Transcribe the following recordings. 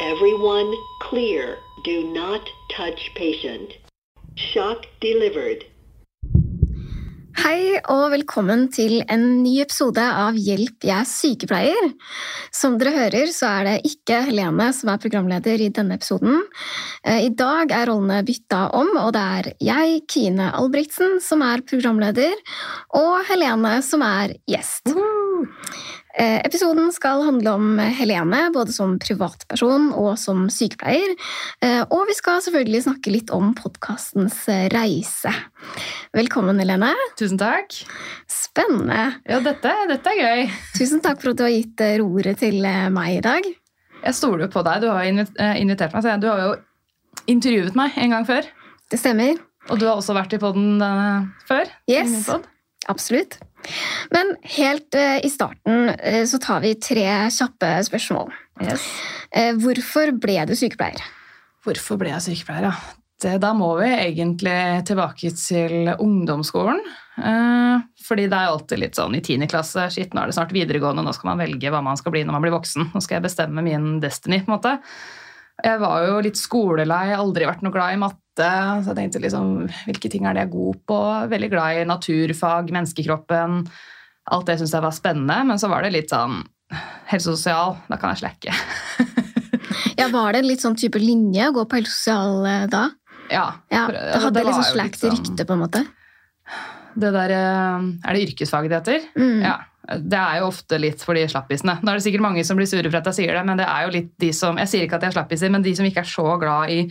Everyone clear. Do not touch patient. Shock delivered. Hei og velkommen til en ny episode av Hjelp, jeg er sykepleier. Som dere hører, så er det ikke Helene som er programleder i denne episoden. Eh, I dag er rollene bytta om, og det er jeg, Kine Albrigtsen, som er programleder, og Helene som er gjest. Eh, Episoden skal handle om Helene, både som privatperson og som sykepleier. Eh, Og vi skal selvfølgelig snakke litt om podkastens reise. Velkommen, Helene. Tusen takk. Spennende. Ja, dette, dette er gøy. Tusen takk for at du har gitt eh, roret til eh, meg i dag. Jeg stoler jo på deg. Du har eh, invitert meg. Du har jo intervjuet meg en gang før. Det stemmer. Og du har også vært i podden eh, før. Yes. Absolutt. Men helt eh, i starten eh, så tar vi tre kjappe spørsmål. Yes. Eh, Hvorfor ble du sykepleier? Hvorfor ble jeg sykepleier? Ja? Det, da må vi egentlig tilbake til ungdomsskolen. Fordi det er alltid litt sånn i 10. klasse Shit, nå er det snart videregående, nå skal man velge hva man skal bli når man blir voksen. Nå skal jeg bestemme min destiny. på en måte. Jeg var jo litt skolelei, aldri vært noe glad i matte. Så jeg tenkte liksom, hvilke ting er det jeg er god på? Veldig glad i naturfag, menneskekroppen. Alt det syntes jeg var spennende. Men så var det litt sånn helse og sosial. Da kan jeg slekke. Ja, Var det en litt sånn type linje å gå på helsesosial eh, da? Ja, Ja, for- Det altså, hadde det liksom slekt sånn- rykte, på en måte. Det der, eh, er det yrkesfaget det heter? Mm. Ja. Det er jo ofte litt for de slappisene. Nå er det sikkert mange som blir sure for at jeg sier det, men det er jo litt de som Jeg sier ikke at jeg er slappiser, men de som ikke er så glad i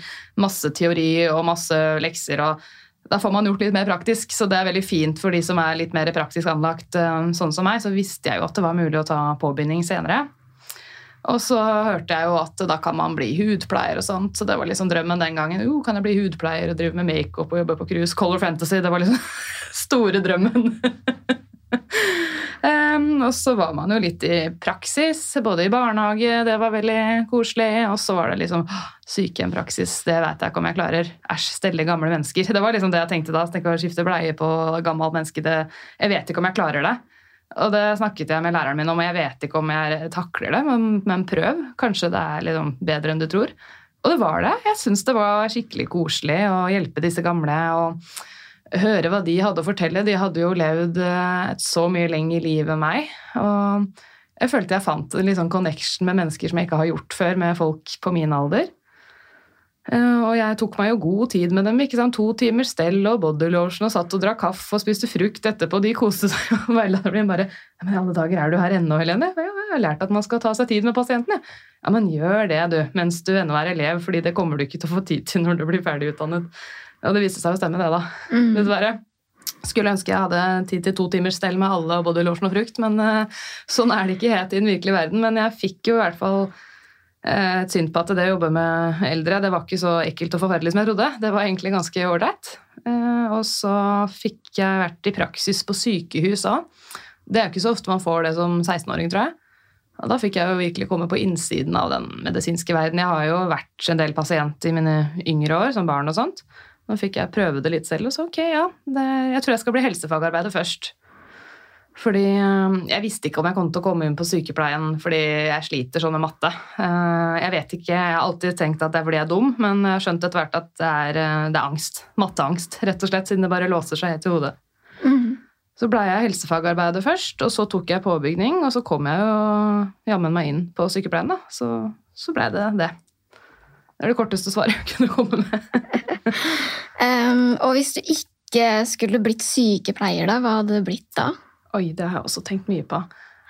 masse teori og masse lekser. og Da får man gjort litt mer praktisk, så det er veldig fint for de som er litt mer praktisk anlagt, eh, sånn som meg. Så visste jeg jo at det var mulig å ta påbinding senere. Og så hørte jeg jo at da kan man bli hudpleier og sånt, så det var liksom drømmen den gangen. Jo, kan jeg bli hudpleier og drive med makeup og jobbe på cruise? Color Fantasy, det var liksom store drømmen. Em, og så var man jo litt i praksis, både i barnehage, det var veldig koselig, og så var det liksom sykehjempraksis, det vet jeg ikke om jeg klarer. Æsj, stelle gamle mennesker. Det var liksom det jeg tenkte da. Tenk å skifte bleie på gammelt menneske, det, jeg vet ikke om jeg klarer det. Og det snakket jeg med læreren min om, og jeg vet ikke om jeg takler det, men, men prøv. Kanskje det er liksom bedre enn du tror. Og det var det. Jeg syns det var skikkelig koselig å hjelpe disse gamle og høre hva de hadde å fortelle. De hadde jo levd eh, et så mye lenger liv enn meg. Og jeg følte jeg fant en sånn connection med mennesker som jeg ikke har gjort før, med folk på min alder. Eh, Og jeg tok meg jo god tid med dem. ikke sant? To timer stell og bodylotion og satt og drakk kaffe og spiste frukt etterpå. De koste seg. og veilederen bare «Ja, Men i alle dager, er du her ennå, Helene? Ja, jeg har lært at man skal ta seg tid med pasientene. Ja, men gjør det, du, mens du ennå er elev, fordi det kommer du ikke til å få tid til når du blir ferdig utdannet. Og det viste seg å stemme, det, da. Mm. Dessverre. Skulle ønske jeg hadde tid til to timers stell med alle både losjen og frukt, men uh, sånn er det ikke helt i den virkelige verden. Men jeg fikk jo i hvert fall eh, et syn på at det å jobbe med eldre det var ikke så ekkelt og forferdelig som jeg trodde. Det var egentlig ganske ålreit. Eh, og så fikk jeg vært i praksis på sykehus òg. Det er jo ikke så ofte man får det som 16-åring, tror jeg. Og da fikk jeg jo virkelig komme på innsiden av den medisinske verden. Jeg har jo vært en del pasient i mine yngre år, som barn og sånt. Nå fikk jeg prøve det litt selv, og så ok, ja. Det, jeg tror jeg skal bli helsefagarbeider først. Fordi øh, jeg visste ikke om jeg kom til å komme inn på sykepleien fordi jeg sliter sånn med matte. Eh, Jeg vet ikke, jeg har alltid tenkt at det er fordi jeg er dum, men jeg har skjønt etter hvert at det er, øh, det er angst. Matteangst, rett og slett, siden det bare låser seg helt i hodet. Mhm. Så blei jeg helsefagarbeider først, og så tok jeg påbygning, og så kom jeg jo jammen meg inn på sykepleien, da. Så, så blei det det. Det er det korteste svaret jeg kunne komme med. um, og hvis du ikke skulle blitt sykepleier, da, hva hadde det blitt da? Oi, det har jeg også tenkt mye på.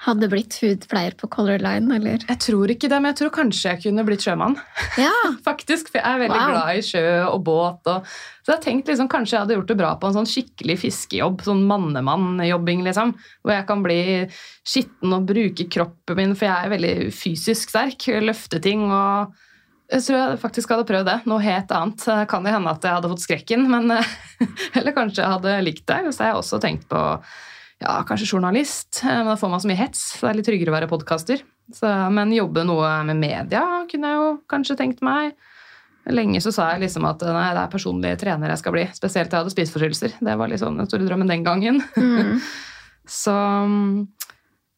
hadde blitt hudpleier på Color Line, eller? Jeg tror ikke det, men jeg tror kanskje jeg kunne blitt sjømann. Ja, faktisk, For jeg er veldig Wow. glad i sjø og båt. Og, så jeg har tenkt liksom, kanskje jeg hadde gjort det bra på en sånn skikkelig fiskejobb. Sånn mannemann-jobbing, liksom. Hvor jeg kan bli skitten og bruke kroppen min, for jeg er veldig fysisk sterk. Løfte ting og jeg tror jeg faktisk hadde prøvd det. Noe helt annet. Kan det hende at jeg hadde fått skrekken, men eh, Eller kanskje jeg hadde likt det. Har jeg også tenkt på ja, kanskje journalist. eh, Men da får man så mye hets. så Det er litt tryggere å være podkaster. Men jobbe noe med media kunne jeg jo kanskje tenkt meg. Lenge så sa jeg liksom at nei, det er personlig trener jeg skal bli. Spesielt jeg hadde spiseforstyrrelser. Det var liksom den store drømmen den gangen. mm. Så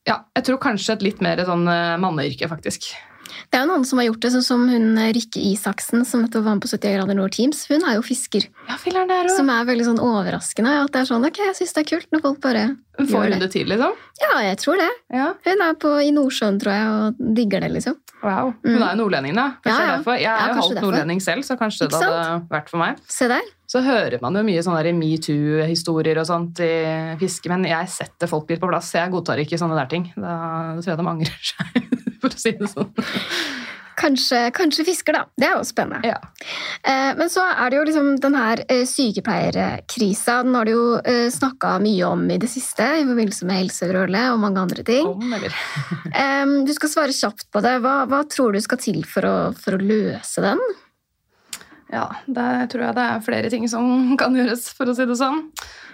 ja, jeg tror kanskje et litt mer sånn eh, manneyrke, faktisk. Det er jo noen som har gjort det, sånn som hun Rikke Isaksen, som nettopp var med på 70 grader nord Teams. Hun er jo fisker, Ja, er som er veldig sånn overraskende. At det er sånn, ok, jeg syns det er kult når folk bare Får hun det. det til, liksom? Ja, jeg tror det. Ja. Hun er på, i Nordsjøen, tror jeg, og digger det, liksom. Wow. Hun Mm. er jo nordlending, da. Kanskje Ja, ja. derfor. Jeg er jo halvt nordlending selv, så kanskje det hadde vært for meg. Se der. Så hører man jo mye sånne metoo-historier og sånt i fiske, men jeg setter folk litt på plass. Jeg godtar ikke sånne der ting. Da tror jeg de angrer seg, for å si det sånn. Kanskje, kanskje fisker, da. Det er jo spennende. Ja. Eh, men så er det jo liksom den her eh, sykepleierkrisa. Den har du jo eh, snakka mye om i det siste i forbindelse med helserolle og mange andre ting. Om, du skal svare kjapt på det. Hva, hva tror du skal til for å, for å løse den? Ja, der tror jeg det er flere ting som kan gjøres, for å si det sånn.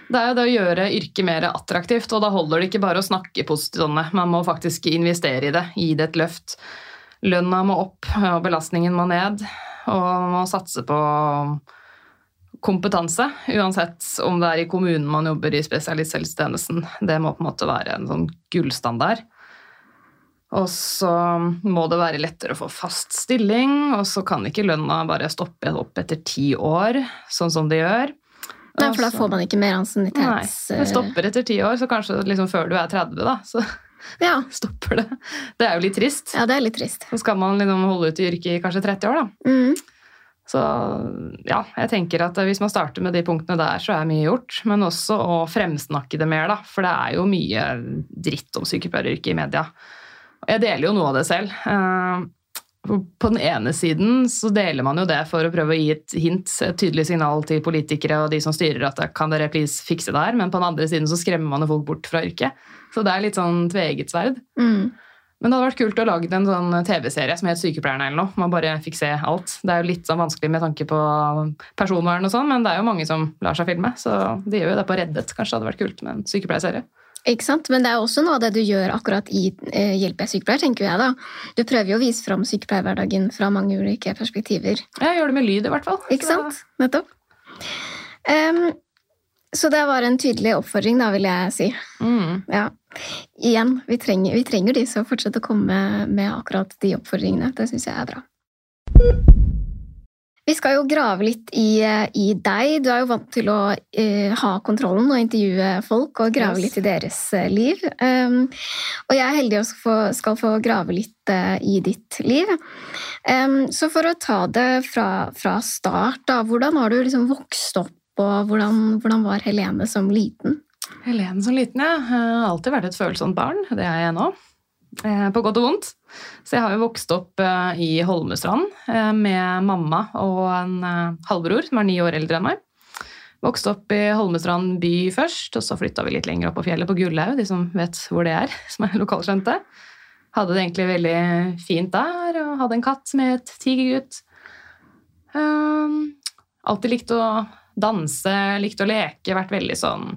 Det er jo det å gjøre yrket mer attraktivt, og da holder det ikke bare å snakke positivt om det. Man må faktisk investere i det, gi det et løft. Lønna må opp, og belastningen må ned. Og man må satse på kompetanse, uansett om det er i kommunen man jobber i spesialisthelsetjenesten. Det må på en måte være en sånn gullstandard. Og så må det være lettere å få fast stilling, og så kan ikke lønna bare stoppe opp etter ti år, sånn som det gjør. Nei, for da får man ikke mer Nei, det stopper etter ti år, så kanskje liksom før du er 30, da, så Ja. stopper det. Det er jo litt trist. ja, det er litt trist. Så skal man liksom holde ut i yrket i kanskje 30 år, da. Mm. Så ja, jeg tenker at hvis man starter med de punktene der, så er mye gjort. Men også å fremsnakke det mer, da. For det er jo mye dritt om sykepleieryrket i media. Jeg deler jo noe av det selv. Eh, På den ene siden så deler man jo det for å prøve å gi et hint, et tydelig signal til politikere og de som styrer at kan dere please fikse det her, men på den andre siden så skremmer man jo folk bort fra yrket. Så det er litt sånn tveegget sverd. Mm. Men det hadde vært kult å lage en sånn TV-serie som het Sykepleierne eller noe. Man bare fikk se alt. Det er jo litt sånn vanskelig med tanke på personvern og sånn, men det er jo mange som lar seg filme, så de gjør jo det på Reddet. Kanskje det hadde vært kult med en sykepleierserie. Ikke sant? Men det er også noe av det du gjør akkurat i eh, Hjelp jeg sykepleier, tenker jeg da. Du prøver jo å vise fram sykepleierhverdagen fra mange ulike perspektiver. Jeg gjør det med lyd, i hvert fall. Ikke Så- sant? Nettopp. Em, så det var en tydelig oppfordring, da, vil jeg si. Mm. Ja. Igjen, vi trenger, vi trenger de som fortsetter å komme med akkurat de oppfordringene. Det syns jeg er bra. Vi skal jo grave litt i, i deg. Du er jo vant til å eh, ha kontrollen og intervjue folk og grave Yes. litt i deres eh, liv. Um, og jeg er heldig også få, skal få grave litt uh, i ditt liv. Um, så for å ta det fra, fra start, da, hvordan har du liksom vokst opp, og hvordan, hvordan var Helene som liten? Helene som liten, ja. Jeg har alltid vært et følsomt barn. Det er jeg nå. Eh, På godt og vondt. Så jeg har jo vokst opp eh, i Holmestrand eh, med mamma og en halvbror som er ni år eldre enn meg. Vokste opp i Holmestrand by først, og så flytta vi litt lenger opp på fjellet, på Gullaug, de som vet hvor det er, som er lokalkjente. Hadde det egentlig veldig fint der, og hadde en katt som het Tigergutt. Um, alltid likt å danse, likte å leke, vært veldig sånn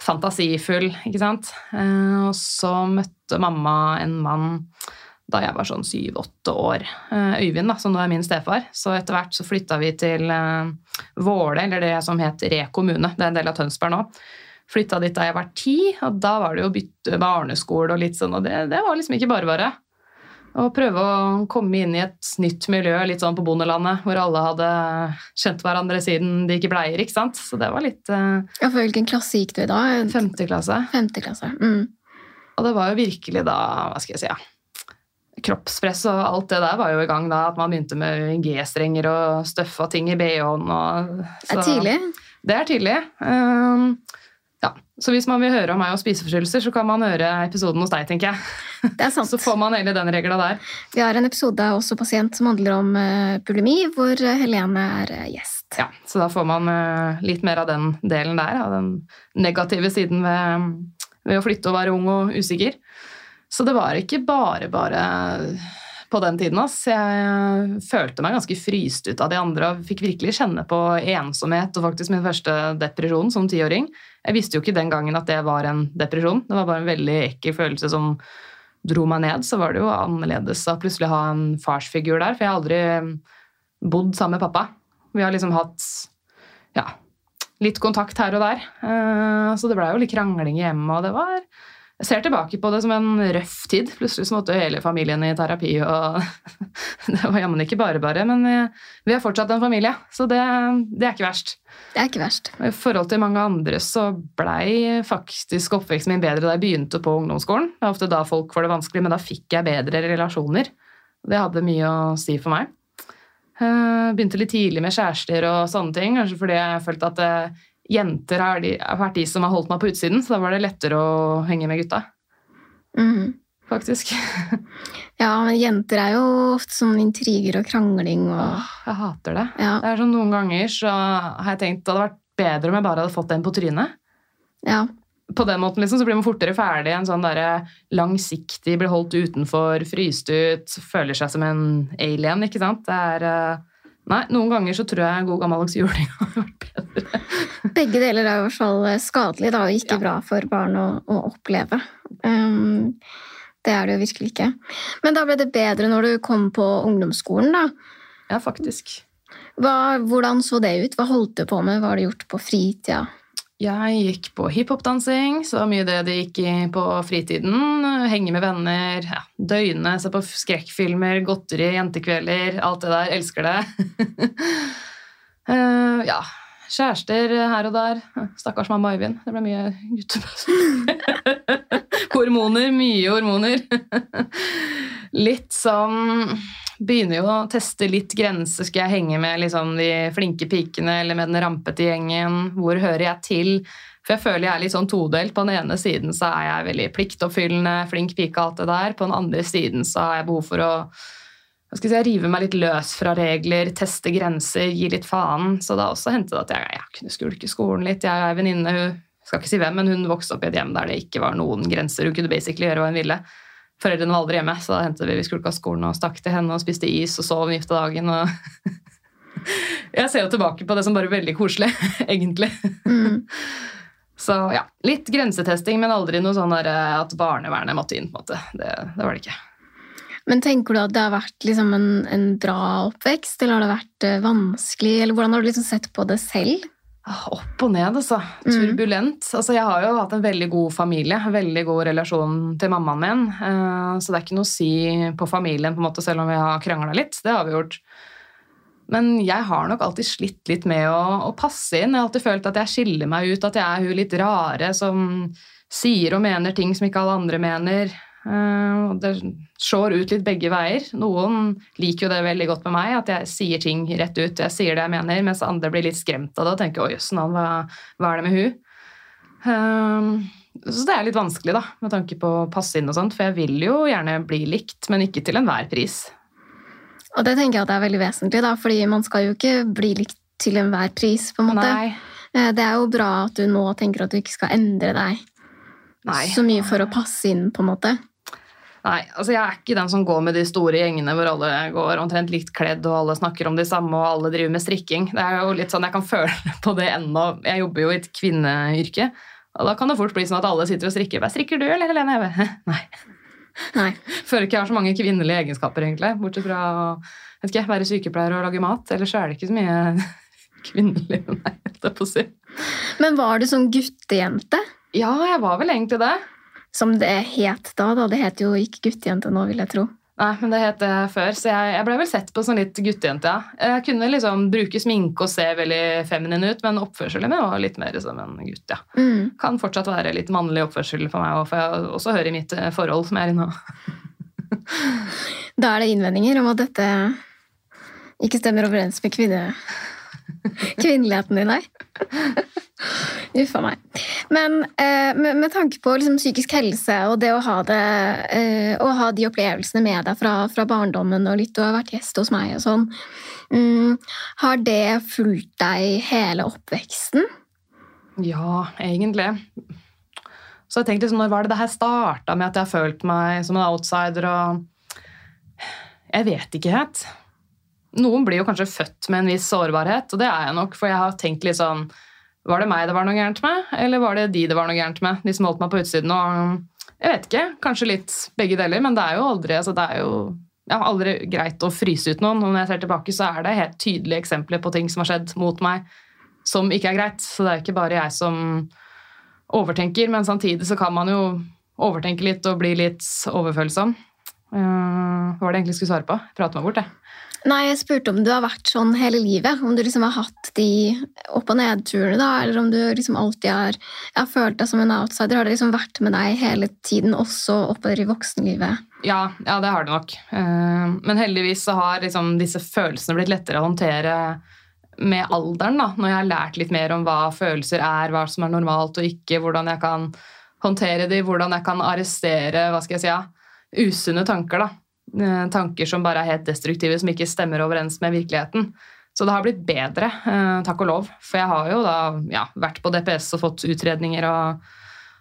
fantasifull, ikke sant. Eh, og så møtte mamma en mann da jeg var sånn syv-åtte år. Eh, Øyvind, da, som nå er min stefar. Så etter hvert så flytta vi til eh, Våle, eller det som het Re kommune. Det er en del av Tønsberg nå. Flytta dit da jeg var ti, og da var det jo bytte barneskole og litt sånn, og det, det var liksom ikke bare bare. Å prøve å komme inn i et nytt miljø, litt sånn på bondelandet, hvor alle hadde kjent hverandre siden de ikke bleier, ikke sant. Så det var litt uh, Ja, for hvilken klasse gikk du i da? femte klasse. Femte klasse. Mm. Og det var jo virkelig da, hva skal jeg si, ja. Kroppspress og alt det der var jo i gang da, at man begynte med G-strenger og støffa ting i BH-en. Det er tidlig. Det er tidlig. Uh, Så hvis man vil høre om meg og spiseforstyrrelser, så kan man høre episoden hos deg, tenker jeg. Det er sant. Så får man hele den regla der. Vi har en episode Også pasient som handler om eh, bulimi, hvor eh, Helene er eh, gjest. Ja, Så da får man litt mer av den delen der, av den negative siden ved, ved å flytte og være ung og usikker. Så det var ikke bare bare på den tiden. Ass. Jeg følte meg ganske fryst ut av de andre og fikk virkelig kjenne på ensomhet og faktisk min første depresjon som tiåring. Jeg visste jo ikke den gangen at det var en depresjon. Det var bare en veldig ekkel følelse som dro meg ned. Så var det jo annerledes å plutselig ha en farsfigur der, for jeg har aldri bodd sammen med pappa. Vi har liksom hatt ja, litt kontakt her og der. Eh, Så det blei jo litt krangling hjemme, og det var Jeg ser tilbake på det som en røff tid. Plutselig så måtte hele familien i terapi, og det var jammen ikke bare bare. Men vi, vi er fortsatt en familie, så det, det er ikke verst. Det er ikke verst. I forhold til mange andre så blei faktisk oppveksten min bedre da jeg begynte på ungdomsskolen. Det var ofte da folk får det vanskelig, men da fikk jeg bedre relasjoner. Det hadde mye å si for meg. Eh, Begynte litt tidlig med kjærester og sånne ting, kanskje fordi jeg følte at eh, jenter har, de, har vært de som har holdt meg på utsiden, så da var det lettere å henge med gutta, Mm. faktisk. Ja, men jenter er jo ofte sånn intriger og krangling og Åh, jeg hater det. Ja. Det er sånn Noen ganger så har jeg tenkt det hadde vært bedre om jeg bare hadde fått en på trynet. ja. på den måten liksom, så blir man fortere ferdig. En sånn der langsiktig, blir holdt utenfor, fryst ut, føler seg som en alien, ikke sant? Det er eh, Nei, noen ganger så tror jeg god gammeldags juling hadde vært bedre. Begge deler er i hvert fall skadelig da, og ikke Ja. bra for barn å, å oppleve. Um, det er det jo virkelig ikke. Men da ble det bedre når du kom på ungdomsskolen, da. Ja, faktisk. Hva, hvordan så det ut? Hva holdt du på med? Hva har du gjort på fritida? Jeg gikk på hiphopdansing, så mye det det gikk i på fritiden. Henge med venner, ja, døgne, se på skrekkfilmer, godteri, jentekvelder, alt det der. Elsker det. uh, ja, kjærester her og der. Stakkars mamma Øyvind. Det ble mye guttebøs. hormoner, mye hormoner. litt sånn Begynner jo å teste litt grenser. Skal jeg henge med liksom, de flinke pikene eller med den rampete gjengen? Hvor hører jeg til? For jeg føler jeg er litt sånn todelt. På den ene siden så er jeg veldig pliktoppfyllende, flink pike, alt det der. På den andre siden så har jeg behov for å hva skal jeg si, rive meg litt løs fra regler, teste grenser, gi litt faen. Så det har også hendt at jeg, jeg kunne skulke skolen litt. Jeg og ei venninne, hun skal ikke si hvem, men hun vokste opp i et hjem der det ikke var noen grenser. Hun kunne basically gjøre hva hun ville. Foreldrene var aldri hjemme, så da hentet vi vi skulka skolen og stakk til henne og spiste is og sov midt gifte dagen. Og jeg ser jo tilbake på det som bare veldig koselig, egentlig. Mm. Så ja, litt grensetesting, men aldri noe sånn eh, at barnevernet måtte inn. på en måte. Det, det var det ikke. Men tenker du at det har vært liksom en, en bra oppvekst, eller har det vært eh, vanskelig? Eller hvordan har du liksom sett på det selv? Ah, Opp og ned, altså. Mm. Turbulent. Altså, jeg har jo hatt en veldig god familie, veldig god relasjon til mammaen min. eh, Så det er ikke noe å si på familien, på en måte, selv om vi har krangla litt. Det har vi gjort. Men jeg har nok alltid slitt litt med å, å passe inn. Jeg har alltid følt at jeg skiller meg ut, at jeg er hun litt rare som sier og mener ting som ikke alle andre mener. Eh, og det slår ut litt begge veier. Noen liker jo det veldig godt med meg, at jeg sier ting rett ut. Jeg sier det jeg mener, mens andre blir litt skremt av det og tenker 'oi, jøss, hva, hva er det med hun?' Eh, så det er litt vanskelig, da, med tanke på å passe inn og sånt, for jeg vil jo gjerne bli likt, men ikke til enhver pris. Og det tenker jeg at det er veldig vesentlig, da, fordi man skal jo ikke bli likt til enhver pris, på en måte. Nei. Eh, Det er jo bra at du nå tenker at du ikke skal endre deg Nei. så mye for å passe inn, på en måte. Nei, altså jeg er ikke den som går med de store gjengene hvor alle går omtrent likt kledd og alle snakker om de samme og alle driver med strikking. Det er jo litt sånn, Jeg kan føle på det ennå. Jeg jobber jo i et kvinneyrke. Og da kan det fort bli sånn at alle sitter og strikker. Hva strikker du, eller Helene? Heve? Nei. Nei. Føler ikke jeg har så mange kvinnelige egenskaper, egentlig. Bortsett fra vet ikke, være sykepleier og lage mat. Ellers så er det ikke så mye kvinnelig nei, holdt jeg på å si. Men var du sånn guttejente? Ja, jeg var vel egentlig det. Som det het da, da. Det heter jo ikke guttejente nå, vil jeg tro. Nei, men det het det før, så jeg, jeg ble vel sett på som litt guttejente, ja. Jeg kunne liksom bruke sminke og se veldig feminin ut, men oppførselen min var litt mer som en gutt, ja. Mm. Kan fortsatt være litt mannlig oppførsel for meg, for jeg også hører i mitt eh, forhold som jeg er i nå. Da er det innvendinger om at dette ikke stemmer overens med kvinne... kvinneligheten i deg. Uff a meg. Men eh, med, med tanke på liksom, psykisk helse og det å ha, det, eh, å ha de opplevelsene med deg fra, fra, barndommen og litt du har vært gjest hos meg og sånn, mm, har det fulgt deg hele oppveksten? Ja, egentlig. Så jeg tenkte liksom, når var det det her starta med at jeg har følt meg som en outsider og Jeg vet ikke helt. Noen blir jo kanskje født med en viss sårbarhet, og det er jeg nok, for jeg har tenkt litt sånn Var det meg det var noe gærent med, eller var det de det var noe gærent med? De som holdt meg på utsiden og Jeg vet ikke. Kanskje litt begge deler, men det er jo aldri altså det er jo ja, aldri greit å fryse ut noen. Og når jeg ser tilbake, så er det helt tydelige eksempler på ting som har skjedd mot meg som ikke er greit. Så det er ikke bare jeg som overtenker, men samtidig så kan man jo overtenke litt og bli litt overfølsom. Uh, hva var det jeg egentlig skulle svare på? Prate meg bort, jeg. Nei, jeg spurte om du har vært sånn hele livet. Om du liksom har hatt de opp- og nedturene, da, eller om du liksom alltid har, har følt deg som en outsider. Har det liksom vært med deg hele tiden, også oppover i voksenlivet? Ja, ja, det har det nok. Eh, men heldigvis så har liksom disse følelsene blitt lettere å håndtere med alderen. da, Når jeg har lært litt mer om hva følelser er, hva som er normalt og ikke, hvordan jeg kan håndtere de, hvordan jeg kan arrestere hva skal jeg si, ja, usunne tanker. da. Eh, tanker som bare er helt destruktive, som ikke stemmer overens med virkeligheten. Så det har blitt bedre, eh, takk og lov. For jeg har jo da ja, vært på DPS og fått utredninger og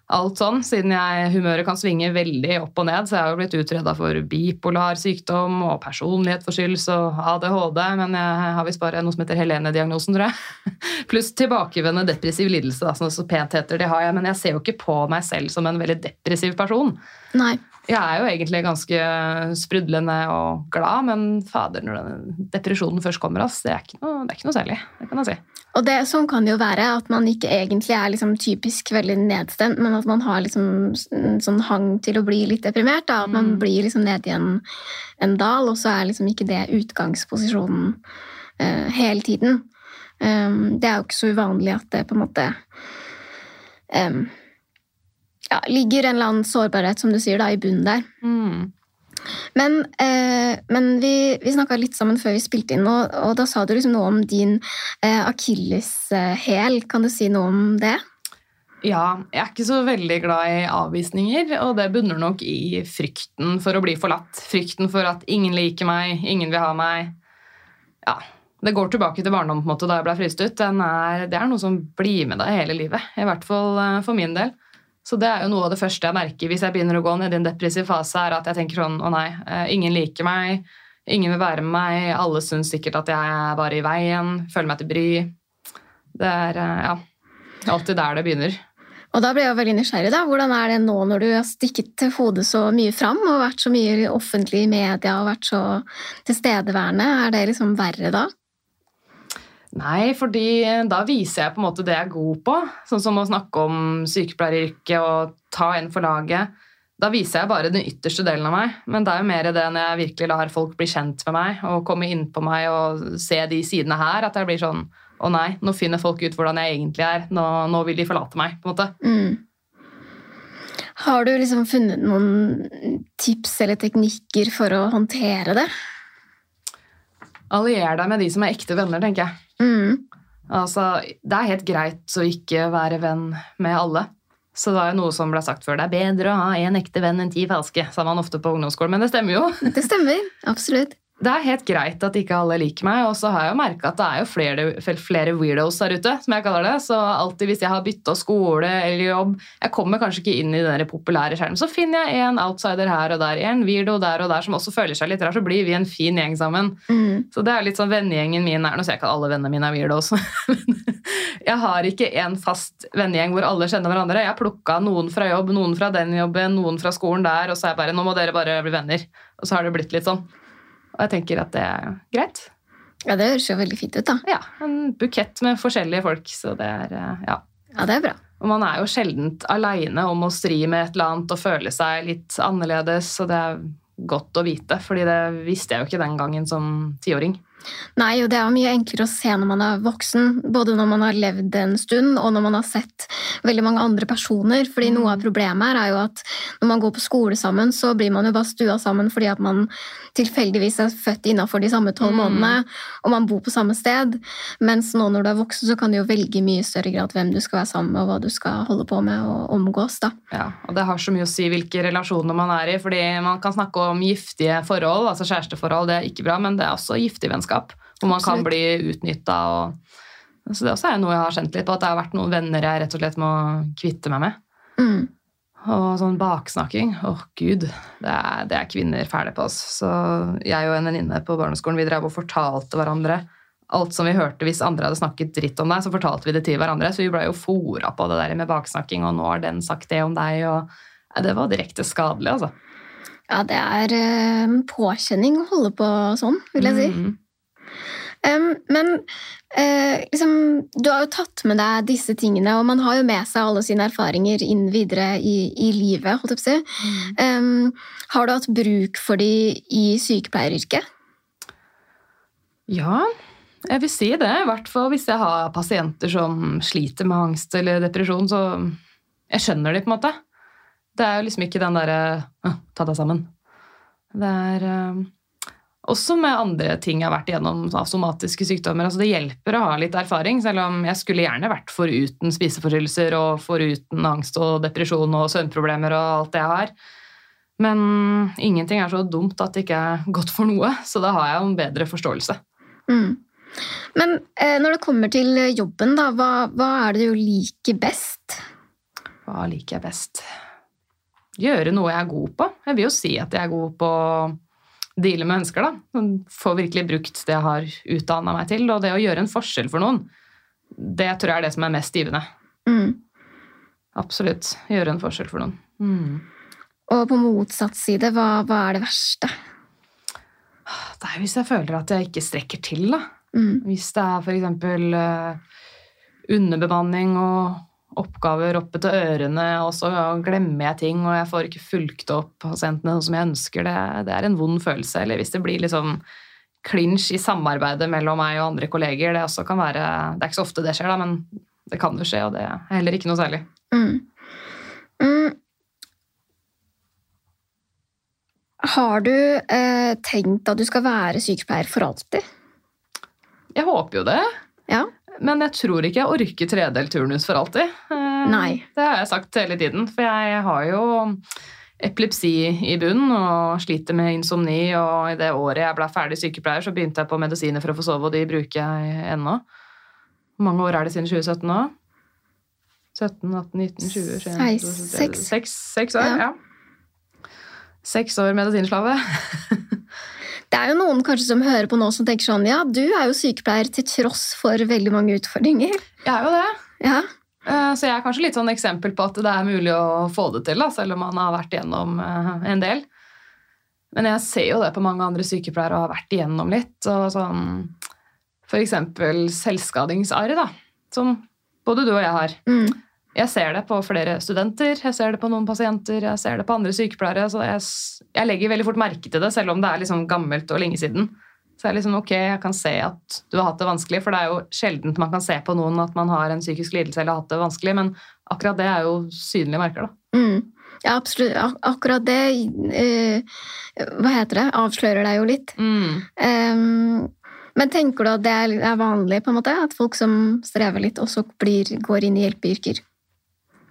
alt sånn, siden jeg, humøret kan svinge veldig opp og ned. Så jeg har jo blitt utreda for bipolar sykdom og personlighetsforstyrrelse og ADHD, men jeg har visst bare noe som heter Helene-diagnosen, tror jeg. Pluss tilbakevendende depressiv lidelse, da, som så pent heter. Det har jeg, men jeg ser jo ikke på meg selv som en veldig depressiv person. Nei jeg er jo egentlig ganske sprudlende og glad, men fader, når den depresjonen først kommer, ass, det, er ikke noe, det er ikke noe særlig. det kan jeg si. Og det, Sånn kan det jo være, at man ikke egentlig er liksom typisk veldig nedstemt, men at man har liksom sånn hang til å bli litt deprimert. Da. At man mm. blir liksom nede i en, en, dal, og så er liksom ikke det utgangsposisjonen uh, hele tiden. Um, det er jo ikke så uvanlig at det på en måte um, ja, ligger en eller annen sårbarhet, som du sier, da, i bunnen der. Mm. Men, eh, men, vi, vi snakka litt sammen før vi spilte inn, og, og da sa du liksom noe om din eh, akilleshæl. Kan du si noe om det? Ja, jeg er ikke så veldig glad i avvisninger, og det bunner nok i frykten for å bli forlatt. Frykten for at ingen liker meg, ingen vil ha meg. Ja, Det går tilbake til barndommen på en måte, da jeg ble fryst ut. Er, det er noe som blir med deg hele livet, i hvert fall eh, for min del. Så det er jo noe av det første jeg merker hvis jeg begynner å gå ned i en depressiv fase, er at jeg tenker sånn å nei, eh, ingen liker meg, ingen vil være med meg, alle syns sikkert at jeg er bare i veien, føler meg til bry. Det er eh, ja, alltid der det begynner. Og da ble jeg veldig nysgjerrig. da. Hvordan er det nå når du har stikket hodet så mye fram og vært så mye offentlig i media og vært så tilstedeværende? Er det liksom verre da? Nei, fordi da viser jeg på en måte det jeg er god på. Sånn som å snakke om sykepleieryrket og ta en for laget. Da viser jeg bare den ytterste delen av meg. Men det er jo mer det når jeg virkelig lar folk bli kjent med meg og komme inn på meg og se de sidene her, at jeg blir sånn Å nei, nå finner folk ut hvordan jeg egentlig er. Nå, nå vil de forlate meg, på en måte. Mm. Har du liksom funnet noen tips eller teknikker for å håndtere det? Allier deg med de som er ekte venner, tenker jeg. Mm. Altså, det er helt greit å ikke være venn med alle. Så det var jo noe som ble sagt før. Det er bedre å ha én ekte venn enn ti falske, sa man ofte på ungdomsskolen. Men det stemmer jo. Det stemmer, absolutt det er helt greit at ikke alle liker meg, og så har jeg jo merka at det er jo flere, flere, weirdos der ute, som jeg kaller det. Så alltid hvis jeg har bytta skole eller jobb Jeg kommer kanskje ikke inn i den populære skjermen, så finner jeg en outsider her og der, en weirdo der og der som også føler seg litt rar, så blir vi en fin gjeng sammen. Mm. Så det er litt sånn vennegjengen min er Nå ser jeg ikke at alle vennene mine er weirdos, jeg har ikke en fast vennegjeng hvor alle kjenner hverandre. Jeg har plukka noen fra jobb, noen fra den jobben, noen fra skolen der, og så er jeg bare Nå må dere bare bli venner. Og så har det blitt litt sånn. Og jeg tenker at det er greit. Ja, det høres jo veldig fint ut, da. Ja, En bukett med forskjellige folk. Så det er eh, ja. Ja, det er bra. Og man er jo sjelden aleine om å stri med et eller annet og føle seg litt annerledes, og det er godt å vite, fordi det visste jeg jo ikke den gangen som tiåring. Nei, og det er mye enklere å se når man er voksen, både når man har levd en stund, og når man har sett veldig mange andre personer. Fordi noe av problemet her er jo at når man går på skole sammen, så blir man jo bare stua sammen fordi at man tilfeldigvis er født innafor de samme tolv Mm. månedene, og man bor på samme sted. Mens nå når du er voksen, så kan du jo velge i mye større grad hvem du skal være sammen med, og hva du skal holde på med og omgås. da. Ja, og det har så mye å si hvilke relasjoner man er i, fordi man kan snakke om giftige forhold, altså kjæresteforhold, det er ikke bra, men det er også giftig vennskap, hvor man kan bli utnytta. Og... Så det også er noe jeg har kjent litt på, at det har vært noen venner jeg rett og slett må kvitte meg med. Mm. Og sånn baksnakking, åh gud, det er, det er kvinner fæle på oss. Så jeg og en venninne på barneskolen, vi drev og fortalte hverandre alt som vi hørte hvis andre hadde snakket dritt om deg, så fortalte vi det til hverandre. Så vi ble jo fora på det der med baksnakking, og nå har den sagt det om deg, og ja, det var direkte skadelig, altså. Ja, det er eh, en påkjenning å holde på sånn, vil jeg si. Mm. Em, men uh, liksom, du har jo tatt med deg disse tingene, og man har jo med seg alle sine erfaringer inn videre i, i livet. holdt jeg på si. Um, har du hatt bruk for de i sykepleieryrket? Ja, jeg vil si det. I hvert fall hvis jeg har pasienter som sliter med angst eller depresjon, så jeg skjønner de på en måte. Det er jo liksom ikke den derre «Åh, ta deg sammen. Det er eh, også med andre ting jeg har vært igjennom av somatiske sykdommer. Altså det hjelper å ha litt erfaring, selv om jeg skulle gjerne vært foruten spiseforstyrrelser og foruten angst og depresjon og søvnproblemer og alt det jeg har. Men ingenting er så dumt at det ikke er godt for noe, så da har jeg en bedre forståelse. Mm. Men eh, når det kommer til jobben, da, hva, hva er det du liker best? Hva liker jeg best? Gjøre noe jeg er god på. Jeg vil jo si at jeg er god på deale med mennesker, da. Få virkelig brukt det jeg har utdanna meg til. Og det å gjøre en forskjell for noen, det tror jeg er det som er mest givende. Mm. Absolutt. Gjøre en forskjell for noen. Mm. Og på motsatt side, hva, hva er det verste? Det er hvis jeg føler at jeg ikke strekker til, da. Mm. Hvis det er f.eks. Uh, underbemanning og oppgaver oppe til ørene, og så glemmer jeg ting, og jeg får ikke fulgt opp pasientene sånn som jeg ønsker, det, det er en vond følelse. Eller hvis det blir liksom klinsj i samarbeidet mellom meg og andre kolleger, det også kan være Det er ikke så ofte det skjer, da, men det kan jo skje, og det er heller ikke noe særlig. Mm. Mm. Har du eh, tenkt at du skal være sykepleier for alltid? Jeg håper jo det. Ja. Men jeg tror ikke jeg orker tredelt turnus for alltid. Eh, Nei. Det har jeg sagt hele tiden. For jeg har jo epilepsi i bunnen og sliter med insomni. Og i det året jeg ble ferdig sykepleier, så begynte jeg på medisiner for å få sove, og de bruker jeg ennå. Hvor mange år er det siden 2017 nå? 17, 18, 19, 20, 21, Seis- 22, seks. Seks, seks år, Ja. ja. Seks år medisinslave. Det er jo noen kanskje som hører på nå som tenker sånn Ja, du er jo sykepleier til tross for veldig mange utfordringer. Jeg er jo det. Ja. Eh, Så jeg er kanskje litt sånn eksempel på at det er mulig å få det til, da, selv om man har vært igjennom eh, en del. Men jeg ser jo det på mange andre sykepleiere og har vært igjennom litt. Og sånn, eksempel selvskadingsarr, som både du og jeg har. Mm. Jeg ser det på flere studenter, jeg ser det på noen pasienter, jeg ser det på andre sykepleiere. Så jeg, jeg legger veldig fort merke til det, selv om det er liksom gammelt og lenge siden. Så jeg er liksom, ok, jeg kan se at du har hatt det vanskelig, for det er jo sjeldent man kan se på noen at man har en psykisk lidelse eller har hatt det vanskelig, men akkurat det er jo synlige merker, da. Mm. Ja, absolutt. Akkurat det eh, Hva heter det? Avslører deg jo litt. Mm. Um, men tenker du at det er vanlig, på en måte? At folk som strever litt, også blir, går inn i hjelpeyrker?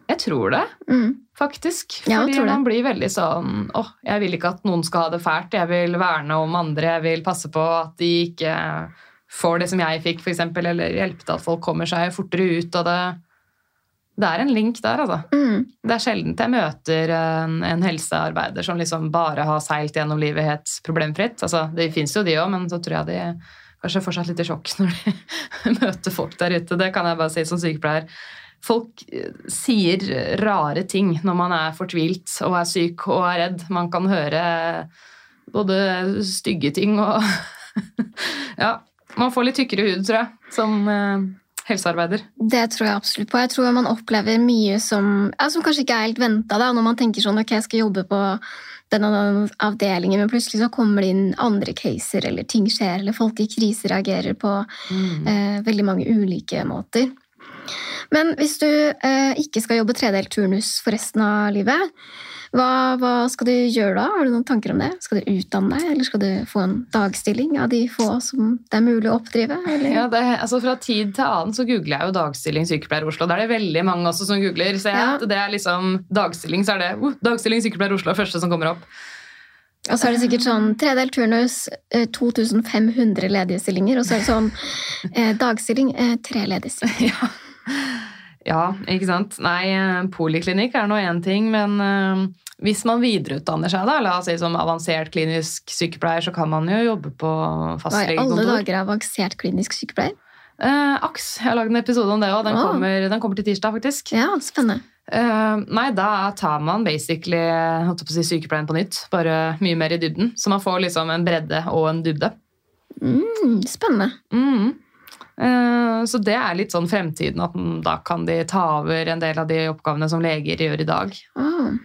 Jeg tror det, Mm. faktisk. Fordi man blir veldig sånn åh, jeg vil ikke at noen skal ha det fælt. Jeg vil verne om andre. Jeg vil passe på at de ikke får det som jeg fikk, f.eks., eller hjelpe til at folk kommer seg fortere ut av det. Det er en link der, altså. Mm. Det er sjelden jeg møter en, en helsearbeider som liksom bare har seilt gjennom livet helt problemfritt. Altså, det fins jo de òg, men så tror jeg de kanskje fortsatt litt i sjokk når de møter folk der ute. Det kan jeg bare si som sykepleier. Folk eh, sier rare ting når man er fortvilt og er syk og er redd. Man kan høre både stygge ting og Ja. Man får litt tykkere hud, tror jeg, som eh, helsearbeider. Det tror jeg absolutt på. Jeg tror man opplever mye som, ja, som kanskje ikke er helt venta, når man tenker sånn ok, jeg skal jobbe på den og den avdelingen, men plutselig så kommer det inn andre caser, eller ting skjer, eller folk i krise reagerer på eh, veldig mange ulike måter. Men hvis du eh, ikke skal jobbe tredelt turnus for resten av livet, hva, hva skal du gjøre da? Har du noen tanker om det? Skal du utdanne deg, eller skal du få en dagstilling av de få som det er mulig å oppdrive? Eller? Ja, det, altså Fra tid til annen så googler jeg jo dagstilling sykepleier Oslo. Det er det veldig mange også som googler. Så jeg, Ja. det er liksom dagstilling, så er det uh, dagstilling sykepleier Oslo første som kommer opp. Og så er det sikkert sånn tredelt turnus, eh, 2500 ledige stillinger, og så er det sånn eh, dagstilling, eh, tre ledige stillinger. Ja. Ja, ikke sant. Nei, eh, poliklinikk er nå én ting, men eh, hvis man videreutdanner seg, da, la oss si som avansert klinisk sykepleier, så kan man jo jobbe på Hva i alle fastlegekontor. dager er avansert klinisk sykepleier? Eh, AKS. Jeg har lagd en episode om det òg. Den, oh. kommer- den kommer til tirsdag, faktisk. Ja, spennende. Eh, nei, da tar man basically holdt på å si, sykepleien på nytt. Bare mye mer i dybden. Så man får liksom en bredde og en dybde. Mm, spennende. Mm. Eh, så det er litt sånn fremtiden, at da kan de ta over en del av de oppgavene som leger gjør i dag. Ah.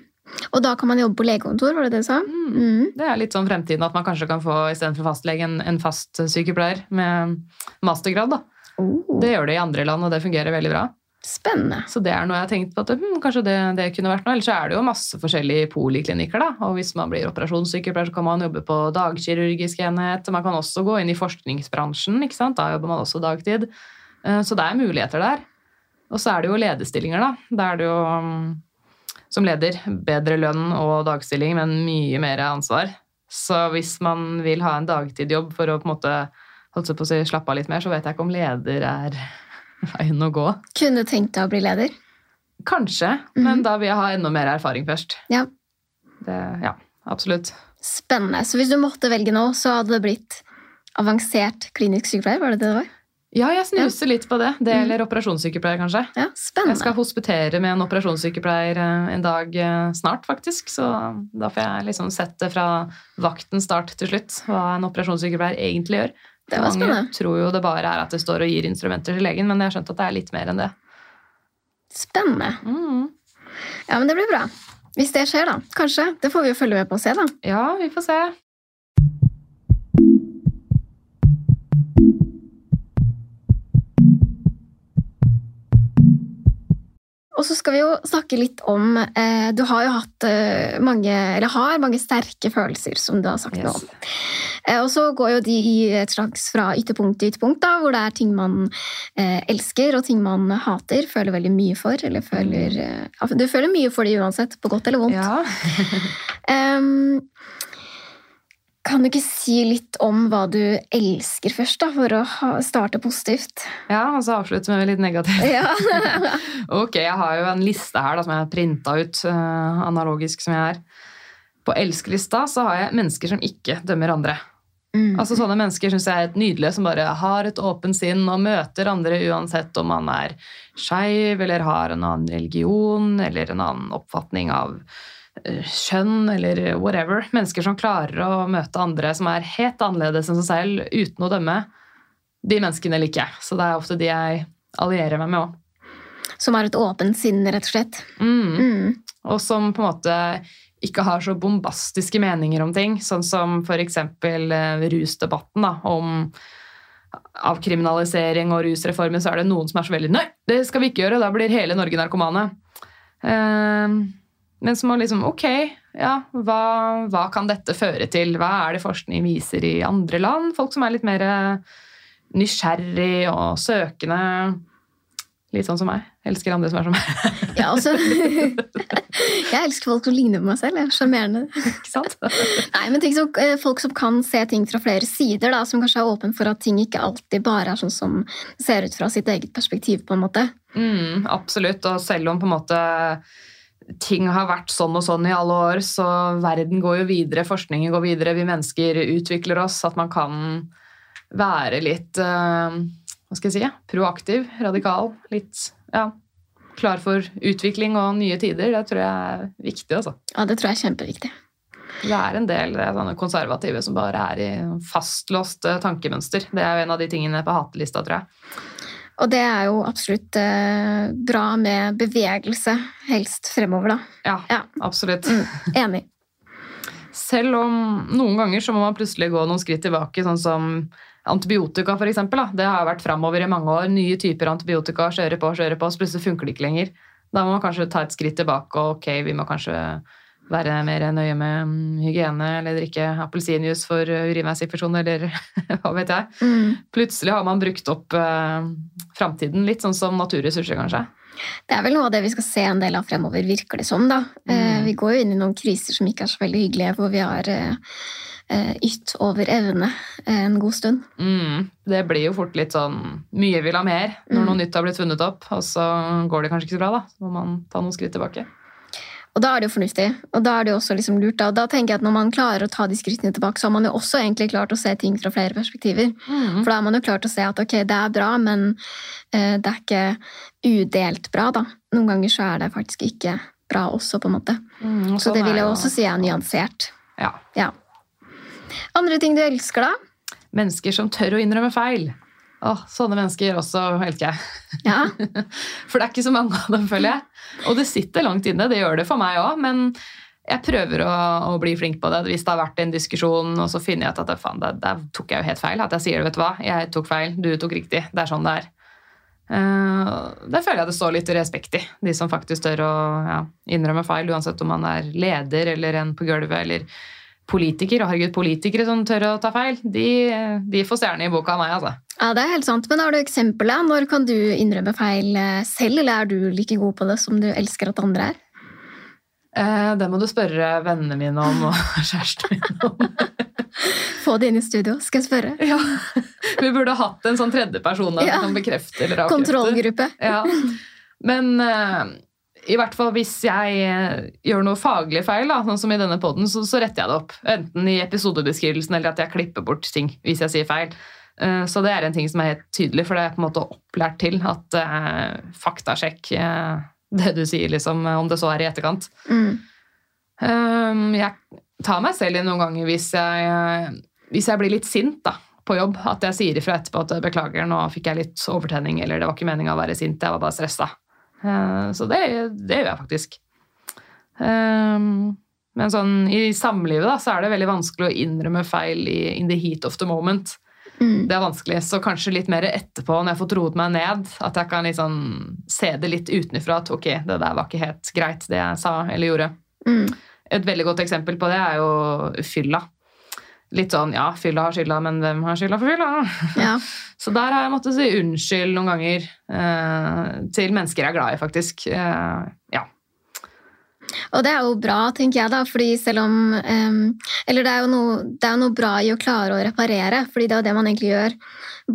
Og da kan man jobbe på legekontor, var det det du sa? Mm. Mm. Det er litt sånn fremtiden at man kanskje kan få istedenfor fastlege en, en fast sykepleier med mastergrad. da. Oh, Det gjør det i andre land, og det fungerer veldig bra. Spennende. Så det er noe jeg har tenkt på at hm, kanskje det, det kunne vært noe. Ellers er det jo masse forskjellige poliklinikker. da, og Hvis man blir operasjonssykepleier, så kan man jobbe på dagkirurgisk enhet. Man kan også gå inn i forskningsbransjen. ikke sant? Da jobber man også dagtid. Eh, Så det er muligheter der. Og så er det jo lederstillinger, da. Da er det jo mm, som leder bedre lønn og dagstilling, men mye mer ansvar. Så hvis man vil ha en dagtidjobb for å på en måte holdt på å si, slappe av litt mer, så vet jeg ikke om leder er veien å gå. Kunne tenkt deg å bli leder? Kanskje, Mhm. men da vil jeg ha enda mer erfaring først. Ja. Det, ja, absolutt. Spennende. Så hvis du måtte velge nå, så hadde det blitt avansert klinisk sykepleier? Var det det det var? Ja, jeg snuser litt på det. Det gjelder mm. operasjonssykepleier, kanskje. Ja, spennende. Jeg skal hospitere med en operasjonssykepleier eh, en dag eh, snart, faktisk. Så da får jeg liksom sett det fra vaktens start til slutt, hva en operasjonssykepleier egentlig gjør. Det var Mange spennende. tror jo det bare er at det står og gir instrumenter til legen, men jeg har skjønt at det er litt mer enn det. Spennende. Mm. Ja, men det blir bra. Hvis det skjer, da. Kanskje. Det får vi jo følge med på og se, da. Ja, vi får se. Og så skal vi jo snakke litt om eh, Du har jo hatt eh, mange Eller har mange sterke følelser, som du har sagt nå. Yes. Eh, og så går jo de i et slags fra ytterpunkt til ytterpunkt, da, hvor det er ting man eh, elsker og ting man hater, føler veldig mye for. Eller føler eh, Du føler mye for det uansett, på godt eller vondt. Ja. um, kan du ikke si litt om hva du elsker først, da, for å ha, starte positivt? ja, og så avslutte med litt negativt. Ja. Ok, jeg har jo en liste her da, som jeg har printa ut, uh, analogisk som jeg er. På elskelista så har jeg mennesker som ikke dømmer andre. Mm. Altså Sånne mennesker synes jeg er helt nydelige, som bare har et åpent sinn og møter andre uansett om man er skeiv eller har en annen religion eller en annen oppfatning av eh, kjønn eller whatever. Mennesker som klarer å møte andre som er helt annerledes enn seg selv uten å dømme. De menneskene liker jeg, så det er ofte de jeg allierer meg med òg. Som har et åpent sinn, rett og slett. Mm. Mm. Og som på en måte ikke har så bombastiske meninger om ting, sånn som f.eks. rusdebatten da, om avkriminalisering og rusreformen, så er det noen som er så veldig Nei, det skal vi ikke gjøre, da blir hele Norge narkomane. Eh, men som må liksom Ok, ja, hva, hva kan dette føre til? Hva er det forskning viser i andre land? Folk som er litt mer nysgjerrig og søkende. Litt sånn som meg. Elsker andre som er som meg. Ja, altså Jeg elsker folk som ligner på meg selv. Jeg er Sjarmerende. Nei, men tenk som, eh, Folk som kan se ting fra flere sider, da, som kanskje er åpen for at ting ikke alltid bare er sånn som ser ut fra sitt eget perspektiv. på en måte. Mm, absolutt. Og selv om på en måte ting har vært sånn og sånn i alle år, så verden går jo videre, forskningen går videre, vi mennesker utvikler oss, at man kan være litt eh, hva skal jeg si, proaktiv, radikal, litt ja, klar for utvikling og nye tider. Det tror jeg er viktig. altså. Ja, Det tror jeg er kjempeviktig. Det er en del eh, sånne konservative som bare er i fastlåst eh, tankemønster. Det er jo en av de tingene på hatelista, tror jeg. Og det er jo absolutt eh, bra med bevegelse, helst fremover, da. Ja, Ja. absolutt. Mm, enig. Selv om noen ganger så må man plutselig gå noen skritt tilbake, sånn som antibiotika for eksempel, da. Det har vært framover i mange år. Nye typer antibiotika, kjører på, kjører på, så plutselig funker det ikke lenger. Da må man kanskje ta et skritt tilbake og ok, vi må kanskje være mer nøye med mm, hygiene, eller drikke appelsinjuice for urinveisinfeksjon, eller hva vet jeg. Mm. Plutselig har man brukt opp eh, framtiden litt, sånn som naturressurser, kanskje. Det er vel noe av det vi skal se en del av fremover, virker det som. da. Eh, Mm. Vi går jo inn i noen kriser som ikke er så veldig hyggelige, hvor vi har eh, eh, ytt over evne eh, en god stund. Mm, det blir jo fort litt sånn Mye vil ha mer når Mm. noe nytt har blitt funnet opp, og så går det kanskje ikke så bra, da. Så må man ta noen skritt tilbake. Og da er det jo fornuftig, og da er det jo også liksom lurt. Da. Da tenker jeg at når man klarer å ta de skrittene tilbake, så har man jo også egentlig klart å se ting fra flere perspektiver. For da har man jo klart å se at ok, det er bra, men eh, det er ikke udelt bra, da. Noen ganger så er det faktisk ikke bra også, på en måte. Mm, Så sånn det vil jeg også si er nyansert. Ja. Ja. Andre ting du elsker, da? Mennesker som tør å innrømme feil. Åh, sånne mennesker også elsker jeg. Ja. For det er ikke så mange av dem, føler jeg. Og det sitter langt inne, det gjør det for meg òg, men jeg prøver å, å bli flink på det. Hvis det har vært en diskusjon, og så finner jeg ut at faen, det, der tok jeg jo helt feil. At jeg sier vet du hva, jeg tok feil, du tok riktig. Det er sånn det er. Uh, det føler jeg det står litt respekt i. De som faktisk tør å ja, innrømme feil, uansett om man er leder eller en på gulvet eller politiker. Og herregud, politikere som tør å ta feil, de, de får stjerne i boka av meg, altså. ja, det er helt sant. Men har du eksempelet? Når kan du innrømme feil eh, selv, eller er du like god på det som du elsker at andre er? Eh, det må du spørre vennene mine om og kjæresten min om. Få det inn i studio, skal jeg spørre. Ja. Vi burde hatt en sånn tredje person der Ja. som kan bekrefte eller avkrefte. Kontrollgruppe. Ja. Men eh, i hvert fall hvis jeg eh, gjør noe faglig feil, da, sånn som i denne poden, så, så retter jeg det opp. Enten i episodebeskrivelsen eller at jeg klipper bort ting hvis jeg sier feil. Eh, så det er en ting som er helt tydelig, for det er på en måte opplært til at uh, faktasjekk uh, det du sier, liksom, om det så er i etterkant. Mm. Um, jeg tar meg selv i noen ganger hvis jeg, hvis jeg blir litt sint da, på jobb. At jeg sier ifra etterpå at beklager, nå fikk jeg litt overtenning, eller det var ikke meninga å være sint, jeg var bare stressa. Uh, så det, det gjør jeg faktisk. Um, men sånn, i samlivet da, så er det veldig vanskelig å innrømme feil i in the heat of the moment. Mm. Det er vanskelig, så kanskje litt mer etterpå, når jeg får troet roet meg ned, at jeg kan liksom se det litt utenfra at ok, det der var ikke helt greit, det jeg sa eller gjorde. Mm. Et veldig godt eksempel på det er jo fylla. Litt sånn ja, fylla har skylda, men hvem har skylda for fylla? Ja. Så der har jeg måttet si unnskyld noen ganger eh, til mennesker jeg er glad i, faktisk. Eh, ja. Og det er jo bra, tenker jeg, da, fordi selv om eh, Eller det er, jo noe, det er jo noe bra i å klare å reparere, fordi det er jo det man egentlig gjør.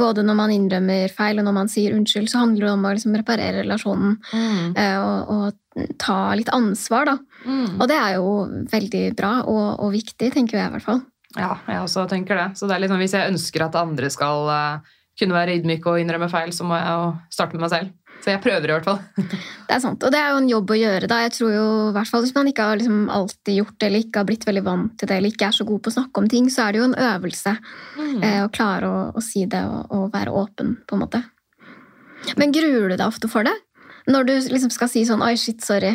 Både når man innrømmer feil og når man sier unnskyld, så handler det om å liksom reparere relasjonen Mm. eh, og, og ta litt ansvar, da. Mm. Og det er jo veldig bra og, og viktig, tenker jeg i hvert fall. Ja, jeg også tenker det. Så det er sånn, hvis jeg ønsker at andre skal uh, kunne være ydmyke og innrømme feil, så må jeg jo starte med meg selv. Så jeg prøver i hvert fall. Det er sant, og det er jo en jobb å gjøre. da. Jeg tror jo, hvert fall Hvis man ikke har liksom alltid gjort det, eller ikke har blitt veldig vant til det, eller ikke er så god på å snakke om ting, så er det jo en øvelse eh, å klare å, å si det og, og være åpen, på en måte. Men gruer du deg ofte for det? Når du liksom skal si sånn 'oi, shit, sorry'?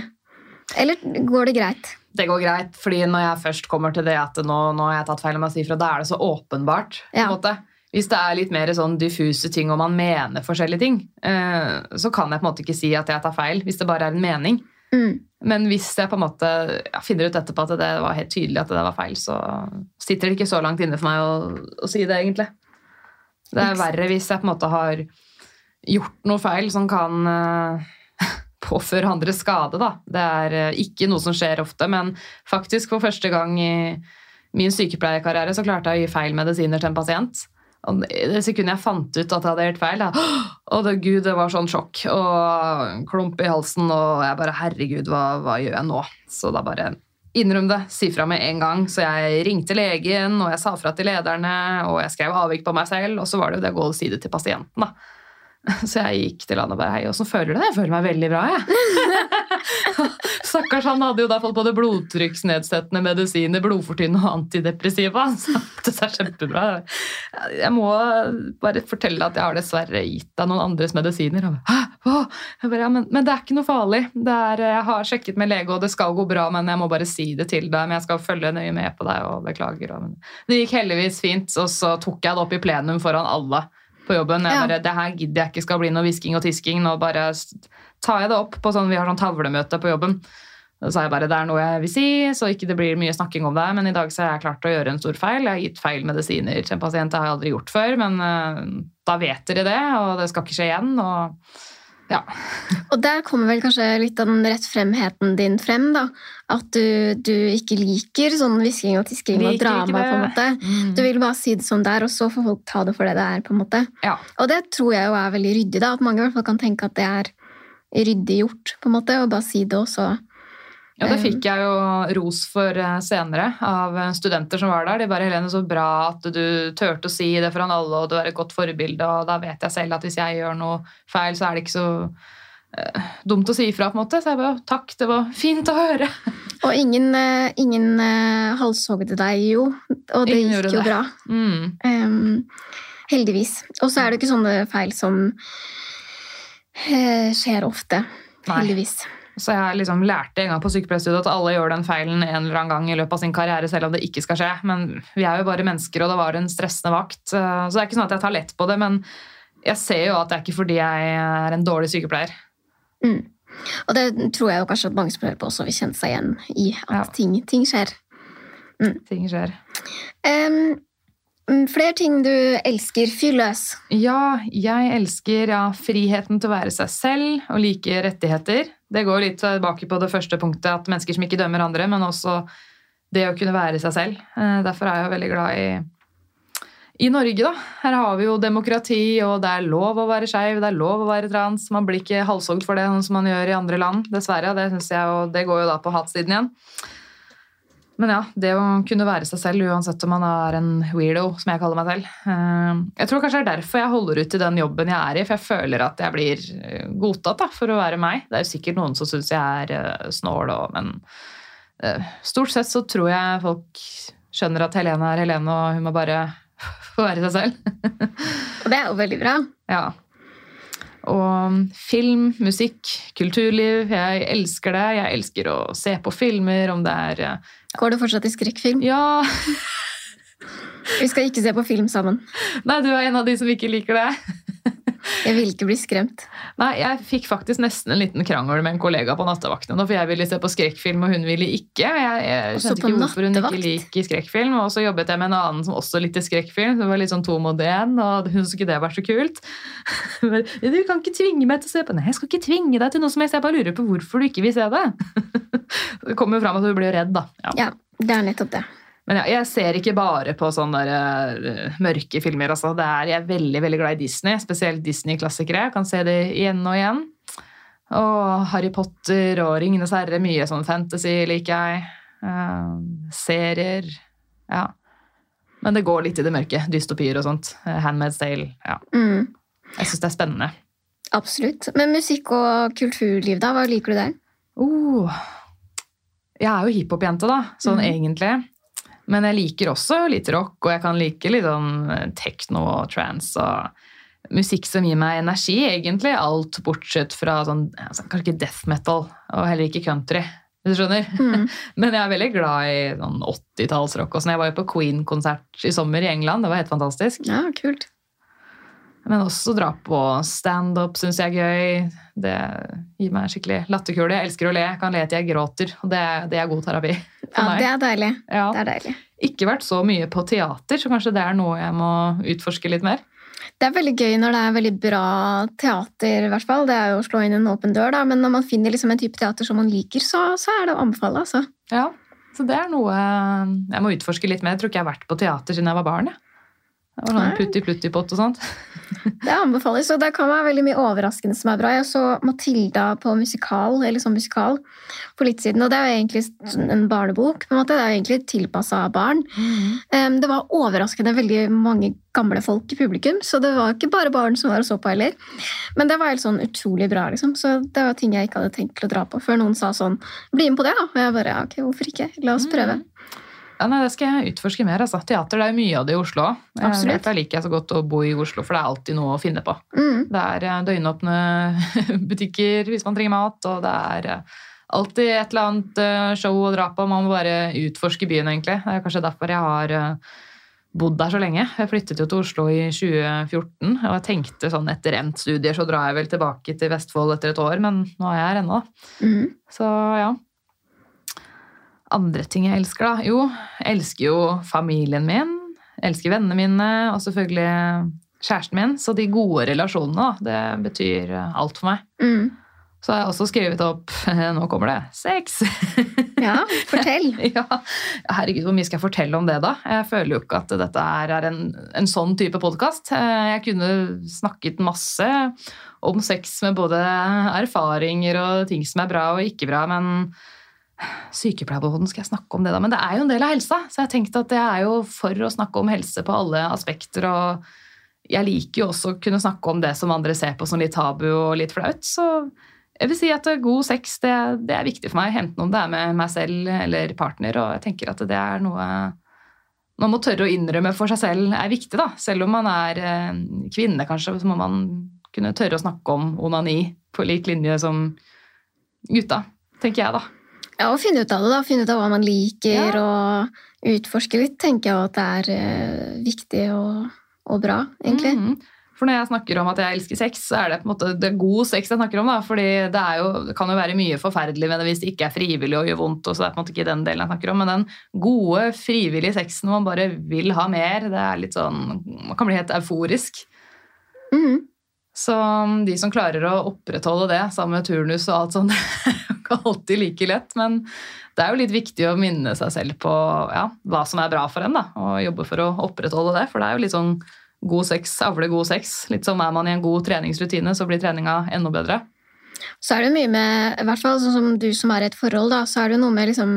Eller går det greit? Det går greit, fordi når jeg først kommer til det at nå, nå har jeg tatt feil om å si fra, da er det så åpenbart. Ja. Hvis det er litt mer sånn diffuse ting og man mener forskjellige ting, eh, så kan jeg på en måte ikke si at jeg tar feil, hvis det bare er en mening. Mm. Men hvis jeg på en måte finner ut etterpå at det var helt tydelig at det var feil, så sitter det ikke så langt inne for meg å, å si det, egentlig. Det er verre hvis jeg på en måte har gjort noe feil som kan eh, påføre andre skade. Da. Det er eh, ikke noe som skjer ofte, men faktisk for første gang i min sykepleierkarriere så klarte jeg å gi feil medisiner til en pasient. Og det sekundet jeg fant ut at jeg hadde gjort feil, da, å det, gud, det var sånn sjokk og klump i halsen, og jeg bare herregud, hva, hva gjør jeg nå? Så da bare innrøm det, si fra med en gang. Så jeg ringte legen, og jeg sa fra til lederne, og jeg skrev avvik på meg selv, og så var det jo det å gå og si det til pasienten. da. Så jeg gikk til han og bare Hei, åssen føler du det? Jeg føler meg veldig bra, jeg. Stakkars, han hadde jo da fått både blodtrykksnedsettende medisiner, blodfortynnende og antidepressiva. Han satte seg kjempebra. Jeg må bare fortelle at jeg har dessverre gitt deg noen andres medisiner. Han bare? Jeg bare, ja, men, men det er ikke noe farlig. Det er, jeg har sjekket med lege, og det skal gå bra, men jeg må bare si det til deg. Men jeg skal følge nøye med på deg og beklager. Og, det gikk heldigvis fint, og så tok jeg det opp i plenum foran alle på jobben. Jeg bare, det her gidder jeg ikke skal bli noe hvisking og tisking. Nå bare tar jeg det opp på sånn, vi har sånn tavlemøte på jobben. Da så sa jeg bare det er noe jeg vil si, så ikke det blir mye snakking om det. Men i dag så har jeg klart å gjøre en stor feil. Jeg har gitt feil medisiner til en pasient. Det har jeg aldri gjort før, men uh, da vet dere det, og det skal ikke skje igjen. og ja. Og der kommer vel kanskje litt av den rettfremheten din frem, da. At du, du ikke liker sånn hvisking og tisking og drama, på en måte. Du vil bare si det som det er, og så får folk ta det for det det er, på en måte. Ja. Og det tror jeg jo er veldig ryddig, da. At mange i hvert fall kan tenke at det er ryddig gjort, på en måte, og bare si det også. Ja, det fikk jeg jo ros for eh, senere av eh, studenter som var der. De bare 'Helene, så bra at du turte å si det foran alle, og du er et godt forbilde', og da vet jeg selv at hvis jeg gjør noe feil, så er det ikke så eh, dumt å si ifra, på en måte. Så jeg bare 'takk, det var fint å høre'. Og ingen, eh, ingen eh, halshogde deg jo, og det Ingen gikk jo det. bra. Mm. Um, heldigvis. Og så er det ikke sånne feil som uh, skjer ofte. Nei. Heldigvis. Så jeg liksom lærte en gang på sykepleierstudiet at alle gjør den feilen en eller annen gang i løpet av sin karriere, selv om det ikke skal skje. Men vi er jo bare mennesker, og det var en stressende vakt. Eh, Så det er ikke sånn at jeg tar lett på det, men jeg ser jo at det er ikke fordi jeg er en dårlig sykepleier. Mm. Og det tror jeg jo kanskje at mange som hører på også vil kjenne seg igjen i. At Ja. ting, ting skjer. Ting skjer. Mm, flere ting du elsker. Fyr løs. Ja, jeg elsker ja, friheten til å være seg selv og like rettigheter. Det går litt tilbake på det første punktet, at mennesker som ikke dømmer andre, men også det å kunne være seg selv. Eh, Derfor er jeg veldig glad i, i Norge, da. Her har vi jo demokrati, og det er lov å være skeiv, det er lov å være trans. Man blir ikke halshogd for det, sånn som man gjør i andre land, dessverre. Det, jeg, det går jo da på hatsiden igjen. Men ja, det å kunne være seg selv uansett om man er en weirdo, som jeg kaller meg selv. Eh, Jeg tror kanskje det er derfor jeg holder ut i den jobben jeg er i, for jeg føler at jeg blir eh, godtatt da, for å være meg. Det er jo sikkert noen som syns jeg er eh, snål, og, men stort sett så tror jeg folk skjønner at Helene er Helene, og hun må bare få være seg selv. Og det er jo veldig bra. Ja. Og film, musikk, kulturliv. Jeg elsker det. Jeg elsker å se på filmer, om det er Går du fortsatt i skrekkfilm? Ja, Vi skal ikke se på film sammen. Nei, du er en av de som ikke liker det. Jeg vil ikke bli skremt. Nei, jeg fikk faktisk nesten en liten krangel med en kollega på nattevaktene, for jeg ville se på skrekkfilm, og hun ville ikke. Jeg, jeg skjønte ikke hvorfor hun ikke liker skrekkfilm. Og så jobbet jeg med en annen som også likte skrekkfilm. Det var litt sånn to mot én, og hun syntes ikke det var så kult. Men, du kan ikke tvinge meg til å se på Nei, jeg skal ikke tvinge deg til noe som helst. Jeg bare lurer på hvorfor du ikke vil se det. Det kommer jo fram at hun blir redd, da. Ja. Ja, det er nettopp det. Men ja, jeg ser ikke bare på sånne der, eh, mørke filmer. Altså. Det er, jeg er veldig veldig glad i Disney, spesielt Disney-klassikere. Jeg kan se det igjen og igjen. Og Harry Potter og Ringenes herre, mye sånn fantasy liker jeg. Uh, serier. Ja. Men det går litt i det mørke. Dystopier og sånt. Eh, Handmaid's Tale. Ja. Mm, Jeg syns det er spennende. absolutt. Men musikk og kulturliv, da? Hva liker du der? Oh. Jeg er jo hiphop-jente, da, sånn mm. egentlig. Men jeg liker også litt rock, og jeg kan like litt sånn techno og trance og musikk som gir meg energi, egentlig. Alt bortsett fra sånn altså, Kanskje ikke death metal, og heller ikke country. Hvis du skjønner? Mm. Men jeg er veldig glad i sånn 80-tallsrock. og sånn. Jeg var jo på Queen-konsert i sommer i England. Det var helt fantastisk. Ja, kult. Men også dra på standup syns jeg er gøy. Det gir meg skikkelig latterkule. Jeg elsker å le. Jeg kan le til jeg gråter. Og det, det er god terapi for Ja, meg. det er deilig. Ja. Det er deilig. Ikke vært så mye på teater, så kanskje det er noe jeg må utforske litt mer. Det er veldig gøy når det er veldig bra teater, i hvert fall. Det er jo å slå inn en åpen dør, da. Men når man finner liksom en type teater som man liker, så, så er det å anbefale, altså. Ja, Så det er noe jeg må utforske litt mer. Jeg tror ikke jeg har vært på teater siden jeg var barn. jeg. Det var sånn putti-plutti-pott og sånt. Det anbefales, og det kan være veldig mye overraskende som er bra. Jeg så Matilda på musikal, eller sånn musikal på litt siden, og det er jo egentlig sånn en barnebok. på en måte. Det er jo egentlig tilpassa barn. Em, Det var overraskende veldig mange gamle folk i publikum, så det var ikke bare barn som var og så på heller. Men det var helt sånn utrolig bra, liksom. Så det var ting jeg ikke hadde tenkt til å dra på før noen sa sånn Bli med på det, da. Og jeg bare ja, ok, hvorfor ikke? La oss prøve. Ja, nei, Det skal jeg utforske mer. altså. Teater det er jo mye av det i Oslo òg. Absolutt. Jeg liker jeg så godt å bo i Oslo, for det er alltid noe å finne på. Mm. Det er eh, døgnåpne butikker hvis man trenger mat, og det er eh, alltid et eller annet eh, show å dra på. Man må bare utforske byen, egentlig. Det er kanskje derfor jeg har bodd der så lenge. Jeg flyttet jo til Oslo i 2014, og jeg tenkte sånn etter endt studier så drar jeg vel tilbake til Vestfold etter et år, men nå er jeg her ennå. da. Mm. Så ja. Andre ting jeg elsker, da? Jo, jeg elsker jo familien min. Elsker vennene mine, og selvfølgelig kjæresten min. Så de gode relasjonene, da, det betyr alt for meg. Mm. Så har jeg også skrevet opp Nå kommer det sex! Ja, fortell. ja, herregud, hvor mye skal jeg fortelle om det, da? Jeg føler jo ikke at dette er en, en sånn type podkast. Jeg kunne snakket masse om sex med både erfaringer og ting som er bra og ikke bra, men sykepleierboden skal jeg snakke om det, da. Men det er jo en del av helsa, så jeg tenkte at jeg er jo for å snakke om helse på alle aspekter. og jeg liker jo også å kunne snakke om det som andre ser på som litt tabu og litt flaut. Så jeg vil si at god sex det, det er viktig for meg, enten om det er med meg selv eller partner. Og jeg tenker at det er noe man må tørre å innrømme for seg selv er viktig. da. Selv om man er eh, kvinne, kanskje, så må man kunne tørre å snakke om onani på lik linje som gutta, tenker jeg, da. Ja, og finne ut av det, da. Finne ut av hva man liker, Ja. og utforske litt, tenker jeg at det er eh, viktig og, og bra, egentlig. Mm. For når jeg snakker om at jeg elsker sex, så er det på en måte det er god sex jeg snakker om. da, fordi det, jo, det kan jo være mye forferdelig med det hvis det ikke er frivillig og gjør vondt. og så det er på en måte ikke den delen jeg snakker om, Men den gode, frivillige sexen man bare vil ha mer, det er litt sånn, man kan bli helt euforisk. Mm. Så um, de som klarer å opprettholde det sammen med turnus og alt sånt, ikke alltid like lett. Men det er jo litt viktig å minne seg selv på ja, hva som er bra for en, da, og jobbe for å opprettholde det. For det er jo litt sånn god sex avler god sex. Litt som er man i en god treningsrutine, så blir treninga enda bedre. Så er det mye med, i hvert fall sånn som du som er i et forhold, da, så er det jo noe med liksom,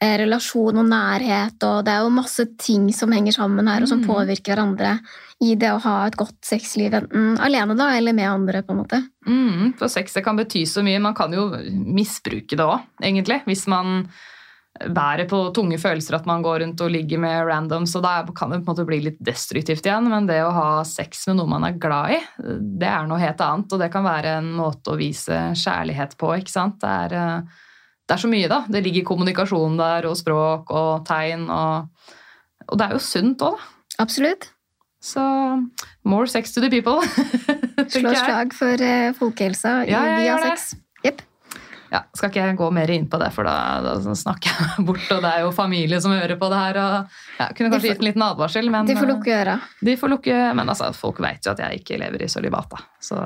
eh, relasjon og nærhet, og det er jo masse ting som henger sammen her, og som Mm. påvirker hverandre i det å ha et godt sexliv, enten alene da, eller med andre, på en måte. Mm, for sex det kan bety så mye. Man kan jo misbruke det òg, egentlig. Hvis man bærer på tunge følelser at man går rundt og ligger med random, så da kan det på en måte bli litt destruktivt igjen. Men det å ha sex med noe man er glad i, det er noe helt annet. Og det kan være en måte å vise kjærlighet på. ikke sant? Det er, eh, det er så mye, da. Det ligger kommunikasjon der, og språk og tegn. Og, og det er jo sunt òg, da. Absolutt. Så more sex to the people. Slå slag for eh, folkehelsa Ja, jeg via sex. Yep. Ja, Skal ikke jeg gå mer inn på det, for da, da snakker jeg bort. Og det er jo familie som hører på det her. og ja, Kunne kanskje får- gitt en liten advarsel, men De får eh, lukke øra. de får lukke Men altså, folk vet jo at jeg ikke lever i sølibat, da. Så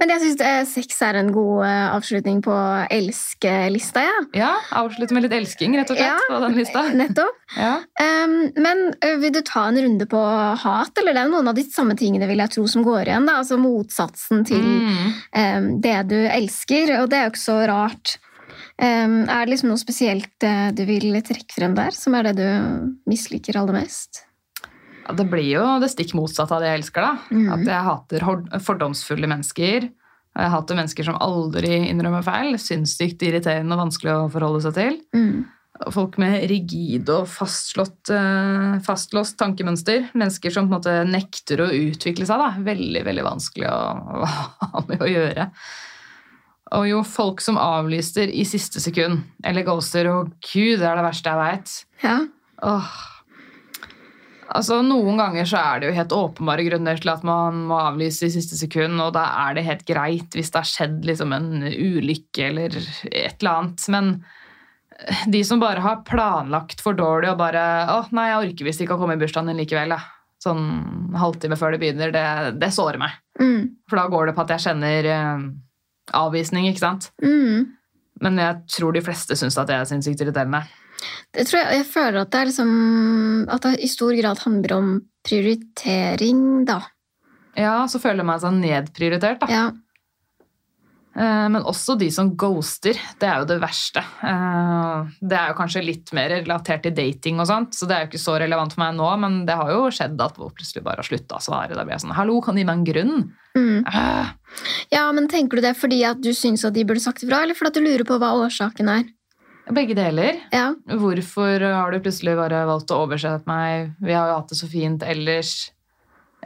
Men jeg syns sex er en god eh, avslutning på elskelista, ja. ja, avslutte med litt elsking, rett og slett, Ja. på den lista. Nettopp. Ja. Um, men vil du ta en runde på hat, eller det er jo noen av de samme tingene vil jeg tro som går igjen? da, Altså motsatsen til Mm. um, det du elsker, og det er jo ikke så rart. Um, er det liksom noe spesielt eh, du vil trekke frem der, som er det du misliker aller mest? Ja, det blir jo det stikk motsatte av det jeg elsker. da. Mm. At jeg hater fordomsfulle mennesker. Og jeg hater mennesker som aldri innrømmer feil. Sinnssykt irriterende og vanskelig å forholde seg til. Mm. Folk med rigid og fastslått, eh, fastlåst tankemønster. Mennesker som på en måte nekter å utvikle seg. da. Veldig veldig vanskelig å ha med å gjøre. Og jo folk som avlyser i siste sekund, eller ghoster, og gud, det er det verste jeg veit. Ja. Åh. Altså, Noen ganger så er det jo helt åpenbare grunner til at man må avlyse i siste sekund, og da er det helt greit hvis det har skjedd liksom en ulykke eller et eller annet. Men eh, de som bare har planlagt for dårlig og bare 'Å, nei, jeg orker visst ikke å komme i bursdagen din likevel', da. Sånn halvtime før det begynner, det, det sårer meg. Mm. For da går det på at jeg kjenner eh, avvisning, ikke sant? Mm. Men jeg tror de fleste syns at det er sinnssykt irriterende. Det tror jeg, jeg føler at det liksom At det i stor grad handler om prioritering, da. Ja, så føler man seg nedprioritert, da. Ja. Eh, Men også de som ghoster. Det er jo det verste. Eh, Det er jo kanskje litt mer relatert til dating og sånt, så det er jo ikke så relevant for meg nå, men det har jo skjedd at folk plutselig bare har slutta å svare. Da blir jeg sånn Hallo, kan du gi meg en grunn? Mm. Eh, ja, men tenker du det fordi at du syns at de burde sagt ifra, eller fordi at du lurer på hva årsaken er? Begge deler. Ja. Hvorfor har du plutselig bare valgt å overse meg? Vi har jo hatt det så fint ellers.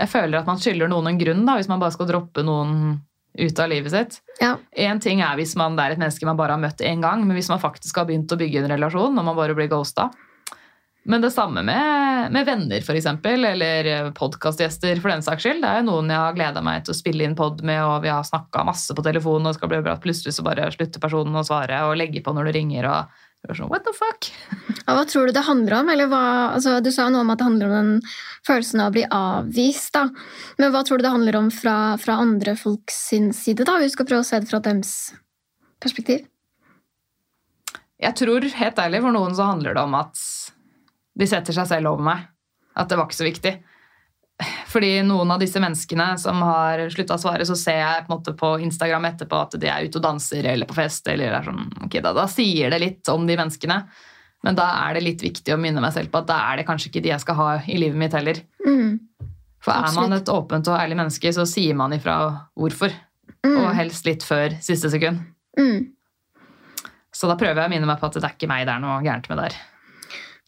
Jeg føler at man skylder noen en grunn, da, hvis man bare skal droppe noen ut av livet sitt. Ja. En ting er hvis man det er et menneske man bare har møtt én gang, men hvis man faktisk har begynt å bygge en relasjon når man bare blir ghosta. Men det samme med, med venner, eksempel, eller podkastgjester, for den saks skyld. Det er jo noen jeg har gleda meg til å spille inn pod med, og vi har snakka masse på telefonen, og det skal bli bra. at Plutselig så bare slutter personen å svare og legge på når du ringer. og sånn, What the fuck? Ja, hva tror du det handler om? Eller hva, altså, du sa noe om at det handler om den følelsen av å bli avvist. Da. Men hva tror du det handler om fra, fra andre folks sin side? da? Vi skal prøve å se det fra deres perspektiv. Jeg tror helt ærlig for noen så handler det om at de setter seg selv over meg. At det var ikke så viktig. Fordi noen av disse menneskene som har slutta å svare, så ser jeg på, på Instagram etterpå at de er ute og danser eller på fest. eller er sånn, okay, da, da sier det litt om de menneskene. Men da er det litt viktig å minne meg selv på at da er det kanskje ikke de jeg skal ha i livet mitt heller. Mm. For er man et åpent og ærlig menneske, så sier man ifra hvorfor. Mm. Og helst litt før siste sekund. Mm. Så da prøver jeg å minne meg på at det er ikke meg det er noe gærent med der.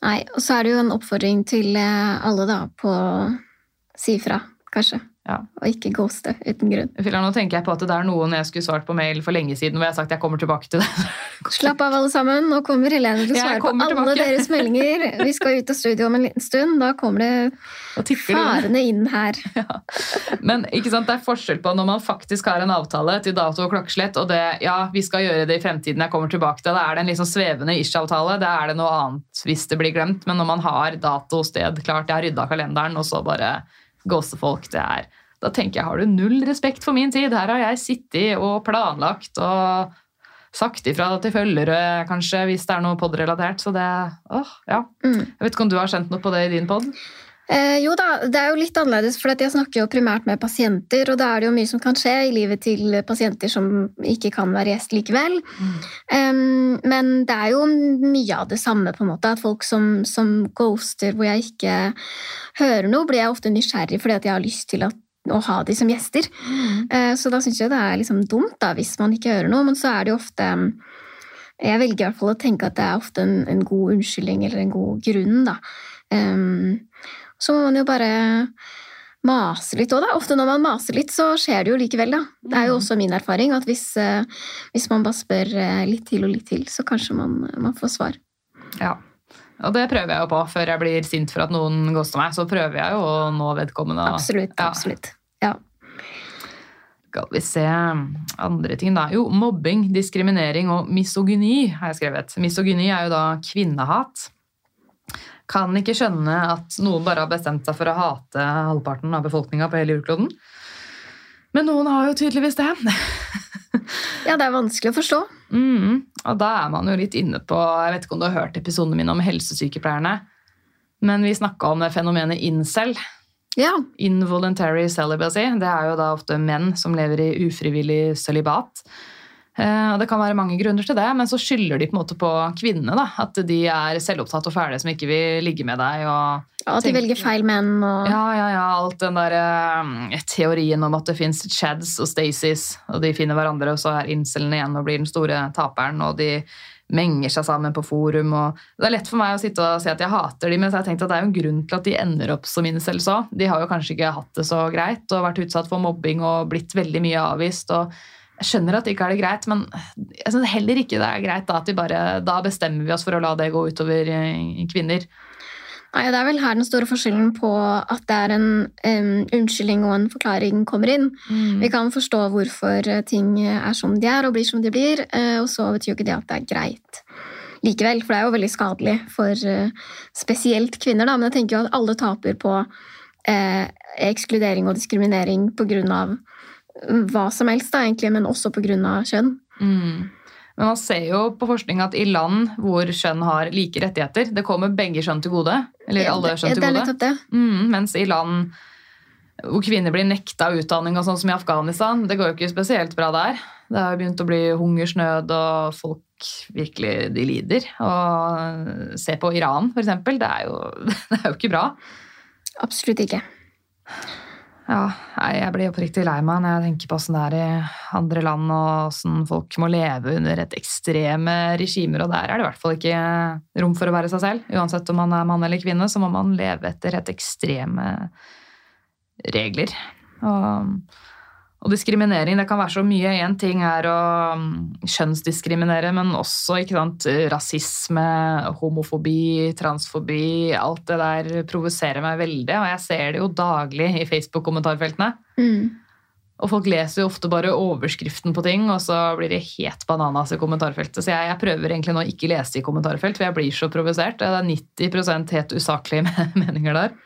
Nei, og så er det jo en oppfordring til eh, alle da på å si ifra, kanskje. Ja. Og ikke ghoste uten grunn. Fylla, Nå tenker jeg på at det er noen jeg skulle svart på mail for lenge siden hvor jeg har sagt at jeg kommer tilbake til det. Slapp av, alle sammen. Nå kommer Helene til å svare på kommer alle tilbake. deres meldinger. Vi skal ut av studio om en liten stund. Da kommer det farende inn her. Men ikke sant, det er forskjell på når man faktisk har en avtale til dato og klokkeslett, og det ja, vi skal gjøre det i fremtiden, jeg kommer tilbake til det. Da er det en liksom svevende ish-avtale. Da er det noe annet hvis det blir glemt. Men når man har dato og sted klart, jeg har rydda kalenderen, og så bare ghoste folk, det er Da tenker jeg har du null respekt for min tid. Her har jeg sittet og planlagt og sagt ifra til følgere, kanskje, hvis det er noe pod-relatert. Så det åh, ja. Mm. Jeg vet ikke om du har kjent noe på det i din pod? Eh, jo da, det er jo litt annerledes, for jeg snakker jo primært med pasienter, og da er det jo mye som kan skje i livet til pasienter som ikke kan være gjest likevel. Em, men det er jo mye av det samme, på en måte, at folk som, som ghoster hvor jeg ikke hører noe, blir jeg ofte nysgjerrig fordi at jeg har lyst til at, å ha de som gjester. Eh, så da syns jeg det er liksom dumt da, hvis man ikke hører noe, men så er det jo ofte Jeg velger i hvert fall å tenke at det er ofte en, en god unnskyldning eller en god grunn, da. Em, så må man jo bare mase litt òg, da. Ofte når man maser litt, så skjer det jo likevel, da. Det er jo også min erfaring at hvis, eh, hvis man bare spør eh, litt til og litt til, så kanskje man, man får svar. Ja. Og det prøver jeg jo på før jeg blir sint for at noen ghoster meg. Så prøver jeg jo å nå vedkommende. Absolutt. Ja. absolutt. Ja. Skal vi se andre ting, da. Jo, mobbing, diskriminering og misogyni har jeg skrevet. Misogyni er jo da kvinnehat. Kan ikke skjønne at noen bare har bestemt seg for å hate halvparten av befolkninga på hele jordkloden. Men noen har jo tydeligvis det. ja, det er vanskelig å forstå. Mm, og da er man jo litt inne på Jeg vet ikke om du har hørt episodene mine om helsesykepleierne, men vi snakka om det fenomenet incel. Ja. Involuntary celibacy. Det er jo da ofte menn som lever i ufrivillig sølibat. Eh, og Det kan være mange grunner til det, men så skylder de på en måte på kvinnene. da, At de er selvopptatt og fæle som ikke vil ligge med deg. og At de velger feil menn og ja, ja, ja, alt den der eh, teorien om at det fins Chads og Stacys, og de finner hverandre, og så er incelen igjen og blir den store taperen, og de menger seg sammen på forum. og Det er lett for meg å sitte og si at jeg hater dem, men så har jeg tenkt at det er jo en grunn til at de ender opp som incels òg. De har jo kanskje ikke hatt det så greit og vært utsatt for mobbing og blitt veldig mye avvist. og jeg skjønner at det ikke er det greit, men jeg synes heller ikke det er greit da, at vi bare, da bestemmer vi oss for å la det gå utover eh, kvinner. Nei, Det er vel her den store forskjellen på at det er en um, unnskyldning og en forklaring kommer inn. Vi kan forstå hvorfor eh, ting er som de er og blir som de blir, eh, og så betyr jo ikke det at det er greit likevel, for det er jo veldig skadelig for uh, spesielt kvinner. Da. Men jeg tenker jo at alle taper på eh, ekskludering og diskriminering på grunn av hva som helst, da, egentlig, men også av kjønn. Mm. Men man ser jo på forskning at i land hvor kjønn har like rettigheter, det kommer begge kjønn til gode. Eller alle kjønn til gode. det. Mm, mens i land hvor kvinner blir nekta utdanning, og sånn som i Afghanistan, det går jo ikke spesielt bra der. Det har begynt å bli hungersnød, og folk virkelig de lider. Og se på Iran, eksempel. Det er jo, det er jo ikke bra. Absolutt ikke. Ja, jeg blir oppriktig lei meg når jeg tenker på åssen det er i andre land, og åssen folk må leve under et ekstreme regimer, og der er det i hvert fall ikke rom for å være seg selv. Uansett om man er mann eller kvinne, så må man leve etter et ekstreme regler. Og, og diskriminering, det kan være så mye. Én ting er å mm, kjønnsdiskriminere, men også sant, rasisme, homofobi, transfobi. Alt det der provoserer meg veldig, og jeg ser det jo daglig i Facebook-kommentarfeltene. Mm. Og folk leser jo ofte bare overskriften på ting, og så blir det helt bananas i kommentarfeltet. Så jeg, jeg prøver egentlig nå å ikke lese i kommentarfelt, for jeg blir så provosert. Det er 90% helt usaklige meninger der.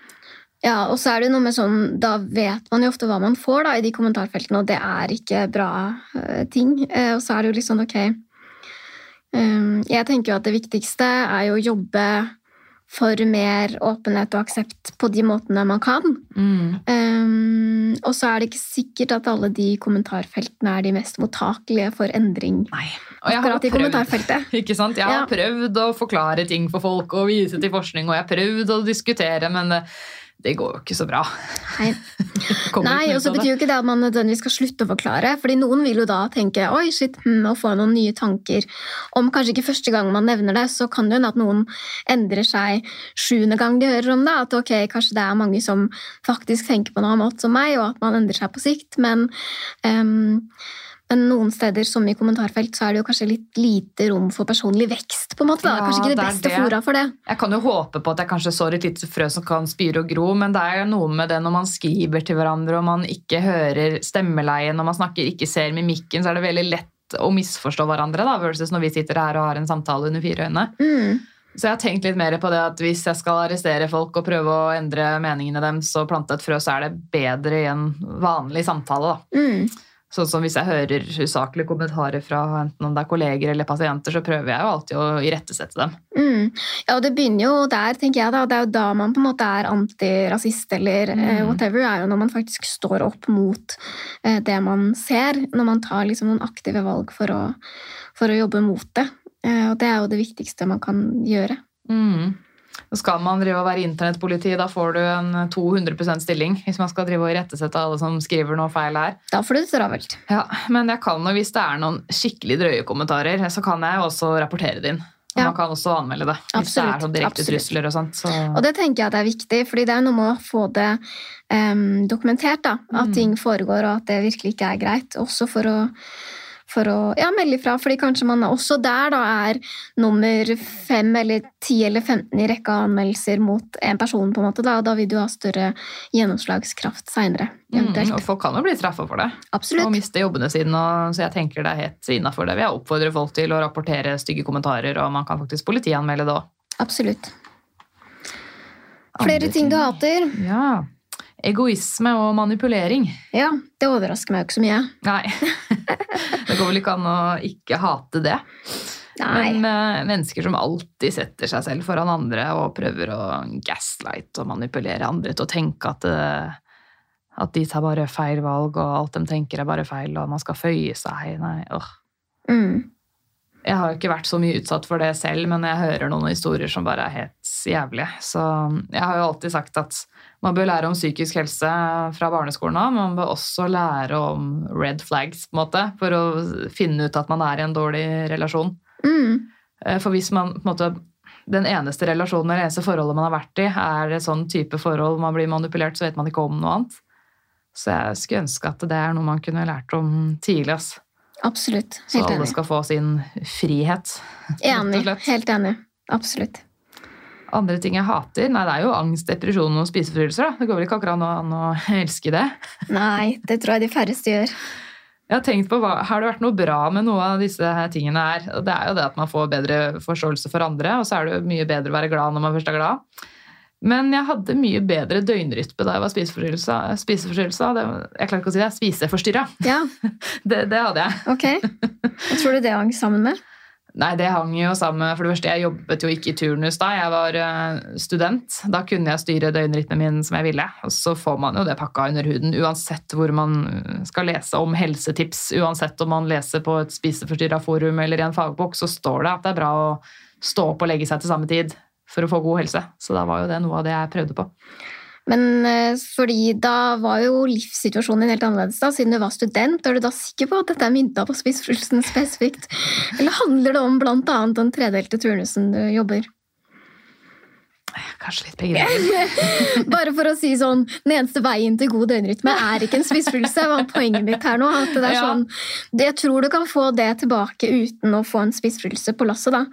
Ja, og så er det noe med sånn, Da vet man jo ofte hva man får da, i de kommentarfeltene, og det er ikke bra uh, ting. Uh, og så er det jo litt sånn, ok um, Jeg tenker jo at det viktigste er jo å jobbe for mer åpenhet og aksept på de måtene man kan. Mm. Um, og så er det ikke sikkert at alle de kommentarfeltene er de mest mottakelige for endring. Nei. Og jeg har prøvd, ikke sant? Jeg har Ja. prøvd å forklare ting for folk og vise til forskning, og jeg har prøvd å diskutere, men det, det går jo ikke så bra. Nei. Nei, og så betyr jo ikke det at man nødvendigvis skal slutte å forklare. fordi noen vil jo da tenke oi, shit, hm, og få noen nye tanker. Om kanskje ikke første gang man nevner det, så kan det hende at noen endrer seg sjuende gang de hører om det. At ok, kanskje det er mange som faktisk tenker på noe annet som meg, og at man endrer seg på sikt. Men, ehm, men noen steder, som i kommentarfelt, så er det jo kanskje litt lite rom for personlig vekst. på en måte da. Ja, Kanskje ikke det det beste det. fora for det. Jeg kan jo håpe på at jeg kanskje sår et lite frø som kan spire og gro, men det er jo noe med det når man skriver til hverandre og man ikke hører stemmeleien, når man snakker, ikke ser mimikken, så er det veldig lett å misforstå hverandre, da, versus når vi sitter her og har en samtale under fire øyne. Mm. Så jeg har tenkt litt mer på det at hvis jeg skal arrestere folk og prøve å endre meningene deres og plante et frø, så er det bedre i en vanlig samtale. da. Mm. Sånn som hvis jeg hører usaklige kommentarer fra enten om det er kolleger eller pasienter, så prøver jeg jo alltid å irettesette dem. Mm. Ja, og det begynner jo der, tenker jeg da. Det er jo da man på en måte er antirasist eller eh, Mm. whatever, er jo når man faktisk står opp mot eh, det man ser. Når man tar liksom noen aktive valg for å, for å jobbe mot det. Eh, og det er jo det viktigste man kan gjøre. Mm. Skal man drive og være internettpoliti, da får du en 200% stilling hvis man skal drive og irettesette alle som skriver noe feil her. Da får du det travelt. Ja, men jeg kan jo, hvis det er noen skikkelig drøye kommentarer, så kan jeg jo også rapportere det inn. Og Ja. man kan også anmelde det. Hvis det Absolutt, er sånn direkte absolutt. trusler og sånt. Så. Og det tenker jeg at er viktig, fordi det er noe med å få det um, dokumentert. da, At Mm. ting foregår, og at det virkelig ikke er greit. Også for å, for å ja, melde ifra, fordi kanskje man også der da er nummer fem eller ti eller 15 i rekka anmeldelser mot en person, på en måte, da, og da vil du ha større gjennomslagskraft seinere. Mm, og folk kan jo bli straffa for det. Og miste jobbene sine. Og, så jeg tenker det er helt innafor det. Jeg oppfordrer folk til å rapportere stygge kommentarer, og man kan faktisk politianmelde det òg. Absolutt. Flere ting du hater? Ja. Egoisme og manipulering. Ja, det overrasker meg jo ikke så mye. Nei. det går vel ikke an å ikke hate det. Nei. Men eh, mennesker som alltid setter seg selv foran andre og prøver å gaslight og manipulere andre til å tenke at, eh, at de tar bare feil valg, og alt de tenker er bare feil, og man skal føye seg. Nei, åh. Mm. Jeg har jo ikke vært så mye utsatt for det selv, men jeg hører noen historier som bare er helt jævlige. Så jeg har jo alltid sagt at man bør lære om psykisk helse fra barneskolen av, men man bør også lære om red flags, på en måte, for å finne ut at man er i en dårlig relasjon. Mm. Eh, For hvis man på en måte den eneste relasjonen eller eneste forholdet man har vært i, er et sånn type forhold man blir manipulert, så vet man ikke om noe annet. Så jeg skulle ønske at det er noe man kunne lært om tidlig. ass. Absolutt. Så alle enig. skal få sin frihet. Enig. Helt enig. Absolutt. Andre ting jeg hater? Nei, det er jo angst, depresjon og spiseforstyrrelser. da. Det går vel ikke akkurat an å, elske det. Nei, det tror jeg de færreste gjør. Jeg har tenkt på, Har det vært noe bra med noe av disse her tingene her? Det er jo det at man får bedre forståelse for andre, og så er det jo mye bedre å være glad når man først er glad. Men jeg hadde mye bedre døgnrytme da jeg var spiseforstyrrelse. Det, jeg klarer ikke å si det. Spiseforstyrra. Ja, Det, det hadde jeg. ok. Hva tror du det hang sammen med? Nei, det hang jo sammen For det første, jeg jobbet jo ikke i turnus da. Jeg var eh, student. Da kunne jeg styre døgnrytmen min som jeg ville. Og så får man jo det pakka under huden uansett hvor man skal lese om helsetips. Uansett om man leser på et spiseforstyrra forum eller i en fagbok, så står det at det er bra å stå opp og legge seg til samme tid for å få god helse. Så da var jo det noe av det jeg prøvde på. Men eh, fordi da var jo livssituasjonen din helt annerledes da, siden du var student. Er du da sikker på at dette er mynta på spiseforstyrrelsen spesifikt? Eller handler det om annet den tredelte turnusen du jobber? Kanskje litt begge deler. Bare for å si sånn, den eneste veien til god døgnrytme er ikke en spiseforstyrrelse, var poenget mitt her nå. At det er sånn, jeg tror du kan få det tilbake uten å få en spiseforstyrrelse på lasset da.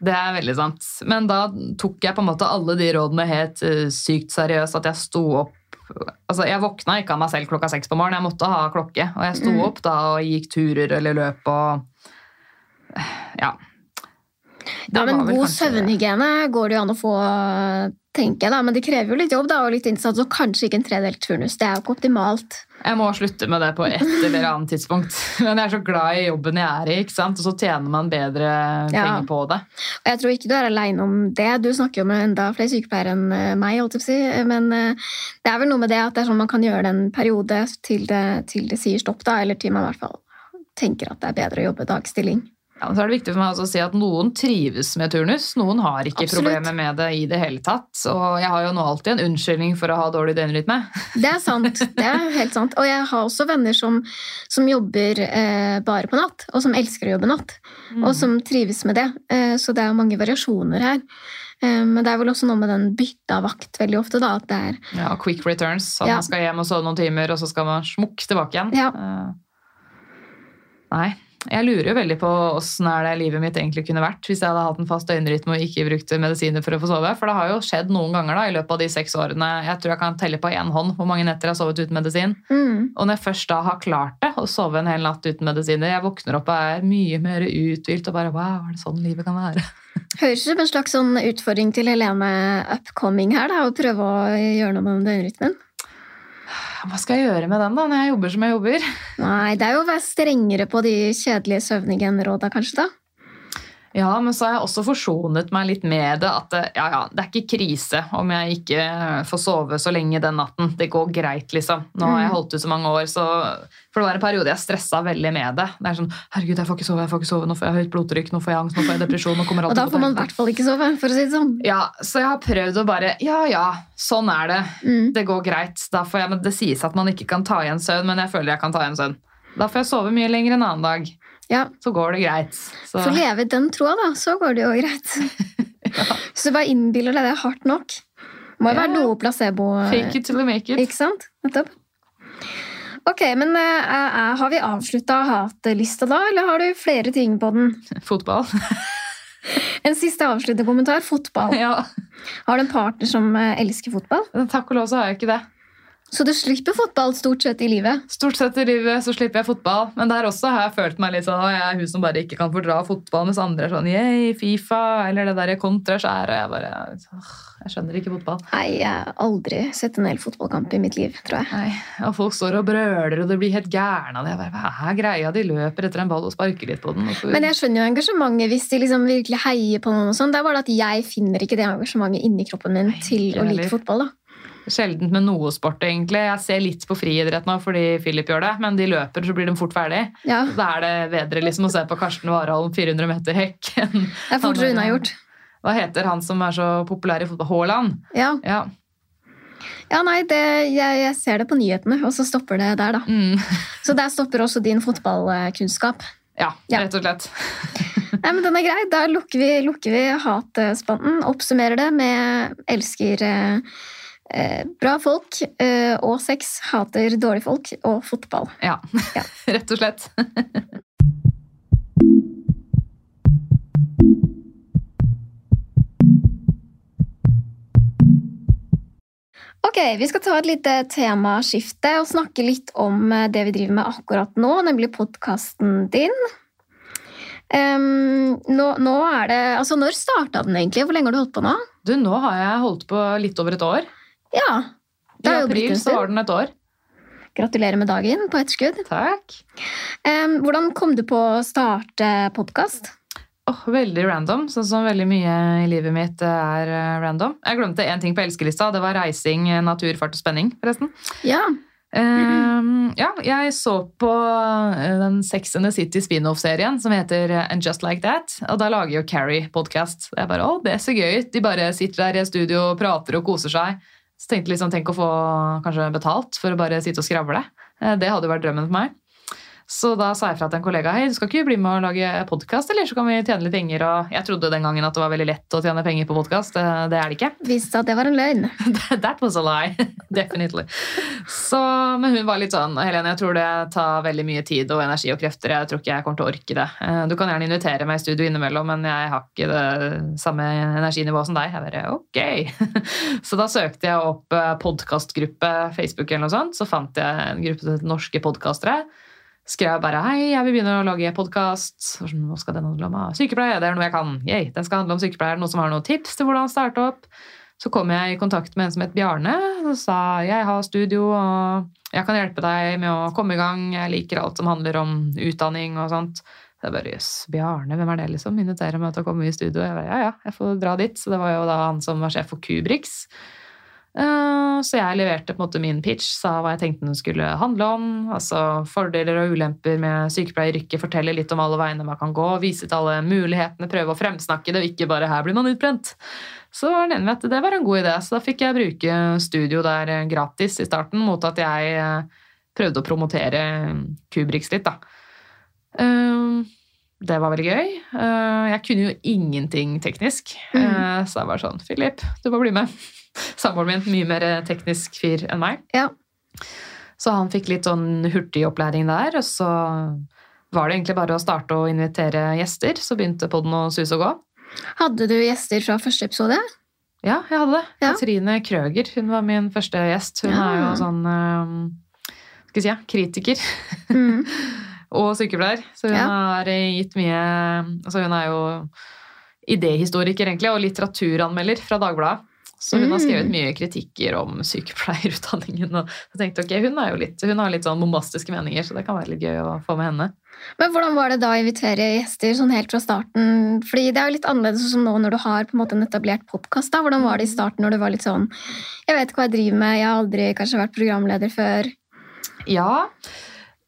Det er veldig sant. Men da tok jeg på en måte alle de rådene helt uh, sykt seriøst. At jeg sto opp Altså, Jeg våkna ikke av meg selv klokka seks på morgenen. Jeg måtte ha klokke. Og jeg sto Mm. opp da og gikk turer eller løp og Ja. Det Ja, men god kanskje- søvnhygiene går det jo an å få, tenker jeg da. Men det krever jo litt jobb da, og litt innsats, og kanskje ikke en tredelt turnus. Det er jo ikke optimalt. Jeg må slutte med det på et eller annet tidspunkt. Men jeg er så glad i jobben jeg er i, ikke sant? og så tjener man bedre Ja. på det. Og jeg tror ikke du er aleine om det. Du snakker jo med enda flere sykepleiere enn eh, meg, holdt jeg på å si. Men eh, det er vel noe med det at det er sånn man kan gjøre det en periode til det, til det sier stopp, da, eller til man i hvert fall tenker at det er bedre å jobbe dagstilling. Ja, så er det viktig for meg å si at Noen trives med turnus, noen har ikke Absolutt. problemer med det i det hele tatt. Og jeg har jo nå alltid en unnskyldning for å ha dårlig døgnrytme. Det er sant. Det er helt sant. Og jeg har også venner som, som jobber eh, bare på natt, og som elsker å jobbe natt. Og som trives med det. Eh, så det er mange variasjoner her. Eh, men det er vel også noe med den bytta vakt veldig ofte, da. At det er Ja, quick returns. At Ja. man skal hjem og sove noen timer, og så skal man smukk tilbake igjen. Ja. Eh, Nei. Jeg lurer jo veldig på åssen er det livet mitt egentlig kunne vært hvis jeg hadde hatt en fast døgnrytme og ikke brukte medisiner for å få sove. For det har jo skjedd noen ganger da, i løpet av de seks årene. Jeg tror jeg kan telle på én hånd hvor mange netter jeg har sovet uten medisin. mm, Og når jeg først da har klart det, å sove en hel natt uten medisiner, jeg våkner opp og er mye mer uthvilt og bare wow, er det sånn livet kan være? Høres ut som en slags sånn utfordring til Helene upcoming her, da, å prøve å gjøre noe med døgnrytmen. Hva skal jeg gjøre med den da, når jeg jobber som jeg jobber? Nei, det er jo å være strengere på de kjedelige søvnhygienråda, kanskje, da. Ja, men så har jeg også forsonet meg litt med det. At det, ja, ja, det er ikke krise om jeg ikke får sove så lenge den natten. Det går greit, liksom. Nå har jeg Mm. holdt ut så mange år, så For det var en periode jeg stressa veldig med det. Det er sånn Herregud, jeg får ikke sove, jeg får ikke sove, nå får jeg høyt blodtrykk, nå får jeg angst, nå får jeg depresjon, nå kommer alt Og da får man i hvert fall ikke sove, for å si det sånn. Ja, så jeg har prøvd å bare Ja, ja, sånn er det. Mm. Det går greit. Jeg, men det sies at man ikke kan ta igjen søvn, men jeg føler jeg kan ta igjen søvn. Da får jeg sove mye lenger en annen dag. Ja, Så går det greit. Så, For å leve den troa, da, så går det jo greit. ja. Så bare innbiller deg det hardt nok. Må jo Ja, være noe placebo. fake it till you make it. Ikke sant? Nettopp. Ok, men uh, uh, har vi avslutta hatlista da, eller har du flere ting på den? Fotball. En siste avsluttende kommentar. Fotball. ja. Har du en partner som eh, elsker fotball? Takk og lov så har jeg ikke det. Så du slipper fotball stort sett i livet? Stort sett i livet så slipper jeg fotball, men der også har jeg følt meg litt sånn at jeg er hun som bare ikke kan fordra fotball, mens andre er sånn yeah, Fifa, eller det der kontraskjæret. Jeg bare åh, Jeg skjønner ikke fotball. Nei, jeg har aldri sett en hel fotballkamp i mitt liv, tror jeg. Nei, og Folk står og brøler, og det blir helt gærne av det. Jeg bare, Hva er greia? De løper etter en ball og sparker litt på den. Hvorfor- Men jeg skjønner jo engasjementet hvis de liksom virkelig heier på noen. og sånn. Det er bare at jeg finner ikke det engasjementet inni kroppen min til å like fotball. da. Sjeldent med noe sport, egentlig. Jeg ser litt på friidrett nå fordi Philip gjør det, men de løper, så blir de fort ferdig. Ja, Da er det bedre liksom å se på Karsten Warholm 400 meter hekk. Det er fortere unnagjort. Hva heter han som er så populær i fotball? Haaland? Ja. Ja. ja, nei, det, jeg, jeg ser det på nyhetene, og så stopper det der, da. Mm. Så der stopper også din fotballkunnskap. ja, Ja. rett og slett. Nei, men den er grei. Da lukker vi, lukker vi hatspanten. Oppsummerer det med elsker eh, bra folk eh, og sex, hater dårlige folk og fotball. Ja, Ja. rett og slett. Ok, Vi skal ta et lite temaskifte og snakke litt om eh, det vi driver med akkurat nå, nemlig podkasten din. Um, nå, nå er det Altså, når starta den egentlig? Hvor lenge har du holdt på nå? Du, nå har jeg holdt på litt over et år. Ja. Det I har april så var den et år. Gratulerer med dagen på etterskudd. Takk. Um, hvordan kom du på å starte podkast? Oh, veldig random, sånn som veldig mye i livet mitt er eh, random. Jeg glemte én ting på elskelista. Det var reising, eh, natur, fart og spenning, forresten. Ja. Um, ja, jeg så på eh, den Sex and the City spin-off-serien som heter eh, And Just Like That. Og da lager jo Carrie podkast. er bare, å, det er så gøy ut. De bare sitter der i studio og prater og koser seg. Så tenkte jeg liksom, tenk å få kanskje betalt for å bare sitte og skravle. Eh, Det hadde vært drømmen for meg. Så da sa jeg fra til en kollega hei, du skal ikke bli med og lage podkast, eller så kan vi tjene litt penger. Og jeg trodde den gangen at det var veldig lett å tjene penger på podkast. Det det er det ikke. Visste at det var en løgn. That was a lie. Definitely. Så, men hun var litt sånn Helene, jeg tror det tar veldig mye tid og energi og krefter. Jeg tror ikke jeg kommer til å orke det. Eh, Du kan gjerne invitere meg i studio innimellom, men jeg har ikke det samme energinivået som deg. Jeg bare, ok. Så da søkte jeg opp eh, podkastgruppe Facebook eller noe sånt. Så fant jeg en gruppe Norske podkastere. Skrev jeg bare hei, jeg vil begynne å lage podkast. Hva skal den handle om? Ah, Sykepleie, det er noe jeg kan. Yay, den skal handle om sykepleier. Noen som har noen tips til hvordan starte opp? Så kom jeg i kontakt med en som het Bjarne og sa jeg har studio og jeg kan hjelpe deg med å komme i gang. Jeg liker alt som handler om utdanning og sånt. Så jeg bare, jøss, Bjarne, hvem er det liksom? Inviterer meg til å komme i studio. Jeg bare, ja, ja, jeg får dra dit. Så det var jo da han som var sjef for Kubrix. Eh, Så jeg leverte på en måte min pitch, sa hva jeg tenkte den skulle handle om. Altså fordeler og ulemper med sykepleieryrket, fortelle litt om alle veiene man kan gå, vise til alle mulighetene, prøve å fremsnakke det, og ikke bare 'her blir man utbrent'. Så var enige med at det var en god idé, så da fikk jeg bruke studio der eh, gratis i starten, mot at jeg eh, prøvde å promotere Kubrix litt, da. Det var veldig gøy. Jeg kunne jo ingenting teknisk, eh, så jeg var sånn Philip, du må bli med. Samboeren min, mye mer teknisk fyr enn meg. Ja. Så han fikk litt sånn hurtig opplæring der, og så var det egentlig bare å starte å invitere gjester. Så begynte podden å suse og gå. Hadde du gjester fra første episode? Ja, jeg hadde det. Ja. Katrine Krøger hun var min første gjest. Hun Ja. er jo sånn eh, skal vi si, kritiker Mm. og sykepleier. Så hun Ja. har gitt mye altså Hun er jo idéhistoriker egentlig, og litteraturanmelder fra Dagbladet. Så hun har Mm. skrevet mye kritikker om sykepleierutdanningen. Og jeg tenkte, ok, Hun, litt, hun har litt sånn bombastiske meninger, så det kan være litt gøy å få med henne. Men hvordan var det da å invitere gjester sånn helt fra starten? Fordi det er jo litt annerledes som nå når du har på en måte en etablert podkast. Hvordan var det i starten når du var litt sånn Jeg vet ikke hva jeg driver med, jeg har aldri kanskje vært programleder før. Ja.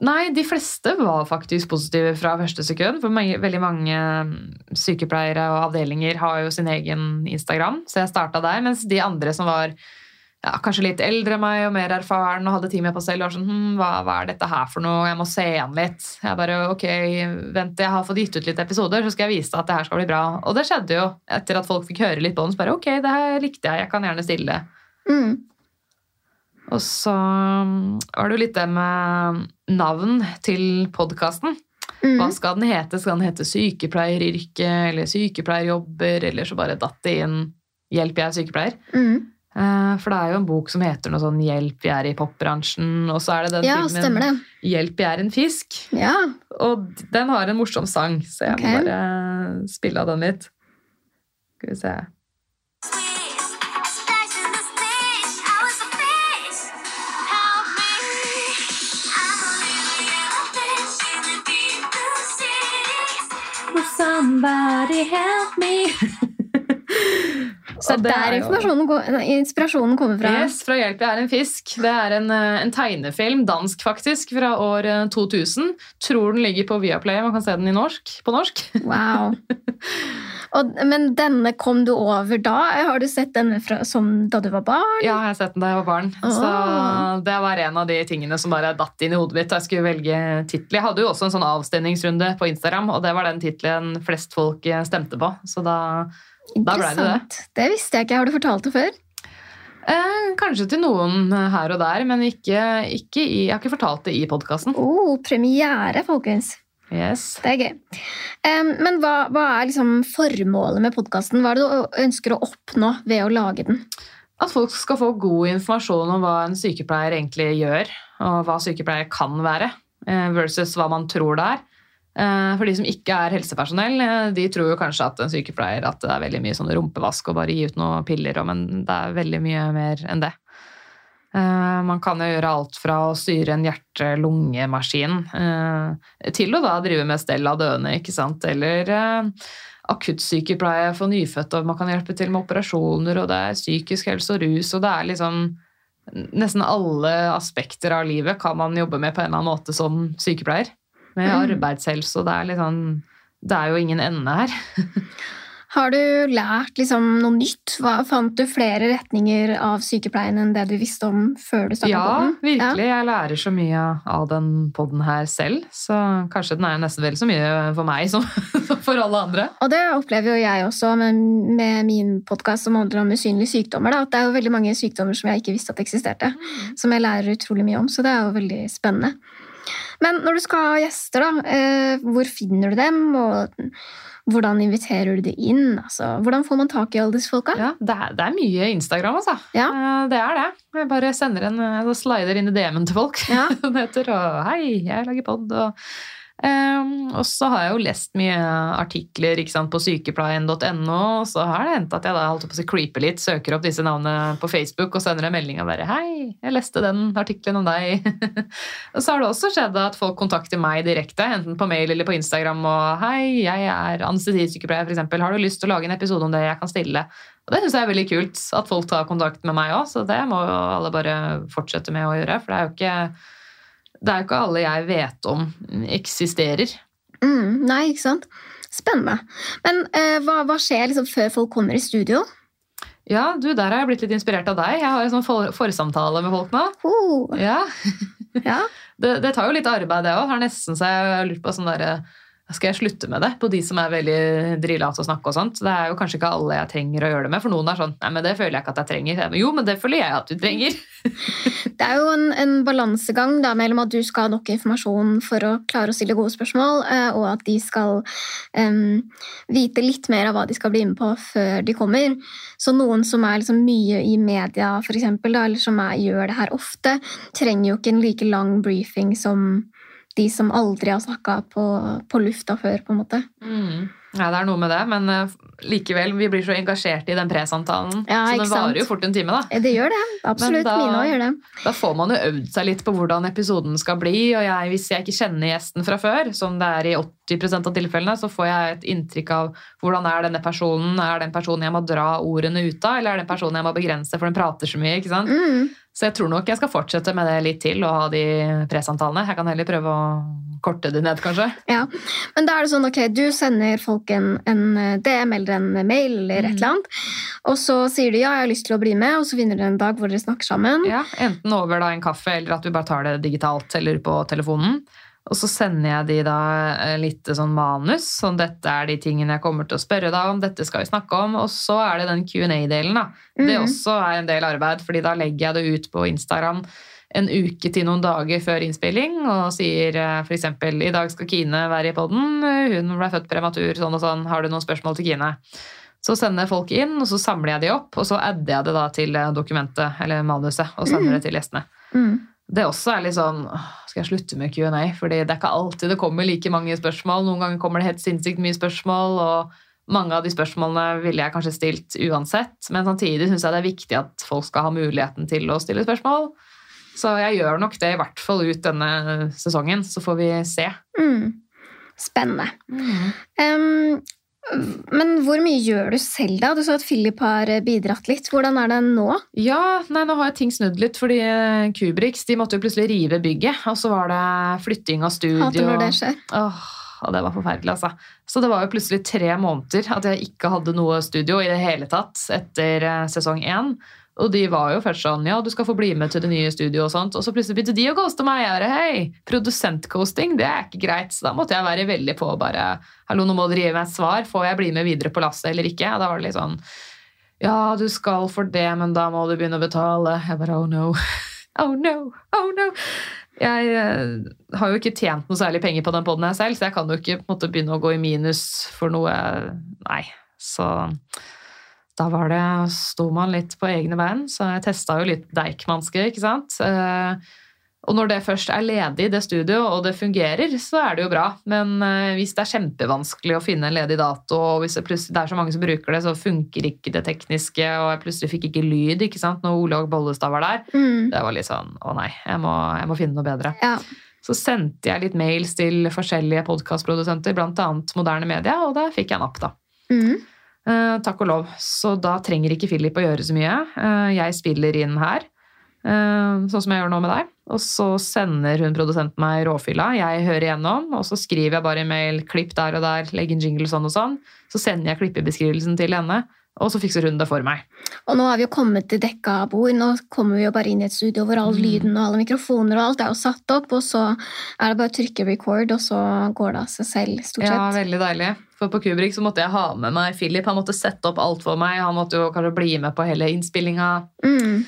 Nei, de fleste var faktisk positive fra første sekund. For mange, veldig mange mm, sykepleiere og avdelinger har jo sin egen Instagram, så jeg starta der. Mens de andre som var ja, kanskje litt eldre enn meg og mer erfaren og hadde tid med på selv, var sånn hm, hva, hva er dette her for noe? Jeg må se igjen litt. Jeg bare ok, vent, jeg har fått gitt ut litt episoder, så skal jeg vise deg at det her skal bli bra. Og det skjedde jo etter at folk fikk høre litt på den. Så bare ok, det her likte jeg, jeg kan gjerne stille. Mm. Og så mm, var det jo litt det med navn til podkasten. Hva Mm. skal den hete? Skal den hete Sykepleieryrke eller Sykepleierjobber? Eller så bare datt det inn Hjelp, jeg er sykepleier. Mm. Eh, For det er jo en bok som heter noe sånn Hjelp, jeg er i popbransjen. Og så er det den Ja, filmen. Hjelp, jeg er en fisk. Ja. Og den har en morsom sang, så jeg må bare spille av den litt. Skal vi se. Somebody help me. Så det er er går- inspirasjonen kommer fra. Yes, fra Hjelp, jeg er en fisk. Det er en, eh, en tegnefilm, dansk faktisk, fra år eh, 2000. Tror den ligger på Viaplay, man kan se den i norsk, på norsk. Wow. Og, men denne kom du over da? Har du sett denne fra, som da du var barn? Ja, jeg har sett den da jeg var barn. Så Ah. det var en av de tingene som bare datt inn i hodet mitt. da Jeg skulle velge tittel. Jeg hadde jo også en sånn avstemningsrunde på Instagram, og det var den tittelen flest folk eh, stemte på. Så da Det det. Det visste jeg ikke. Har du fortalt det før? eh, Kanskje til noen her og der, men ikke, ikke i, jeg har ikke fortalt det i podkasten. Oh, premiere, folkens. Yes. Det er gøy. Um, men hva, hva er liksom formålet med podkasten? Hva er det du ønsker å oppnå ved å lage den? At folk skal få god informasjon om hva en sykepleier egentlig gjør, og hva sykepleier kan være, eh, versus hva man tror det er. Eh, For de som ikke er helsepersonell, eh, de tror jo kanskje at en sykepleier at det er veldig mye sånn rumpevask og bare gi ut noen piller, men det er veldig mye mer enn det. Eh, Man kan jo gjøre alt fra å styre en hjerte-lungemaskin til å da drive med stell av døende, ikke sant? Eller akuttsykepleie for nyfødte, og man kan hjelpe til med operasjoner, og det er psykisk helse og rus, og det er liksom Nesten alle aspekter av livet kan man jobbe med på en eller annen måte som sykepleier. Med Mm. arbeidshelse, og det er liksom Det er jo ingen ende her. Har du lært liksom noe nytt? Hva, fant du flere retninger av sykepleien enn det du visste om før du starta Ja, på den? virkelig. Jeg lærer så mye av den podden her selv, så kanskje den er nesten vel så mye for meg som for alle andre. Og det opplever jo jeg også med, med min podkast som handler om usynlige sykdommer. Da, at det er jo veldig mange sykdommer som jeg ikke visste at eksisterte. Som jeg lærer utrolig mye om, så det er jo veldig spennende. Men når du skal ha gjester, da, eh, hvor finner du dem? Og hvordan inviterer du dem inn? Altså, hvordan får man tak i alle disse folka? Ja, det er, det er mye Instagram, altså. Ja. Eh, Det er det. Jeg bare sender en, slider inn i DM-en til folk. Ja. det heter, og hei, jeg lager pod. Og, Ehm, og så har jeg jo lest mye artikler ikke sant, på sykepleien.no, så har det hendt at jeg da holdt på å creepe litt, søker opp disse navnene på Facebook og sender en melding og bare 'Hei, jeg leste den artikkelen om deg'. og så har det også skjedd at folk kontakter meg direkte, enten på mail eller på Instagram og 'Hei, jeg er anestesisykepleier, f.eks. Har du lyst til å lage en episode om det jeg kan stille?' Og det syns jeg er veldig kult, at folk tar kontakt med meg òg, så det må jo alle bare fortsette med å gjøre, for det er jo ikke det er jo ikke alle jeg vet om eksisterer. Mm, nei, ikke sant? Spennende. Men uh, hva, hva skjer liksom før folk kommer i studio? Ja, du, der har jeg blitt litt inspirert av deg. Jeg har en sånn for forsamtale med folk nå. Oh, Ja, ja. Det, det tar jo litt arbeid, det òg. Har nesten så jeg har lurt på sånn derre skal jeg slutte med det på de som er veldig drillete å snakke og sånt? Det er jo kanskje ikke alle jeg trenger å gjøre det med, for noen er sånn Nei, men det føler jeg ikke at jeg trenger. Jo, men det føler jeg at du trenger. Det er jo en, en balansegang da, mellom at du skal ha nok informasjon for å klare å stille gode spørsmål, eh, og at de skal um, vite litt mer av hva de skal bli med på før de kommer. Så noen som er liksom mye i media, for eksempel, eller som er, gjør det her ofte, trenger jo ikke en like lang briefing som de som aldri har snakka på, på lufta før, på en måte. Mm. Ja, det er noe med det, men eh, likevel, vi blir så engasjerte i den presamtalen. Ja, så den varer jo fort en time, da. Det gjør det. Absolutt. da- Mina gjør det. Da får man jo øvd seg litt på hvordan episoden skal bli, og jeg, hvis jeg ikke kjenner gjesten fra før, som det er i 80% av tilfellene, så får jeg et inntrykk av hvordan er denne personen, er det en person jeg må dra ordene ut av, eller er det en person jeg må begrense, for den prater så mye, ikke sant? Mm. Så jeg tror nok jeg skal fortsette med det litt til, og ha de presamtalene. Jeg kan heller prøve å korte de ned, kanskje. Ja, men da er det sånn, ok, du sender folk en, en DM eller en mail eller et Mhm. eller annet, og så sier de ja, jeg har lyst til å bli med, og så finner dere en dag hvor dere snakker sammen. Ja, Enten over da en kaffe, eller at vi bare tar det digitalt eller på telefonen. Og så sender jeg de da eh, litt sånn manus, sånn dette er de tingene jeg kommer til å spørre deg om, dette skal vi snakke om, og så er det den Q&A-delen da. Det Mhm. også er en del arbeid, fordi da legger jeg det ut på Instagram en uke til noen dager før innspilling, og sier f.eks.: for eksempel, i dag skal Kine være i podden, hun ble født prematur, sånn og sånn, har du noen spørsmål til Kine? Så sender folk inn, og så samler jeg de opp, og så adder jeg det da til eh, dokumentet, eller manuset, og sender det til gjestene. Mm. Det også er litt sånn Skal jeg slutte med Q&A? Fordi det er ikke alltid det kommer like mange spørsmål. Noen ganger kommer det helt sinnssykt mye spørsmål, og mange av de spørsmålene ville jeg kanskje stilt uansett. Men samtidig syns jeg det er viktig at folk skal ha muligheten til å stille spørsmål. Så jeg gjør nok det i hvert fall ut denne sesongen, så får vi se. Mm. Spennende. Em, men hvor mye gjør du selv, da? Du sa at Philip har bidratt litt. Hvordan er det nå? Ja, nei, nå har ting snudd litt, fordi eh, Kubriks de måtte jo plutselig rive bygget. Og så var det flytting av studio. Hater når det skjer. Åh, og det var forferdelig, altså. Så det var jo plutselig tre måneder at jeg ikke hadde noe studio i det hele tatt etter eh, sesong én. Og de var jo først sånn ja, du skal få bli med til det nye studioet og sånt. Og så plutselig begynte de å ghoste meg. Jeg bare, hei, produsentghosting, det er ikke greit. Så da måtte jeg være veldig på bare hallo, nå må dere gi meg et svar. Får jeg bli med videre på lasset eller ikke? Da var det litt sånn ja, du skal for det, men da må du begynne å betale. Jeg bare oh no. Oh no, oh no. Jeg eh, har jo ikke tjent noe særlig penger på den poden jeg selv, så jeg kan jo ikke måte, begynne å gå i minus for noe Nei. Så da var det, sto man litt på egne bein, så jeg testa jo litt Deichmanske, ikke sant. Eh, Og når det først er ledig, det studio, og det fungerer, så er det jo bra. Men eh, hvis det er kjempevanskelig å finne en ledig dato, og hvis det det er så mange som bruker det, så funker ikke det tekniske, og jeg plutselig fikk ikke lyd ikke sant, når Olaug Bollestad var der, Mm. det var litt sånn å nei, jeg må, jeg må finne noe bedre. Ja. Så sendte jeg litt mails til forskjellige podkastprodusenter, bl.a. Moderne Media, og da fikk jeg napp, da. Mm. Eh, takk og lov. Så da trenger ikke Philip å gjøre så mye. Uh, jeg spiller inn her, uh, sånn som jeg gjør nå med deg. Og så sender hun produsenten meg råfylla. Jeg hører igjennom, og så skriver jeg bare i mail 'klipp der og der', legg inn jingle sånn og sånn. Så sender jeg klippebeskrivelsen til henne, og så fikser hun det for meg. Og nå har vi jo kommet til dekka bord. Nå kommer vi jo bare inn i et studio hvor all Mm. lyden og alle mikrofoner og alt er jo satt opp, og så er det bare å trykke record, og så går det av seg selv, stort sett. Ja, veldig deilig. For på Kubrik så måtte jeg ha med meg Philip. Han måtte sette opp alt for meg. Han måtte jo kanskje bli med på hele innspillinga. Mm.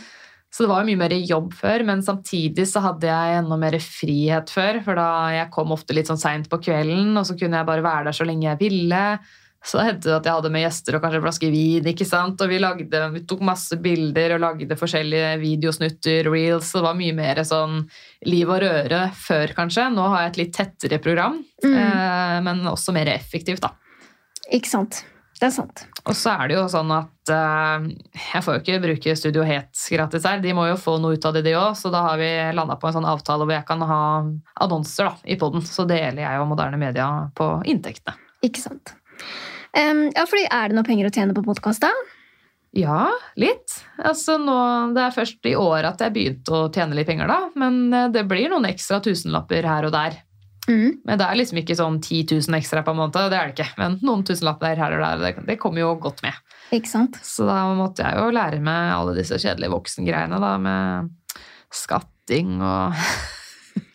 Så det var jo mye mer jobb før, men samtidig så hadde jeg enda mer frihet før. For da jeg kom ofte litt sånn seint på kvelden, og så kunne jeg bare være der så lenge jeg ville. Så det hendte det at jeg hadde med gjester og kanskje en flaske vin. ikke sant? Og vi, lagde, vi tok masse bilder og lagde forskjellige videosnutter, reels. Det var mye mer sånn liv og røre før, kanskje. Nå har jeg et litt tettere program, Mm. eh, men også mer effektivt, da. Ikke sant. Det er sant. Og så er det jo sånn at eh, jeg får jo ikke bruke Studio Het gratis her. De må jo få noe ut av det, de òg. Så da har vi landa på en sånn avtale hvor jeg kan ha annonser da, i poden. Så deler jeg jo moderne media på inntektene. Ikke sant. Em, ja, fordi Er det noe penger å tjene på podkast, da? Ja, litt. Altså nå, Det er først i år at jeg begynte å tjene litt penger, da. Men eh, det blir noen ekstra tusenlapper her og der. Mm. Men det er liksom ikke sånn 10 000 ekstra på en måned. Det er det ikke. Men noen tusenlapper her og der, det, det kommer jo godt med. Ikke sant? Så da måtte jeg jo lære meg alle disse kjedelige voksengreiene, da, med skatting og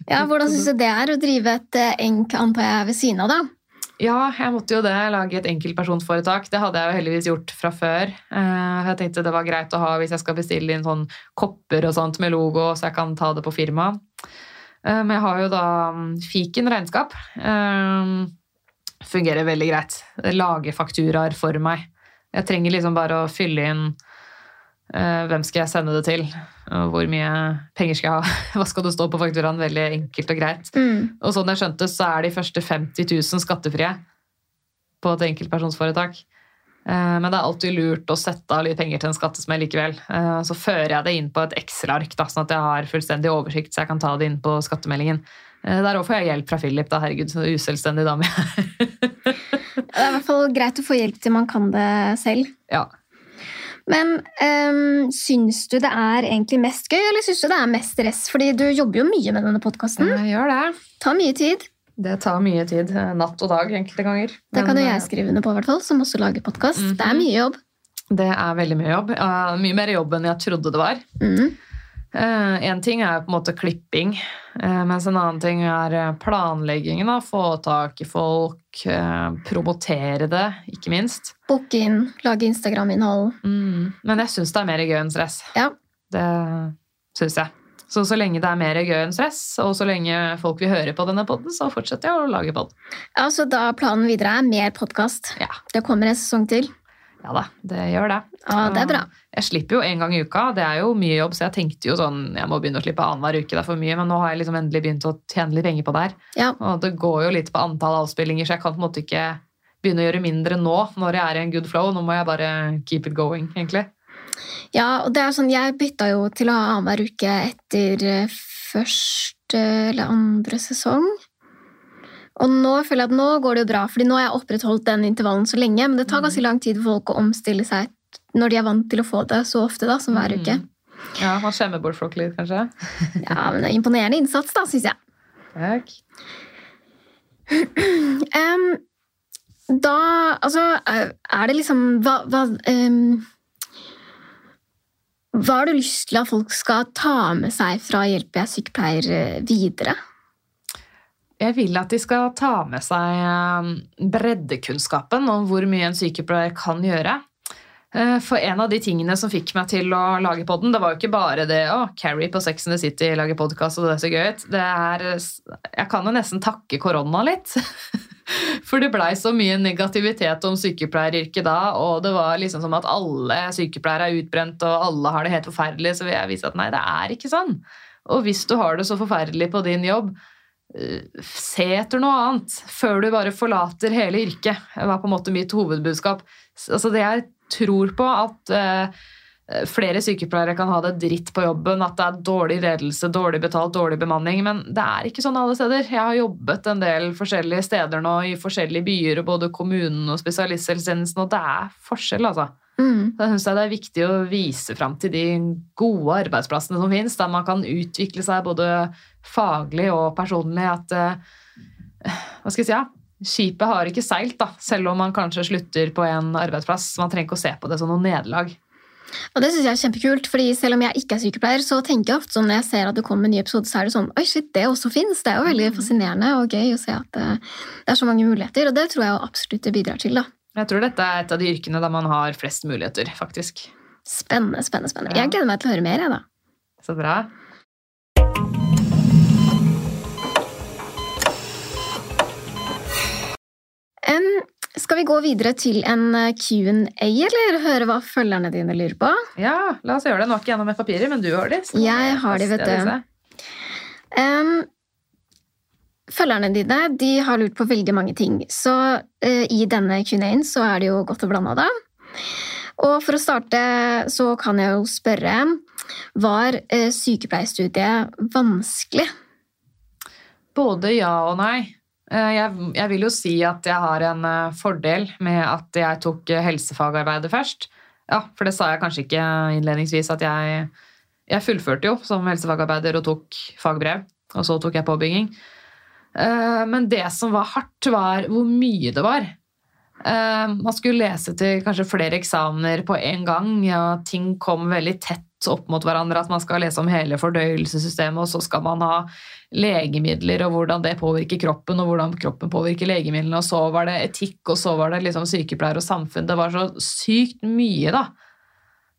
Ja, Hvordan syns du det er å drive et eh, enk, antar jeg, ved siden av, da? Ja, jeg måtte jo det. Lage et enkeltpersonsforetak. Det hadde jeg jo heldigvis gjort fra før. Eh, Jeg tenkte det var greit å ha hvis jeg skal bestille inn sånn kopper og sånt med logo, så jeg kan ta det på firma. Eh, Men jeg har jo da mm, Fiken regnskap. Eh, Fungerer veldig greit. Lager fakturaer for meg. Jeg trenger liksom bare å fylle inn hvem skal jeg sende det til, og hvor mye penger skal jeg ha, hva skal det stå på fakturaen. Veldig enkelt og greit. Mm. Og sånn jeg skjønte, så er de første 50 000 skattefrie på et enkeltpersonsforetak. Eh, Men det er alltid lurt å sette av litt penger til en skattesmell likevel. Eh, Så fører jeg det inn på et Excel-ark, sånn at jeg har fullstendig oversikt, så jeg kan ta det inn på skattemeldingen. Eh, Der òg får jeg hjelp fra Philip. da, Herregud, så uselvstendig dame. Det er i hvert fall greit å få hjelp til man kan det selv. ja. Men um, syns du det er egentlig mest gøy, eller syns du det er mest stress? Fordi du jobber jo mye med denne podkasten. Gjør det. Tar mye tid. Det tar mye tid. eh, Natt og dag enkelte ganger. Det kan jo eh, jeg skrive under på, hvert fall, som også lager podkast. Mhm. Det er mye jobb. Det er veldig mye jobb. Uh, Mye mer jobb enn jeg trodde det var. Mm. En ting er på en måte klipping, eh, mens en annen ting er eh, planleggingen. da, Få tak i folk, eh, promotere det, ikke minst. Booke inn, lage Instagram-innhold. Mm. Men jeg syns det er mer gøy enn stress. Ja. Det syns jeg. Så så lenge det er mer gøy enn stress, og så lenge folk vil høre på denne podden, så fortsetter jeg å lage pod. Ja, så da planen videre er mer podkast. Ja. Det kommer en sesong til. Ja da, det gjør det. Ja, det er bra. Jeg slipper jo en gang i uka. Det er jo mye jobb, så jeg tenkte jo sånn Jeg må begynne å slippe annenhver uke, det er for mye, men nå har jeg liksom endelig begynt å tjene litt penger på det her. Ja. Og det går jo litt på antall avspillinger, så jeg kan på en måte ikke begynne å gjøre mindre nå når jeg er i en good flow. Nå må jeg bare keep it going, egentlig. Ja, og det er sånn, Jeg bytta jo til å ha annenhver uke etter første eller andre sesong. Og nå føler jeg at nå går det jo bra, fordi nå har jeg opprettholdt den intervallen så lenge. Men det tar ganske lang tid for folk å omstille seg når de er vant til å få det så ofte da, som hver Mm. uke. Ja, Man skjemmer bort folk litt, kanskje. Ja, men det er Imponerende innsats, da, syns jeg. Takk. Um, da Altså, er er det liksom Hva, hva um, Hva har du lyst til at folk skal ta med seg fra Hjelp jeg sykepleier eh, videre? Jeg vil at de skal ta med seg eh, breddekunnskapen om hvor mye en sykepleier kan gjøre. Eh, For en av de tingene som fikk meg til å lage podden, det var jo ikke bare det å Carrie på Sex and the City lager podkast, og det er så gøy ut. Det er Jeg kan jo nesten takke korona litt. For det blei så mye negativitet om sykepleieryrket da, og det var liksom som at alle sykepleiere er utbrent, og alle har det helt forferdelig, så vil jeg vise at nei, det er ikke sånn. Og hvis du har det så forferdelig på din jobb, se etter noe annet før du bare forlater hele yrket. Det var på en måte mitt hovedbudskap. Altså det jeg tror på, at eh, flere sykepleiere kan ha det dritt på jobben, at det er dårlig ledelse, dårlig betalt, dårlig bemanning, men det er ikke sånn alle steder. Jeg har jobbet en del forskjellige steder nå, i forskjellige byer, både kommunen og spesialisthelsetjenesten, og det er forskjell, altså. Mm. Da synes jeg det er viktig å vise fram til de gode arbeidsplassene som finnes, der man kan utvikle seg både faglig og personlig. At eh, Hva skal jeg si? Ja? Skipet har ikke seilt, da, selv om man kanskje slutter på en arbeidsplass. Man trenger ikke å se på det som noe nederlag. Og det synes jeg er kjempekult, fordi selv om jeg ikke er sykepleier, så tenker jeg ofte sånn når jeg ser at det kommer en ny episode, så er det sånn Oi, shit, det også fins! Det er jo veldig fascinerende og gøy å se at eh, det er så mange muligheter, og det tror jeg absolutt det bidrar til, da. Jeg tror dette er et av de yrkene der man har flest muligheter, faktisk. Spennende, spennende, spennende. Jeg gleder meg til å høre mer, jeg, da. Så bra. Um, skal vi gå videre til en eh, Q&A, eller høre hva følgerne dine lurer på? Ja, la oss gjøre det. Nå er ikke jeg noe med papirer, men du har de. så Jeg har de, vet du. disse. Følgerne dine de har lurt på veldig mange ting, så eh, i denne Q&A-en så er det jo godt og blanda, da. Og for å starte så kan jeg jo spørre Var eh, sykepleierstudiet vanskelig? Både ja og nei. Eh, Jeg, jeg vil jo si at jeg har en eh, fordel med at jeg tok eh, helsefagarbeidet først. Ja, for det sa jeg kanskje ikke innledningsvis at jeg Jeg fullførte jo som helsefagarbeider og tok fagbrev, og så tok jeg påbygging. Eh, Men det som var hardt, var hvor mye det var. Eh, Man skulle lese til kanskje flere eksamener på en gang. Ja, ting kom veldig tett opp mot hverandre. At man skal lese om hele fordøyelsessystemet, og så skal man ha legemidler og hvordan det påvirker kroppen, og hvordan kroppen påvirker legemidlene. Og så var det etikk, og så var det liksom sykepleier og samfunn. Det var så sykt mye, da.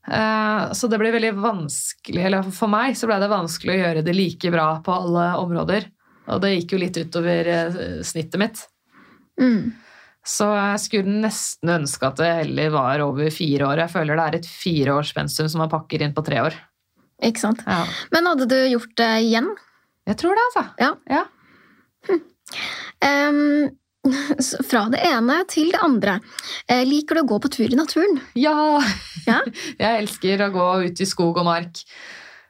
Eh, Så det ble veldig vanskelig, eller for meg så ble det vanskelig å gjøre det like bra på alle områder. Og det gikk jo litt utover eh, snittet mitt. Mm. Så jeg skulle nesten ønske at det heller var over fire år. Jeg føler det er et fireårspensum som man pakker inn på tre år. Ikke sant? Ja. Men hadde du gjort det igjen? Jeg tror det, altså. Ja. Ja. Hm. Um, fra det ene til det andre. Eh, liker du å gå på tur i naturen? Ja! Ja? Jeg elsker å gå ut i skog og mark.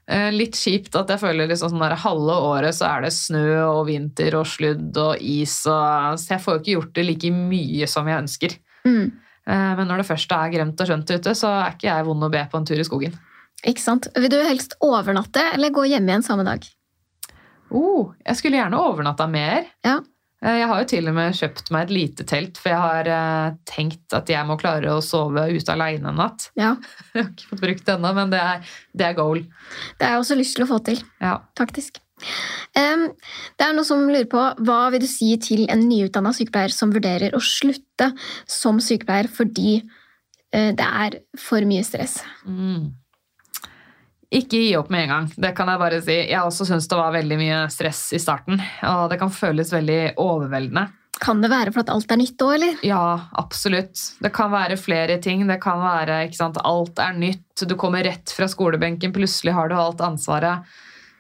Eh, Litt kjipt at jeg føler liksom sånn der halve året så er det snø og vinter og sludd og is, og, så jeg får jo ikke gjort det like mye som jeg ønsker. Mm. Eh, Men når det først er grønt og skjønt ute, så er ikke jeg vond å be på en tur i skogen. Ikke sant? Vil du helst overnatte eller gå hjem igjen samme dag? Oh, jeg skulle gjerne overnatta mer. Ja. Eh, Jeg har jo til og med kjøpt meg et lite telt, for jeg har eh, tenkt at jeg må klare å sove ute aleine en natt. Ja. Jeg har ikke fått brukt det ennå, men det er, det er goal. Det har jeg også lyst til å få til, Ja. taktisk. Um, det er noen som lurer på hva vil du si til en nyutdanna sykepleier som vurderer å slutte som sykepleier fordi uh, det er for mye stress? Mm. Ikke gi opp med en gang, det kan jeg bare si. Jeg også syns det var veldig mye stress i starten, og det kan føles veldig overveldende. Kan det være for at alt er nytt òg, eller? Ja, absolutt. Det kan være flere ting. Det kan være ikke sant, alt er nytt. Du kommer rett fra skolebenken, plutselig har du alt ansvaret.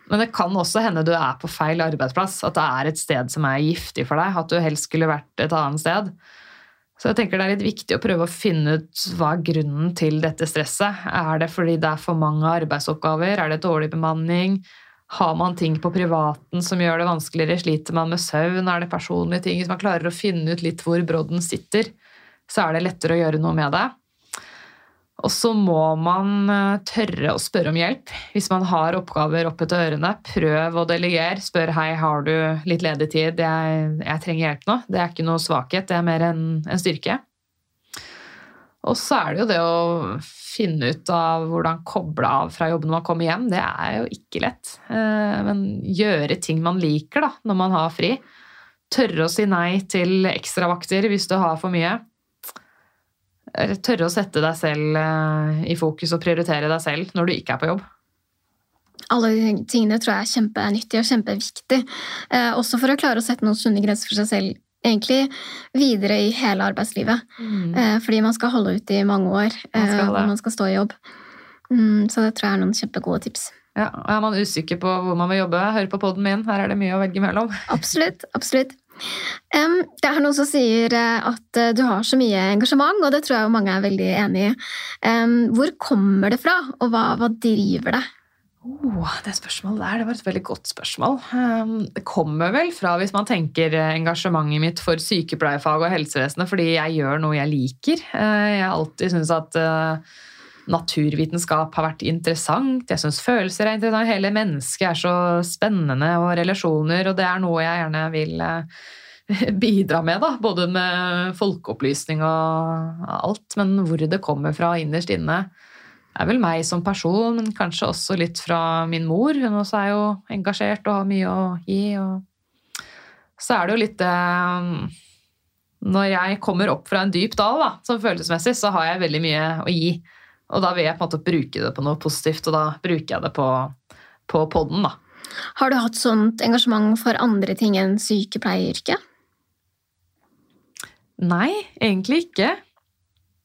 Men det kan også hende du er på feil arbeidsplass. At det er et sted som er giftig for deg. At du helst skulle vært et annet sted. Så jeg tenker det er litt viktig å prøve å finne ut hva er grunnen til dette stresset. Er det fordi det er for mange arbeidsoppgaver? Er det dårlig bemanning? Har man ting på privaten som gjør det vanskeligere? Sliter man med søvn? Er det personlige ting? Hvis man klarer å finne ut litt hvor brodden sitter, så er det lettere å gjøre noe med det. Og så må man eh, tørre å spørre om hjelp. Hvis man har oppgaver oppe til ørene, prøv å delegere. Spør hei, har du litt ledig tid, jeg, jeg trenger hjelp nå. Det er ikke noe svakhet, det er mer en, en styrke. Og så er det jo det å finne ut av hvordan koble av fra jobben når man kommer hjem. Det er jo ikke lett. Eh, Men gjøre ting man liker da, når man har fri. Tørre å si nei til ekstravakter hvis du har for mye. Eller Tørre å sette deg selv eh, i fokus og prioritere deg selv når du ikke er på jobb. Alle de tingene tror jeg er kjempenyttig og kjempeviktig. Eh, også for å klare å sette noen sunne grenser for seg selv egentlig videre i hele arbeidslivet. Eh, fordi man skal holde ut i mange år, Man eh, og man skal stå i jobb. Mm, så det tror jeg er noen kjempegode tips. Ja, og Er man usikker på hvor man vil jobbe, hør på poden min. Her er det mye å velge mellom. Absolutt. absolutt. Em, det er noen som sier eh, at eh, du har så mye engasjement, og det tror jeg mange er veldig enig i. Um, hvor kommer det fra, og hva, hva driver det? Oh, det spørsmålet der, det var et veldig godt spørsmål. Um, Det kommer vel fra, hvis man tenker eh, engasjementet mitt for sykepleierfag og helsevesenet, fordi jeg gjør noe jeg liker. Jeg har alltid syntes at naturvitenskap har vært interessant. Jeg syns følelser er interessant. Hele mennesket er så spennende, og relasjoner, og det er noe jeg gjerne vil eh, bidra med, da. Både med folkeopplysning og alt. Men hvor det kommer fra innerst inne, er vel meg som person, men kanskje også litt fra min mor. Hun også er jo engasjert og har mye å gi. Og så er det jo litt eh, Når jeg kommer opp fra en dyp dal, da, som følelsesmessig, så har jeg veldig mye å gi. Og da vil jeg på en måte bruke det på noe positivt, og da bruker jeg det på, på podden, da. Har du hatt sånt engasjement for andre ting enn sykepleieryrket? Nei, egentlig ikke.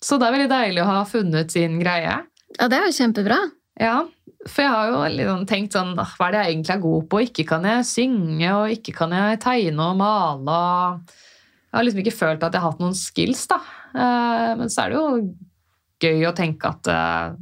Så det er veldig deilig å ha funnet sin greie. Ja, det er jo kjempebra. Ja, for jeg har jo liksom tenkt sånn «Ah, Hva er det jeg egentlig er god på? Ikke kan jeg synge, og ikke kan jeg tegne og male. Jeg har liksom ikke følt at jeg har hatt noen skills, da. Eh, Men så er det jo gøy å tenke at eh,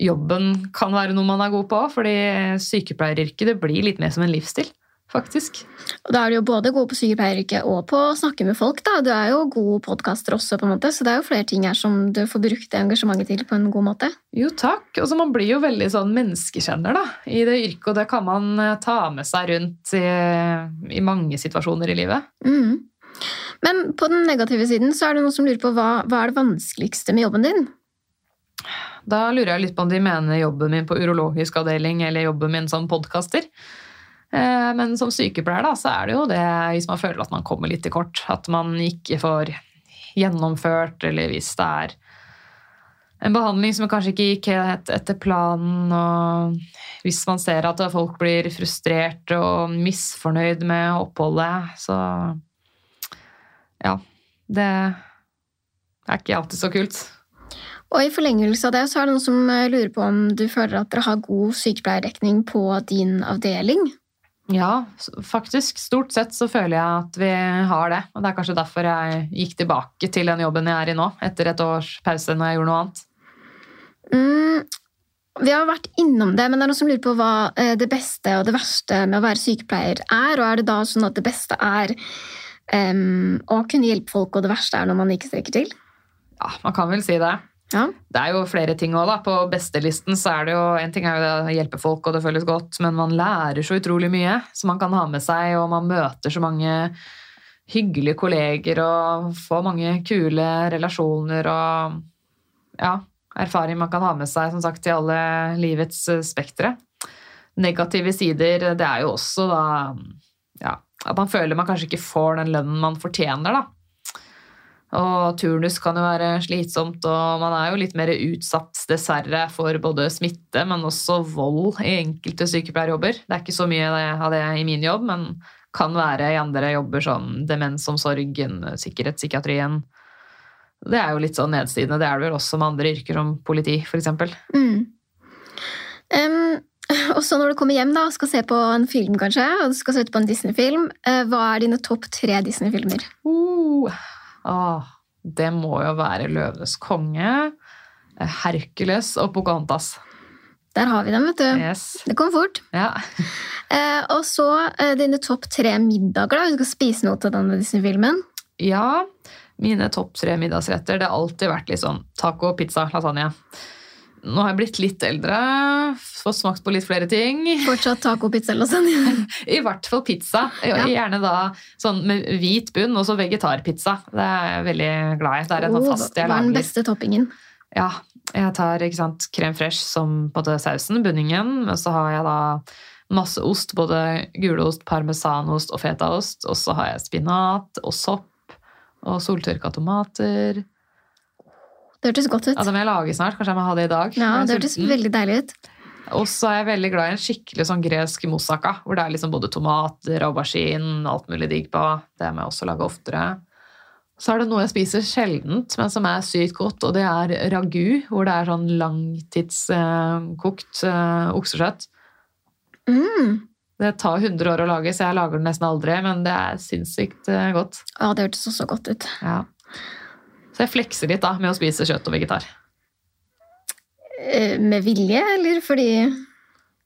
jobben kan være noe man er god på, fordi sykepleieryrket det blir litt mer som en livsstil, faktisk. Og da er du jo både god på sykepleieryrket og på å snakke med folk. da. Du er jo god podkaster også, på en måte, så det er jo flere ting her som du får brukt det engasjementet til på en god måte. Jo, takk. Og så Man blir jo veldig sånn menneskekjenner da, i det yrket, og det kan man eh, ta med seg rundt i, i mange situasjoner i livet. Mm. Men på den negative siden så er det noen som lurer på hva, hva er det vanskeligste med jobben din? Da lurer jeg litt på om de mener jobben min på urologisk avdeling eller jobben min som podkaster. Eh, Men som sykepleier da, så er det jo det hvis man føler at man kommer litt til kort. At man ikke får gjennomført, eller hvis det er en behandling som kanskje ikke gikk helt etter planen, og hvis man ser at folk blir frustrert og misfornøyd med oppholdet, så ja. Det er ikke alltid så kult. Og i forlengelse av det så er det noen som eh, lurer på om du føler at dere har god sykepleierdekning på din avdeling? Ja, faktisk. Stort sett så føler jeg at vi har det. Og det er kanskje derfor jeg gikk tilbake til den jobben jeg er i nå, etter et års pause når jeg gjorde noe annet. Mm, vi har vært innom det, men det er noen som lurer på hva eh, det beste og det verste med å være sykepleier er. Og er det da sånn at det beste er em, å kunne hjelpe folk, og det verste er når man ikke strekker til? Ja, man kan vel si det. Ja. Det er jo flere ting òg, da. På bestelisten så er det jo En ting er jo det å hjelpe folk, og det føles godt, men man lærer så utrolig mye som man kan ha med seg, og man møter så mange hyggelige kolleger og får mange kule relasjoner og ja, erfaring man kan ha med seg som sagt i alle livets spektre. Negative sider, det er jo også da ja, at man føler man kanskje ikke får den lønnen man fortjener, da. Og turnus kan jo være slitsomt, og man er jo litt mer utsatt, dessverre, for både smitte, men også vold i enkelte sykepleierjobber. Det er ikke så mye av det i min jobb, men kan være i andre jobber som demensomsorgen, sikkerhetspsykiatrien. Det er jo litt sånn nedsidende. Det er det vel også med andre yrker som politi, f.eks. Mm. Og så når du kommer hjem da, og skal se på en film, kanskje, og du skal se på en Disney-film, eh, hva er dine topp tre Disney-filmer? Uh, ah, det må jo være Løvenes konge, eh, Hercules og Pocahontas. Der har vi dem, vet du. Yes. Det kom fort. Ja. Eh, og så eh, dine topp tre middager, da. Du skal spise noe til denne Disney-filmen. ja, mine topp tre middagsretter det har alltid vært litt sånn taco, pizza, lasagne. Nå har jeg blitt litt eldre, fått smakt på litt flere ting. Fortsatt taco, pizza eller sånn? I hvert fall pizza. Ja. Gjerne da sånn med hvit bunn og så vegetarpizza. Det er jeg veldig glad i. Det er en Oh, fast jeg hva er den beste toppingen? Ja, jeg tar ikke sant, crème fraîche som både sausen, bunningen, og så har jeg da masse ost, både gulost, parmesanost og fetaost, og så har jeg spinat og sopp og soltørka tomater. Det hørtes godt ut. Ja, det må jeg lage snart, kanskje jeg må ha det i dag. Ja, det hørtes veldig deilig ut. Og så er jeg veldig glad i en skikkelig sånn gresk moussaka, hvor det er liksom både tomater, aubergine, alt mulig digg på. Det må jeg også lage oftere. Så er det noe jeg spiser sjeldent, men som er sykt godt, og det er ragu, hvor det er sånn langtidskokt uh, oksekjøtt. Mm. Det tar 100 år å lage, så jeg lager det nesten aldri, men det er sinnssykt eh, godt. Ja, det hørtes også godt ut. Ja. Jeg flekser litt da, med å spise kjøtt og vegetar. Eh, Med vilje, eller fordi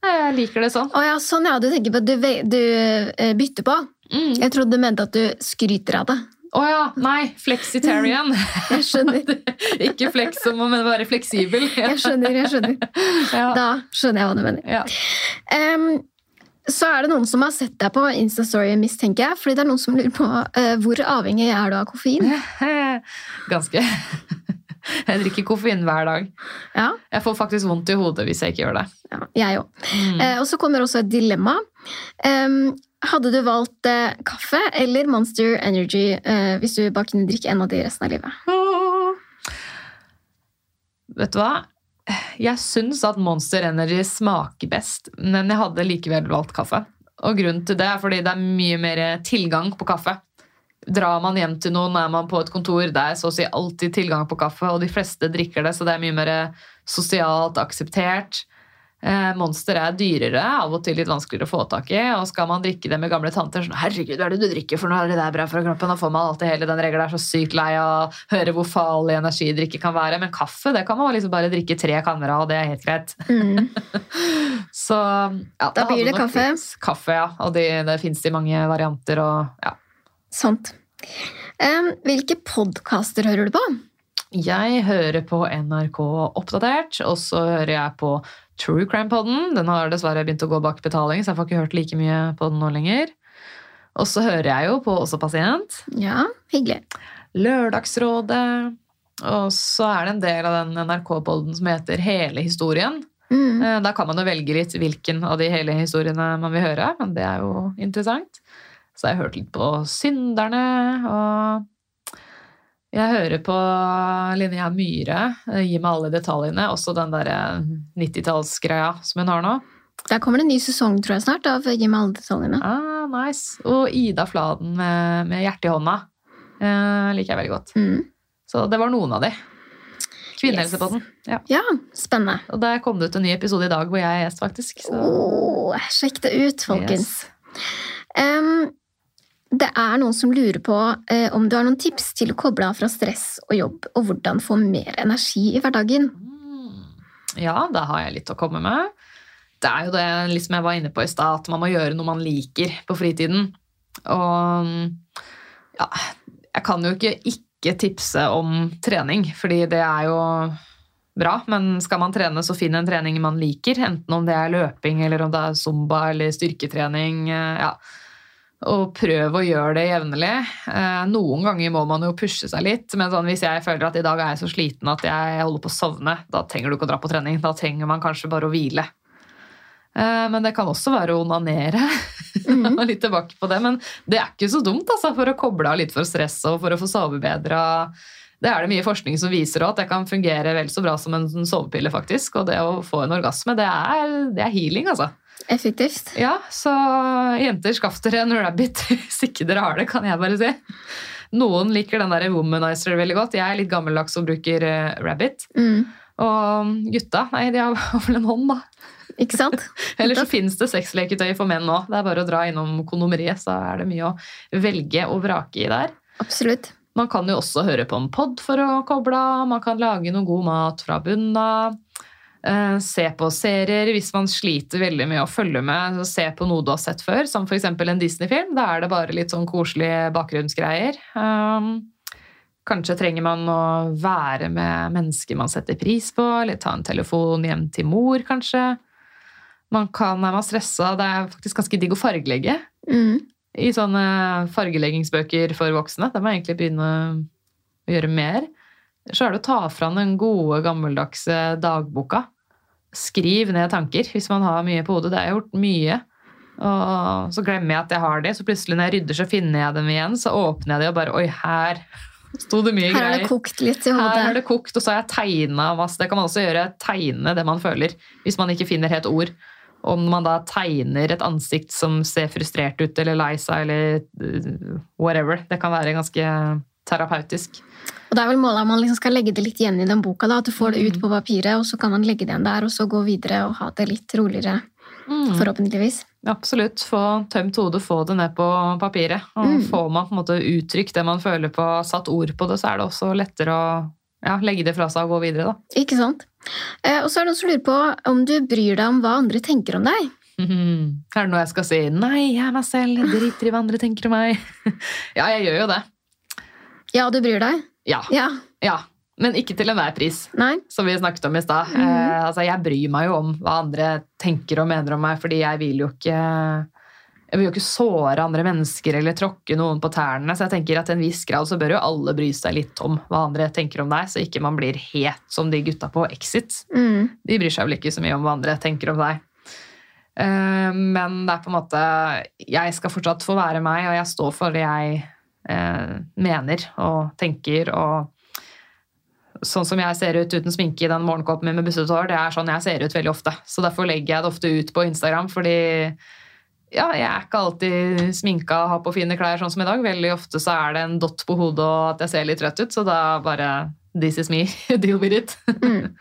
Jeg liker det sånn. Å ja, sånn ja, du tenker på at du, du eh, bytter på. Mm. Jeg trodde du mente at du skryter av det. Å ja, nei, flexitarian. Jeg skjønner. Ikke flex som å være fleksibel. Jeg skjønner, jeg skjønner. Ja. Da skjønner jeg hva du mener. Ja. Em, så er det noen som har sett deg på Instastory, mistenker jeg. Fordi det er noen som lurer på uh, hvor avhengig er du av koffein. Ganske. Jeg drikker koffein hver dag. Ja, Jeg får faktisk vondt i hodet hvis jeg ikke gjør det. ja jeg òg. Mm. Eh, og så kommer også et dilemma. Um, hadde du valgt eh, kaffe eller Monster Energy eh, hvis du bare kunne drikke en av de resten av livet? Vet du hva? Jeg syns at Monster Energy smaker best, men jeg hadde likevel valgt kaffe. Og grunnen til det er fordi det er mye mer tilgang på kaffe. Drar man hjem til noen, er man på et kontor, det er så å si alltid tilgang på kaffe, og de fleste drikker det, så det er mye mer sosialt akseptert. Eh, Monster er dyrere, av og til litt vanskeligere å få tak i. Og skal man drikke det med gamle tanter, sånn 'herregud, hva er det du drikker for noe? Er det der bra for kroppen?' Da får man alltid hele den regelen. Er så sykt lei av å høre hvor farlig energidrikke kan være. Men kaffe det kan man liksom bare drikke tre kanner av, og det er helt greit. Mm. Så ja, Da blir det kaffe. Kaffe, ja. Og det, det fins i mange varianter. og ja. Sant. Um, hvilke podkaster hører du på? Jeg hører på NRK Oppdatert, og så hører jeg på True Crime-podden. Den har dessverre begynt å gå bak betaling, så jeg får ikke hørt like mye på den nå lenger. Og så hører jeg jo på Også Pasient. Ja, hyggelig. Lørdagsrådet. Og så er det en del av den NRK-podden som heter Hele historien. Mm. Eh, Da kan man jo velge litt hvilken av de hele historiene man vil høre, men det er jo interessant. Så jeg har hørt litt på Synderne, og jeg hører på Linnea Myhre, eh, Gi meg alle detaljene, også den der eh, 90-tallsgreia som hun har nå. Der kommer det en ny sesong tror jeg snart av Gi meg alle detaljene. Ah, nice. Og Ida Fladen med, med hjertet i hånda. Eh, liker jeg veldig godt. Mm. Så det var noen av de. Kvinnehelsepodden. Ja. Ja, spennende. Og der kom det ut en ny episode i dag hvor jeg er gjest, faktisk. Så. Åh, sjekk det ut, folkens. Yes. Em, det er noen som lurer på eh, om du har noen tips til å koble av fra stress og jobb, og hvordan få mer energi i hverdagen. Mm. Ja, da har jeg litt å komme med. Det er jo det liksom jeg var inne på i stad, at man må gjøre noe man liker på fritiden. Og ja, jeg kan jo ikke ikke tipse om trening, fordi det er jo bra. Men skal man trene, så finn en trening man liker. Enten om det er løping, eller om det er zumba eller styrketrening. eh, ja. Og prøv å gjøre det jevnlig. Eh, Noen ganger må man jo pushe seg litt. Men sånn, hvis jeg føler at i dag er jeg så sliten at jeg holder på å sovne, da trenger du ikke å dra på trening. Da trenger man kanskje bare å hvile. Eh, Men det kan også være å onanere. Mm. Litt tilbake på det. Men det er ikke så dumt altså, for å koble av litt for stress og for å få sove bedre. Det er det mye forskning som viser også, at det kan fungere vel så bra som en sovepille. faktisk. Og det å få en orgasme, det er, det er healing, altså. Effektivt. Ja, så jenter, skaff dere en rabbit hvis ikke dere har det, kan jeg bare si. Noen liker den der womanizer veldig godt. Jeg er litt gammeldags og bruker eh, rabbit. Mm. Og gutta, nei, de har vel en hånd, da. Ikke sant? Eller så finnes det sexleketøy for menn òg. Det er bare å dra innom kondomeriet, så er det mye å velge og vrake i der. Absolutt. Man kan jo også høre på en pod for å koble av. Man kan lage noe god mat fra bunnen av. Eh, se på serier hvis man sliter veldig med å følge med. Se på noe du har sett før, som f.eks. en Disney-film. Da er det bare litt sånn koselige bakgrunnsgreier. Um, kanskje trenger man å være med mennesker man setter pris på, eller ta en telefon hjem til mor, kanskje. Man kan, er man stressa, det er faktisk ganske digg å fargelegge Mm. i sånne fargeleggingsbøker for voksne. Der må jeg egentlig begynne å gjøre mer. Så er det å ta fram den gode, gammeldagse dagboka. Skriv ned tanker hvis man har mye på hodet. Det jeg gjort mye. Og så glemmer jeg at jeg har de, så plutselig når jeg rydder, så finner jeg dem igjen. Så åpner jeg de og bare Oi, her sto det mye Her har det kokt litt i hodet. Her har det kokt, og så har jeg tegna masse. Det kan man også gjøre. Tegne det man føler, hvis man ikke finner helt ord. Om man da tegner et ansikt som ser frustrert ut eller lei seg eller uh, whatever. Det kan være ganske terapeutisk. Og det er vel målet at man liksom skal legge det litt igjen i den boka. da, At du får det Mm. ut på papiret, og så kan man legge det igjen der, og så gå videre og ha det litt roligere. Mm. Forhåpentligvis. Absolutt. Få tømt hodet, få det ned på papiret. Og Mm. får man på en måte uttrykt det man føler på, satt ord på det, så er det også lettere å ja, legge det fra seg og gå videre, da. Ikke sant? Eh, og så er det noen som lurer på om du bryr deg om hva andre tenker om deg. Mhm. Er det noe jeg skal si? Nei, jeg er meg selv, jeg driter i hva andre tenker om meg. ja, jeg gjør jo det. Ja, du bryr deg? Ja. Ja. ja. Men ikke til enhver pris. Nei? som vi snakket om i stad. Mhm. eh, altså, jeg bryr meg jo om hva andre tenker og mener om meg, fordi jeg vil jo ikke jeg vil jo ikke såre andre mennesker eller tråkke noen på tærne. Så jeg tenker at til en viss grad så bør jo alle bry seg litt om hva andre tenker om deg, så ikke man blir het som de gutta på Exit. Mm. De bryr seg vel ikke så mye om hva andre tenker om deg. Eh, Men det er på en måte Jeg skal fortsatt få være meg, og jeg står for det jeg mener og tenker. og Sånn som jeg ser ut uten sminke i den morgenkåpen min med bussete hår, det er sånn jeg ser ut veldig ofte. Så derfor legger jeg det ofte ut på Instagram, fordi ja, jeg er ikke alltid sminka og har på fine klær sånn som i dag. Veldig ofte så er det en dott på hodet og at jeg ser litt trøtt ut, så da bare This is me. Deal with it. Mm.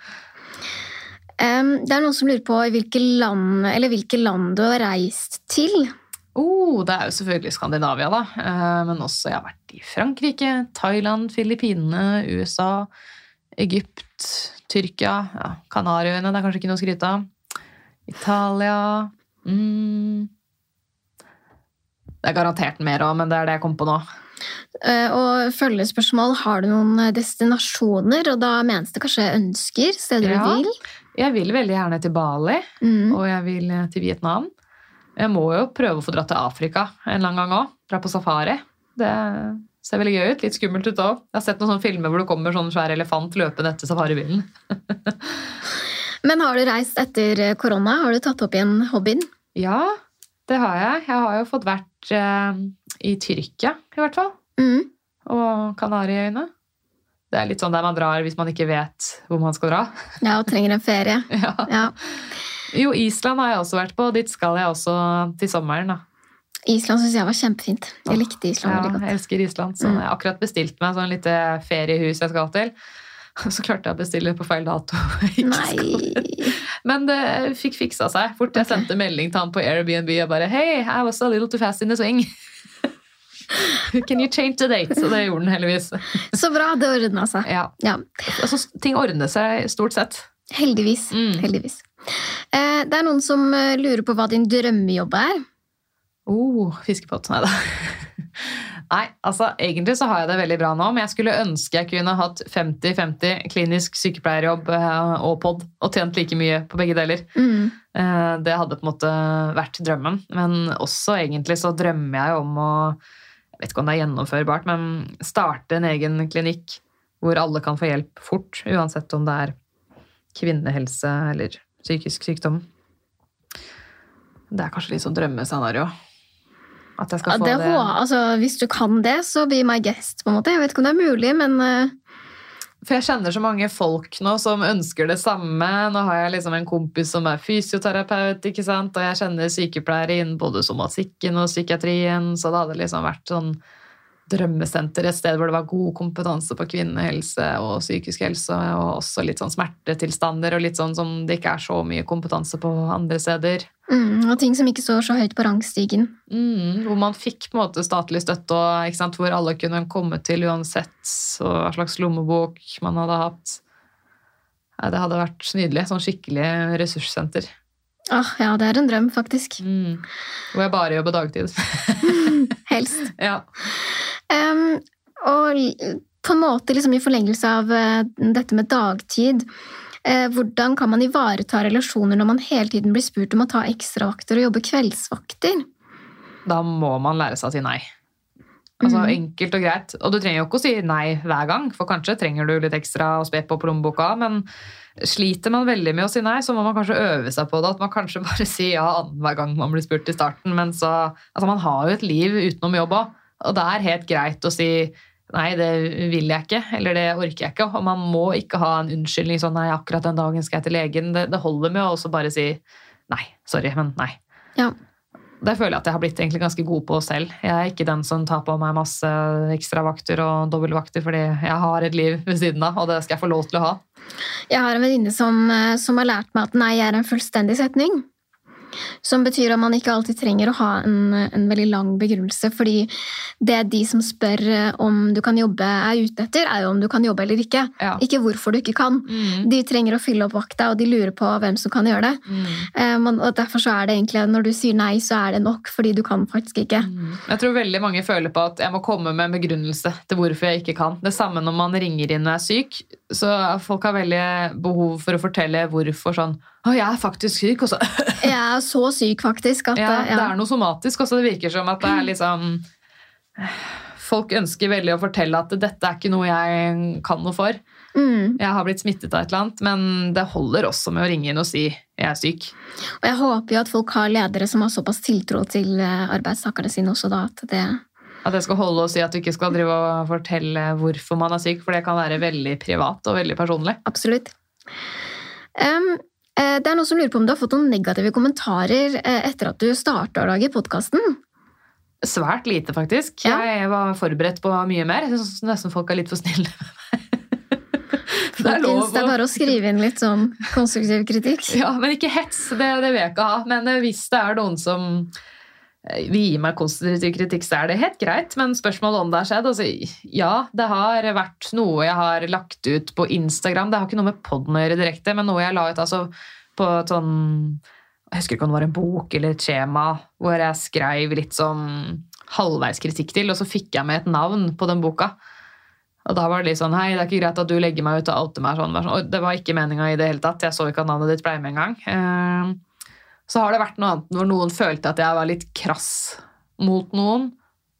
um, det er noen som lurer på hvilke land, eller hvilke land du har reist til. Oh, det er jo selvfølgelig Skandinavia, da. Eh, Men også jeg har vært i Frankrike, Thailand, Filippinene, USA, Egypt, Tyrkia, ja, Kanariøyene, det er kanskje ikke noe å skryte av. Italia mm. Det er garantert mer òg, men det er det jeg kom på nå. Eh, Og følgespørsmål, har du noen destinasjoner? Og da menes det kanskje ønsker, steder Ja. du vil? Jeg vil veldig gjerne til Bali, Mm. og jeg vil eh, til Vietnam. Jeg må jo prøve å få dra til Afrika en eller annen gang òg. Dra på safari. Det ser veldig gøy ut. Litt skummelt ut òg. Jeg har sett noen sånne filmer hvor det kommer sånn svær elefant løpende etter safaribilen. Men har du reist etter eh, korona? Har du tatt opp igjen hobbyen? Ja, det har jeg. Jeg har jo fått vært eh, i Tyrkia, i hvert fall. Mm. Og Kanariøyene. Det er litt sånn der man drar hvis man ikke vet hvor man skal dra. Ja, og trenger en ferie. Ja. Ja. Jo, Island har jeg også vært på. Dit skal jeg også til sommeren. da. Island syns jeg var kjempefint. Jeg likte Island Ja, veldig godt. jeg elsker Island. Så Mm. jeg har akkurat bestilt meg sånn lite feriehus jeg skal til. Så klarte jeg å bestille på feil dato. Nei Men det fikk fiksa seg. Fort jeg sendte melding til han på Airbnb og bare Hey, I was a little too fast in the swing. Can you change the date? Så det gjorde den heldigvis. Så bra, det ordna seg. Ja. Ja, Altså, ting ordner seg stort sett. heldigvis. Mm. heldigvis. Eh, Det er noen som eh, lurer på hva din drømmejobb er. Oh, fiskepott. Nei da. Nei, altså egentlig så har jeg det veldig bra nå, men jeg skulle ønske jeg kunne hatt 50-50 klinisk sykepleierjobb eh, og pod, og tjent like mye på begge deler. Mm. Det hadde på en måte vært drømmen. Men også egentlig så drømmer jeg om å Jeg vet ikke om det er gjennomførbart, men starte en egen klinikk hvor alle kan få hjelp fort, uansett om det er kvinnehelse eller psykisk sykdom. Det er kanskje litt sånn drømmescenario. At jeg skal Ja, få det, det, altså, hvis du kan det, så be my guest. på en måte. Jeg vet ikke om det er mulig, men eh, For jeg kjenner så mange folk nå som ønsker det samme. Nå har jeg liksom en kompis som er fysioterapeut, ikke sant? og jeg kjenner sykepleiere innen både somatikken og psykiatrien, så det hadde liksom vært sånn drømmesenter, et sted hvor det var god kompetanse på kvinnehelse og psykisk helse, og også litt sånn smertetilstander, og litt sånn som det ikke er så mye kompetanse på andre steder. mm, Og ting som ikke står så høyt på rangstigen. Mm, hvor man fikk på en måte statlig støtte, og sant, hvor alle kunne komme til uansett hva slags lommebok man hadde hatt. Det hadde vært nydelig. Sånn skikkelig ressurssenter. Ah, ja, det er en drøm, faktisk. Mm. Hvor jeg bare jobber dagtid. Helst. ja. Em, og på en måte liksom i forlengelse av eh, dette med dagtid, eh, hvordan kan man ivareta relasjoner når man hele tiden blir spurt om å ta ekstravakter og jobbe kveldsvakter? Da må man lære seg å si nei. Altså mm. Enkelt og greit. Og du trenger jo ikke å si nei hver gang, for kanskje trenger du litt ekstra å spe på på lommeboka, men sliter man veldig med å si nei, så må man kanskje øve seg på det. At man kanskje bare sier ja annenhver gang man blir spurt i starten. Men så Altså, man har jo et liv utenom jobb òg, og det er helt greit å si Nei, det vil jeg ikke, eller det orker jeg ikke. Og man må ikke ha en unnskyldning sånn nei, akkurat den dagen skal jeg til legen. Det, det holder med å også bare si nei, sorry, men nei. Ja. Det føler jeg at jeg har blitt egentlig ganske god på selv. Jeg er ikke den som tar på meg masse ekstravakter og dobbeltvakter fordi jeg har et liv ved siden av, og det skal jeg få lov til å ha. Jeg har en venninne som, eh, som har lært meg at nei er en fullstendig setning. Som betyr at man ikke alltid trenger å ha en, en veldig lang begrunnelse. Fordi det de som spør eh, om du kan jobbe, er ute etter, er jo om du kan jobbe eller ikke. Ja. Ikke hvorfor du ikke kan. Mm. De trenger å fylle opp vakta, og de lurer på hvem som kan gjøre det. Mm. Eh, og Derfor så er det egentlig når du sier nei, så er det nok, fordi du kan faktisk ikke. Mm. Jeg tror veldig mange føler på at jeg må komme med en begrunnelse til hvorfor jeg ikke kan. Det samme når man ringer inn og er syk. Så folk har veldig behov for å fortelle hvorfor sånn Å, jeg er faktisk syk. Også. Jeg er så syk, faktisk, at Ja, ja. det er noe somatisk. Også det virker som at det er liksom Folk ønsker veldig å fortelle at dette er ikke noe jeg kan noe for. Mm. Jeg har blitt smittet av et eller annet, men det holder også med å ringe inn og si jeg er syk. Og jeg håper jo at folk har ledere som har såpass tiltro til eh, arbeidstakerne sine også, da, at det At jeg skal holde og si at du ikke skal drive og fortelle hvorfor man er syk, for det kan være veldig privat og veldig personlig. Absolutt. Eh, det er noen som lurer på om du har fått noen negative kommentarer eh, etter at du starta å lage podkasten. Svært lite, faktisk. Ja. Jeg var forberedt på mye mer. Jeg synes nesten folk er litt for snille med meg. Det er lov det er bare å skrive inn litt sånn konstruktiv kritikk. Ja, men ikke hets. Det, det vil jeg ikke ha. Men hvis det er noen som vil gi meg konstruktiv kritikk, så er det helt greit. Men spørsmålet om det har skjedd altså, Ja, det har vært noe jeg har lagt ut på Instagram. Det har ikke noe med podden å gjøre direkte, men noe jeg la ut altså, på et sånn Jeg husker ikke om det var en bok eller et skjema hvor jeg skrev litt sånn halvveis kritikk til, og så fikk jeg med et navn på den boka. Og da var det litt sånn Hei, det er ikke greit at du legger meg ut og outer meg sånn. Og det var ikke meninga i det hele tatt. Jeg så ikke at navnet ditt ble med engang. Eh, Så har det vært noe annet hvor noen følte at jeg var litt krass mot noen.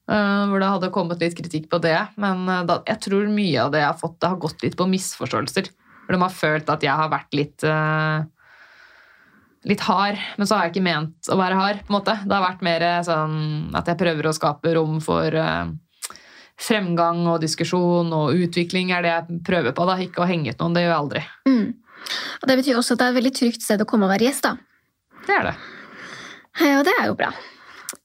eh, Hvor det hadde kommet litt kritikk på det. Men eh, jeg tror mye av det jeg har fått, det har gått litt på misforståelser. Hvor de har følt at jeg har vært litt eh, Litt hard, men så har jeg ikke ment å være hard. på en måte. Det har vært mer sånn at jeg prøver å skape rom for uh, fremgang og diskusjon og utvikling er det jeg prøver på. da, Ikke å henge ut noen. Det gjør jeg aldri. Mm. Og det betyr også at det er et veldig trygt sted å komme og være gjest. da. Det er det. Ja, det er jo bra.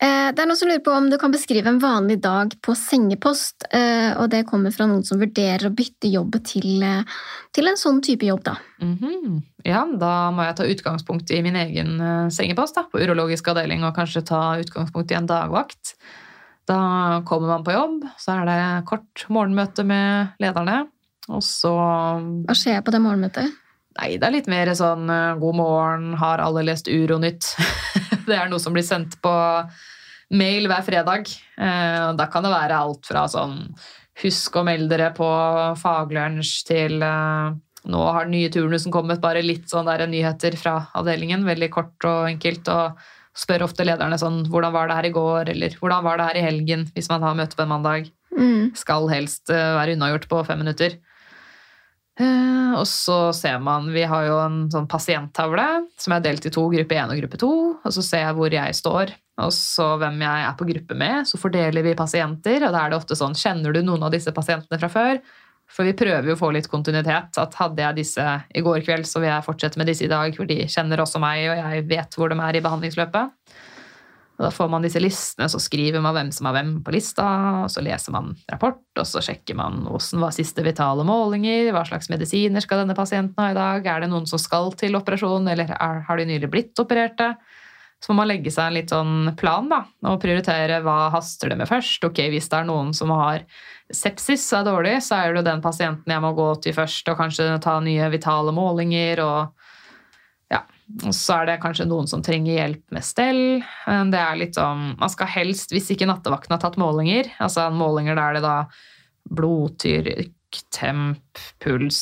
Eh, Det er noen som lurer på om du kan beskrive en vanlig dag på sengepost. eh, Og det kommer fra noen som vurderer å bytte jobb til, eh, til en sånn type jobb, da. Mhm. Ja, da må jeg ta utgangspunkt i min egen sengepost da, på urologisk avdeling, og kanskje ta utgangspunkt i en dagvakt. Da kommer man på jobb, så er det kort morgenmøte med lederne, og så Hva skjer på det morgenmøtet? Nei, det er litt mer sånn eh, god morgen, har alle lest Uronytt? det er noe som blir sendt på mail hver fredag. Eh, Da kan det være alt fra sånn husk å melde dere på faglunsj til eh, nå har den nye turnusen kommet, bare litt sånn der nyheter fra avdelingen. Veldig kort og enkelt. og spør ofte lederne sånn hvordan var det her i går, eller hvordan var det her i helgen, hvis man har møte på en mandag Mm. skal helst være unnagjort på fem minutter. Eh, og så ser man Vi har jo en sånn pasienttavle som er delt i to, gruppe 1 og gruppe 2. Og så ser jeg hvor jeg står, og så hvem jeg er på gruppe med. Så fordeler vi pasienter, og da er det ofte sånn Kjenner du noen av disse pasientene fra før? For vi prøver jo å få litt kontinuitet. At hadde jeg disse i går kveld, så vil jeg fortsette med disse i dag, for de kjenner også meg, og jeg vet hvor de er i behandlingsløpet. Og da får man disse listene, så skriver man hvem som har hvem på lista, og så leser man rapport, og så sjekker man hvordan var siste vitale målinger, hva slags medisiner skal denne pasienten ha i dag, er det noen som skal til operasjon, eller er, har de nylig blitt opererte? Så må man legge seg en litt sånn plan da, og prioritere hva haster det med først. Ok, Hvis det er noen som har sepsis og er dårlig, så er det jo den pasienten jeg må gå til først, og kanskje ta nye vitale målinger. og og så er det kanskje noen som trenger hjelp med stell. Det er litt sånn, Man skal helst, hvis ikke nattevakten har tatt målinger, altså målinger der det da blodtrykk, temp, puls,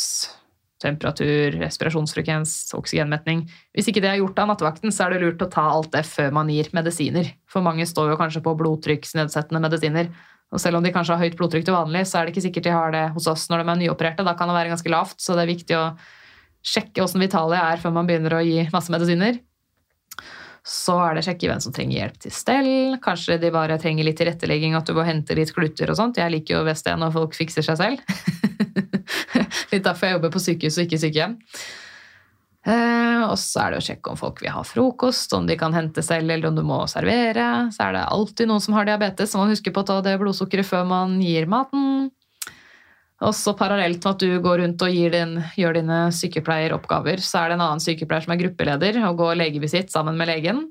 temperatur, respirasjonsfrekvens, oksygenmetning Hvis ikke det er gjort av nattevakten, så er det lurt å ta alt det før man gir medisiner. For mange står jo kanskje på blodtrykksnedsettende medisiner. Og selv om de kanskje har høyt blodtrykk til vanlig, så er det ikke sikkert de har det hos oss når de er nyopererte. Da kan det være ganske lavt, så det er viktig å sjekke åssen Vitalia er før man begynner å gi masse medisiner. Så er det sjekke hvem som trenger hjelp til stell. Kanskje de bare trenger litt tilrettelegging, at du må hente litt kluter og sånt. Jeg liker jo best det når folk fikser seg selv. litt derfor jeg jobber på sykehus og ikke sykehjem. Eh, og så er det å sjekke om folk vil ha frokost, om de kan hente selv, eller om du må servere. Så er det alltid noen som har diabetes, så man husker på å ta det blodsukkeret før man gir maten. Og så parallelt med at du går rundt og din, gjør dine sykepleieroppgaver, så er det en annen sykepleier som er gruppeleder og går legevisitt sammen med legen.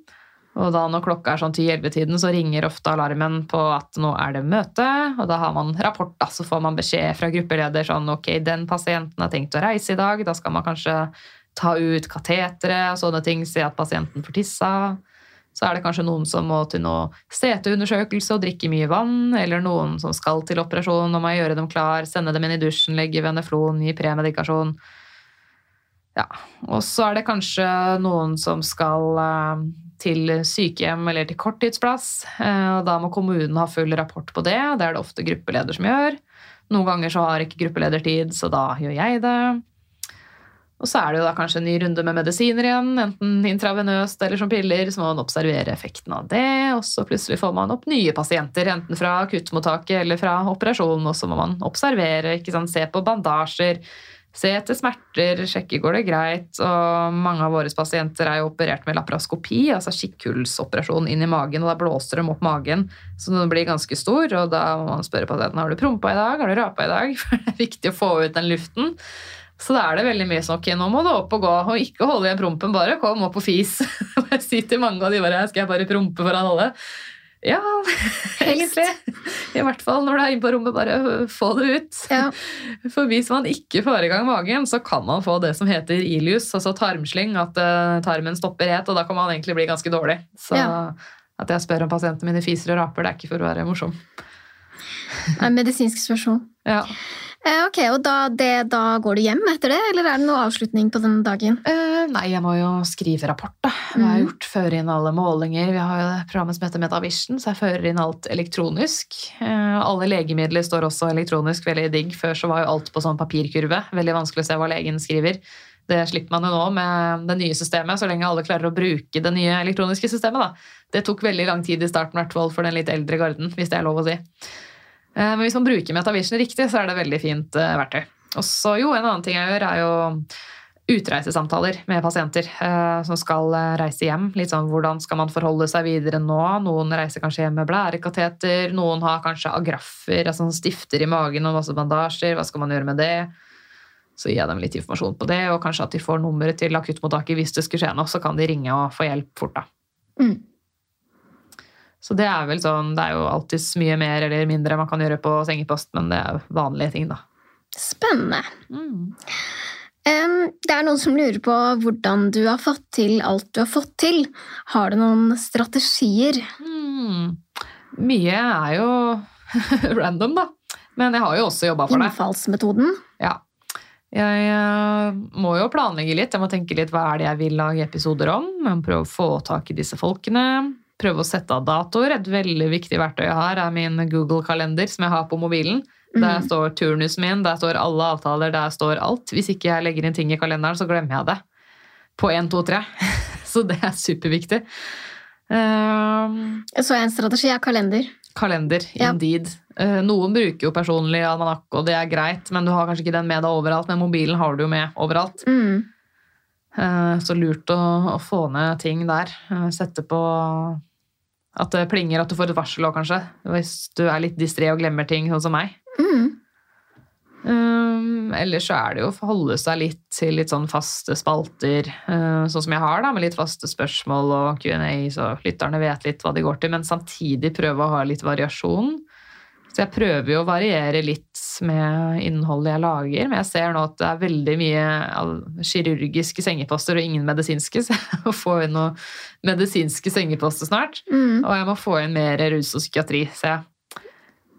Og da når klokka er sånn 10-11-tiden, så ringer ofte alarmen på at nå er det møte. Og da har man rapport, da, så får man beskjed fra gruppeleder sånn ok, den pasienten har tenkt å reise i dag. Da skal man kanskje ta ut kateteret og sånne ting, se at pasienten får tissa. Så er det kanskje noen som må til noe CT-undersøkelse og drikke mye vann, eller noen som skal til operasjon og må gjøre dem klar, sende dem inn i dusjen, legge veneflon, gi premedikasjon. Ja, Og så er det kanskje noen som skal eh, til sykehjem eller til korttidsplass. eh, og Da må kommunen ha full rapport på det. Det er det ofte gruppeleder som gjør. Noen ganger så har ikke gruppeleder tid, så da gjør jeg det. Og så er det jo da kanskje en ny runde med medisiner igjen, enten intravenøst eller som piller, så må man observere effekten av det, og så plutselig får man opp nye pasienter, enten fra akuttmottaket eller fra operasjon, og så må man observere, se på bandasjer, se etter smerter, sjekke går det greit, og mange av våre pasienter er jo operert med laparoskopi, altså kikkhullsoperasjon inn i magen, og da blåser de opp magen, så den blir ganske stor, og da må man spørre pasienten, har du prompa i dag, har du rapa i dag, for det er viktig å få ut den luften, så da er det veldig mye sånn ok, nå må du opp og gå, og ikke holde igjen prompen, bare kom opp og fis. Jeg sier til mange av de bare, skal jeg bare prompe foran alle? Ja, egentlig. I hvert fall når du er inne på rommet, bare få det ut. Ja. For hvis man ikke får i gang magen, så kan man få det som heter ilius, altså tarmslyng, at eh, tarmen stopper helt, og da kan man egentlig bli ganske dårlig. Så Ja. at jeg spør om pasientene mine fiser og raper, det er ikke for å være morsom. En medisinsk spørsmål. Ja. Eh, ok, og da, det, da går du hjem etter det, eller er det noe avslutning på den dagen? Eh, nei, jeg må jo skrive rapport, da. Jeg har Mhm. gjort før inn alle målinger. Vi har jo programmet som heter Metavision, så jeg fører inn alt elektronisk. Eh, alle legemidler står også elektronisk, veldig digg. Før så var jo alt på sånn papirkurve. Veldig vanskelig å se hva legen skriver. Det slipper man jo nå med det nye systemet, så lenge alle klarer å bruke det nye elektroniske systemet. da. Det tok veldig lang tid i starten, i hvert fall for den litt eldre garden, hvis det er lov å si. Eh, Men hvis man bruker Metavision riktig, så er det veldig fint eh, verktøy. Og så jo, en annen ting jeg gjør, er jo utreisesamtaler med pasienter eh, som skal reise hjem. Litt sånn, Hvordan skal man forholde seg videre nå? Noen reiser kanskje hjem med blærekateter, noen har kanskje agraffer, altså sånn stifter i magen og masse bandasjer. Hva skal man gjøre med det? Så gir jeg dem litt informasjon på det, og kanskje at de får nummeret til akuttmottaket hvis det skulle skje noe, så kan de ringe og få hjelp fort, da. Mm. Så det er vel sånn, det er jo alltids mye mer eller mindre man kan gjøre på sengepost, men det er jo vanlige ting, da. Spennende. Mm. Um, det er noen som lurer på hvordan du har fått til alt du har fått til. Har du noen strategier? Mm. Mye er jo random, da. Men jeg har jo også jobba for det. Innfallsmetoden? Ja. Jeg eh, må jo planlegge litt. Jeg må tenke litt hva er det jeg vil lage episoder om. Jeg må prøve å få tak i disse folkene. Prøve å sette av datoer. Et veldig viktig verktøy jeg har, er min Google-kalender som jeg har på mobilen. Der Mhm. står turnusen min, der står alle avtaler, der står alt. Hvis ikke jeg legger inn ting i kalenderen, så glemmer jeg det. På 1, 2, 3. Så det er superviktig. Um, Så en strategi er kalender. kalender, Ja. indeed. Eh, Noen bruker jo personlig almanakk, og det er greit, men du har kanskje ikke den med deg overalt. Men mobilen har du jo med overalt. Mm. Eh, Så lurt å, å få ned ting der. Eh, Sette på at det plinger, at du får et varsel òg, kanskje. Hvis du er litt distré og glemmer ting, sånn som meg. Mm. Um, ellers så er det jo å forholde seg litt til litt sånn faste spalter, uh, sånn som jeg har, da, med litt faste spørsmål og Q&A, så lytterne vet litt hva de går til, men samtidig prøve å ha litt variasjon. Så jeg prøver jo å variere litt med innholdet jeg lager, men jeg ser nå at det er veldig mye kirurgiske sengeposter og ingen medisinske, så jeg må få inn noen medisinske sengeposter snart. Mm. Og jeg må få inn mer rus og psykiatri, ser jeg.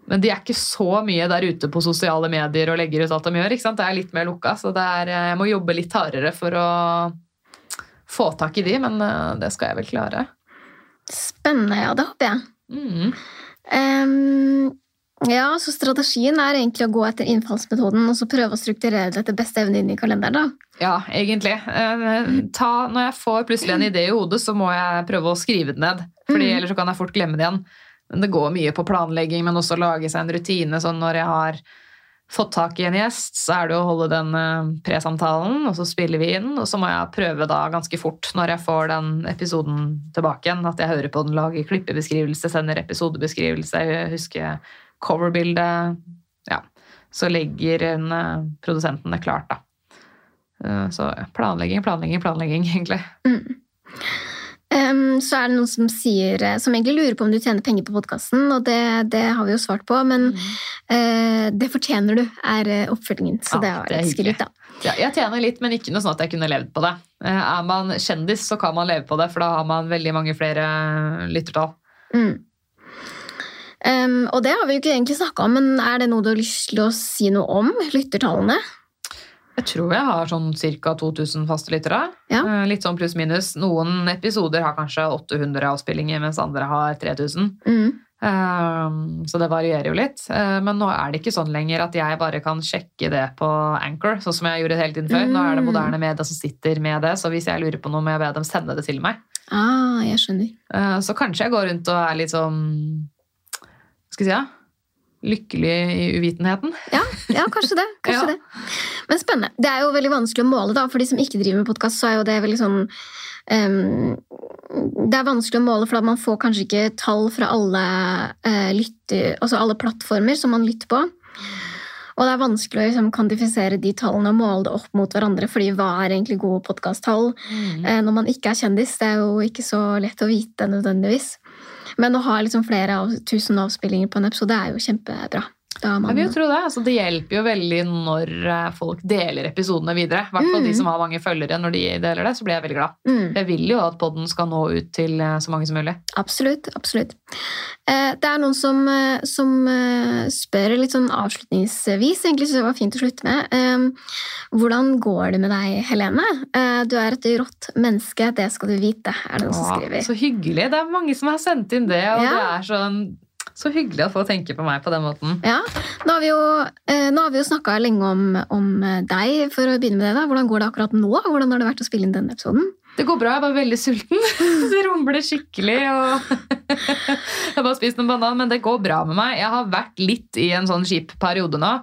Men de er ikke så mye der ute på sosiale medier og legger ut alt de gjør. ikke sant? Det er litt mer lukka, så det er, jeg må jobbe litt hardere for å få tak i de, men eh, det skal jeg vel klare. Spennende, ja. Det håper jeg. Mm. Em, ja, så strategien er egentlig å gå etter innfallsmetoden og så prøve å strukturere det etter beste evne inn i kalenderen. da. Ja, egentlig. Eh, Ta, når jeg får plutselig en idé i hodet, så må jeg prøve å skrive den ned. Fordi Mm. ellers så kan jeg fort glemme det igjen. Men det går mye på planlegging, men også lage seg en rutine. sånn når jeg har fått tak i en gjest, så er det å holde den eh, presamtalen, og så spiller vi inn. Og så må jeg prøve da ganske fort, når jeg får den episoden tilbake igjen, at jeg hører på den, lager klippebeskrivelse, sender episodebeskrivelse, husker coverbildet. Ja. Så legger en, eh, produsenten det klart, da. Eh, Så planlegging, planlegging, planlegging, egentlig. Em, så er det noen som sier eh, Som egentlig lurer på om du tjener penger på podkasten, og det, det har vi jo svart på, men uh, det fortjener du, er oppfølgingen. Så Ja, det var det er litt hyggelig. da. Ja, jeg tjener litt, men ikke noe sånn at jeg kunne levd på det. Er man kjendis, så kan man leve på det, for da har man veldig mange flere lyttertall. Mm. Em, og det har vi jo ikke egentlig snakka om, men er det noe du har lyst til å si noe om? Lyttertallene? Jeg tror jeg har sånn ca. 2000 faste lyttere. Ja. Eh, Litt sånn pluss-minus. Noen episoder har kanskje 800 avspillinger, mens andre har 3000. Mm. Um, Så det varierer jo litt. Eh, Men nå er det ikke sånn lenger at jeg bare kan sjekke det på Anchor, sånn som jeg gjorde hele tiden før. Nå er det Mm. moderne media som sitter med det, så hvis jeg lurer på noe, må jeg be dem sende det til meg. Ah, jeg skjønner. Uh, Så kanskje jeg går rundt og er litt sånn skal jeg si? Ja? Lykkelig i uvitenheten. Ja, ja kanskje det. Kanskje Ja. det. Men spennende. Det er jo veldig vanskelig å måle, da. For de som ikke driver med podkast, så er jo det veldig sånn um, Det er vanskelig å måle, for man får kanskje ikke tall fra alle, uh, lytter, altså alle plattformer som man lytter på. Og det er vanskelig å liksom, kvantifisere de tallene og måle det opp mot hverandre, fordi hva er egentlig gode podkasttall eh, når man ikke er kjendis? Det er jo ikke så lett å vite nødvendigvis. Men å ha liksom flere av, tusen avspillinger på en episode er jo kjempebra. Har Jeg vil jo tro det. Altså, det hjelper jo veldig når eh, folk deler episodene videre. I hvert fall de Mm. som har mange følgere. Når de deler det, så blir jeg veldig glad. mm. Jeg vil jo at podden skal nå ut til eh, så mange som mulig. Absolutt. absolutt. Eh, Det er noen som, som spør litt sånn avslutningsvis, egentlig så det var fint å slutte med. Eh, Hvordan går det med deg, Helene? Du er et rått menneske, det skal du vite, er det noen som skriver. så hyggelig. Det er mange som har sendt inn det, og Ja. det er sånn så hyggelig å få tenke på meg på den måten. Ja, Nå har vi jo, eh, vi jo snakka lenge om, om eh, deg, for å begynne med det. da. Hvordan går det akkurat nå? Hvordan har det vært å spille inn denne episoden? Det går bra, jeg var veldig sulten. Det rumler skikkelig. og Jeg har bare spist en banan, men det går bra med meg. Jeg har vært litt i en sånn kjip periode nå.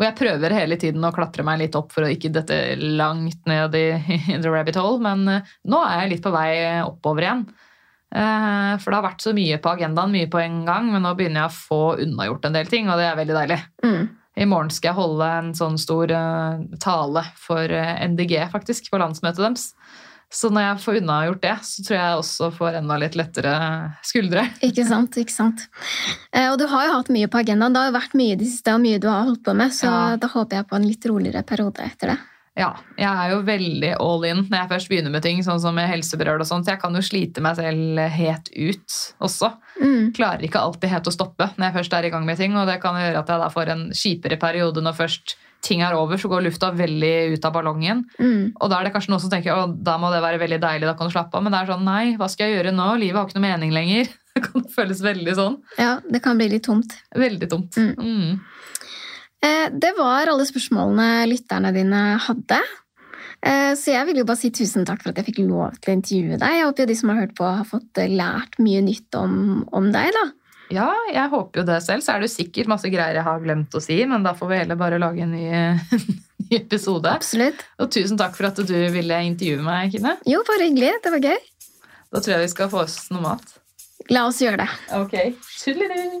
Hvor jeg prøver hele tiden å klatre meg litt opp for å ikke dette langt ned i, i the rabbit hole. Men eh, nå er jeg litt på vei oppover igjen. Eh, For det har vært så mye på agendaen, mye på en gang. Men nå begynner jeg å få unnagjort en del ting, og det er veldig deilig. Mm. I morgen skal jeg holde en sånn stor eh, tale for eh, NDG, faktisk, på landsmøtet deres. Så når jeg får unnagjort det, så tror jeg også får enda litt lettere skuldre. Ikke sant, ikke sant. Og du har jo hatt mye på agendaen. Det har jo vært mye i det siste, og mye du har holdt på med, så Ja. da håper jeg på en litt roligere periode etter det. Ja, jeg er jo veldig all in når jeg først begynner med ting, sånn som med helsebrød og sånt. Jeg kan jo slite meg selv helt ut også. Mm. Klarer ikke alltid helt å stoppe når jeg først er i gang med ting, og det kan gjøre at jeg da får en kjipere periode når først ting er over, så går lufta veldig ut av ballongen. Mm. Og da er det kanskje noen som tenker å, da må det være veldig deilig, da kan du slappe av. Men det er sånn, nei, hva skal jeg gjøre nå? Livet har ikke noe mening lenger. Det kan føles veldig sånn. Ja, det kan bli litt tomt. Veldig tomt. Mm. Eh, Det var alle spørsmålene lytterne dine hadde. Eh, Så jeg vil jo bare si tusen takk for at jeg fikk lov til å intervjue deg. Jeg håper jo de som har hørt på, har fått eh, lært mye nytt om, om deg. da. Ja, jeg håper jo det selv. Så er det sikkert masse greier jeg har glemt å si, men da får vi heller bare lage en ny, ny episode. Absolutt. Og tusen takk for at du ville intervjue meg, Kine. Jo, bare hyggelig. Det var gøy. Da tror jeg vi skal få oss noe mat. La oss gjøre det. Ok. Tudelidu.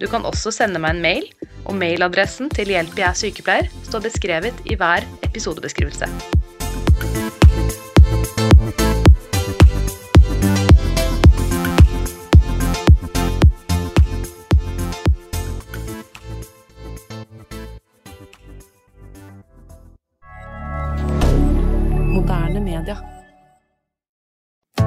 Du kan også sende meg en mail, og mailadressen til Hjelp jeg er sykepleier står beskrevet i hver episodebeskrivelse.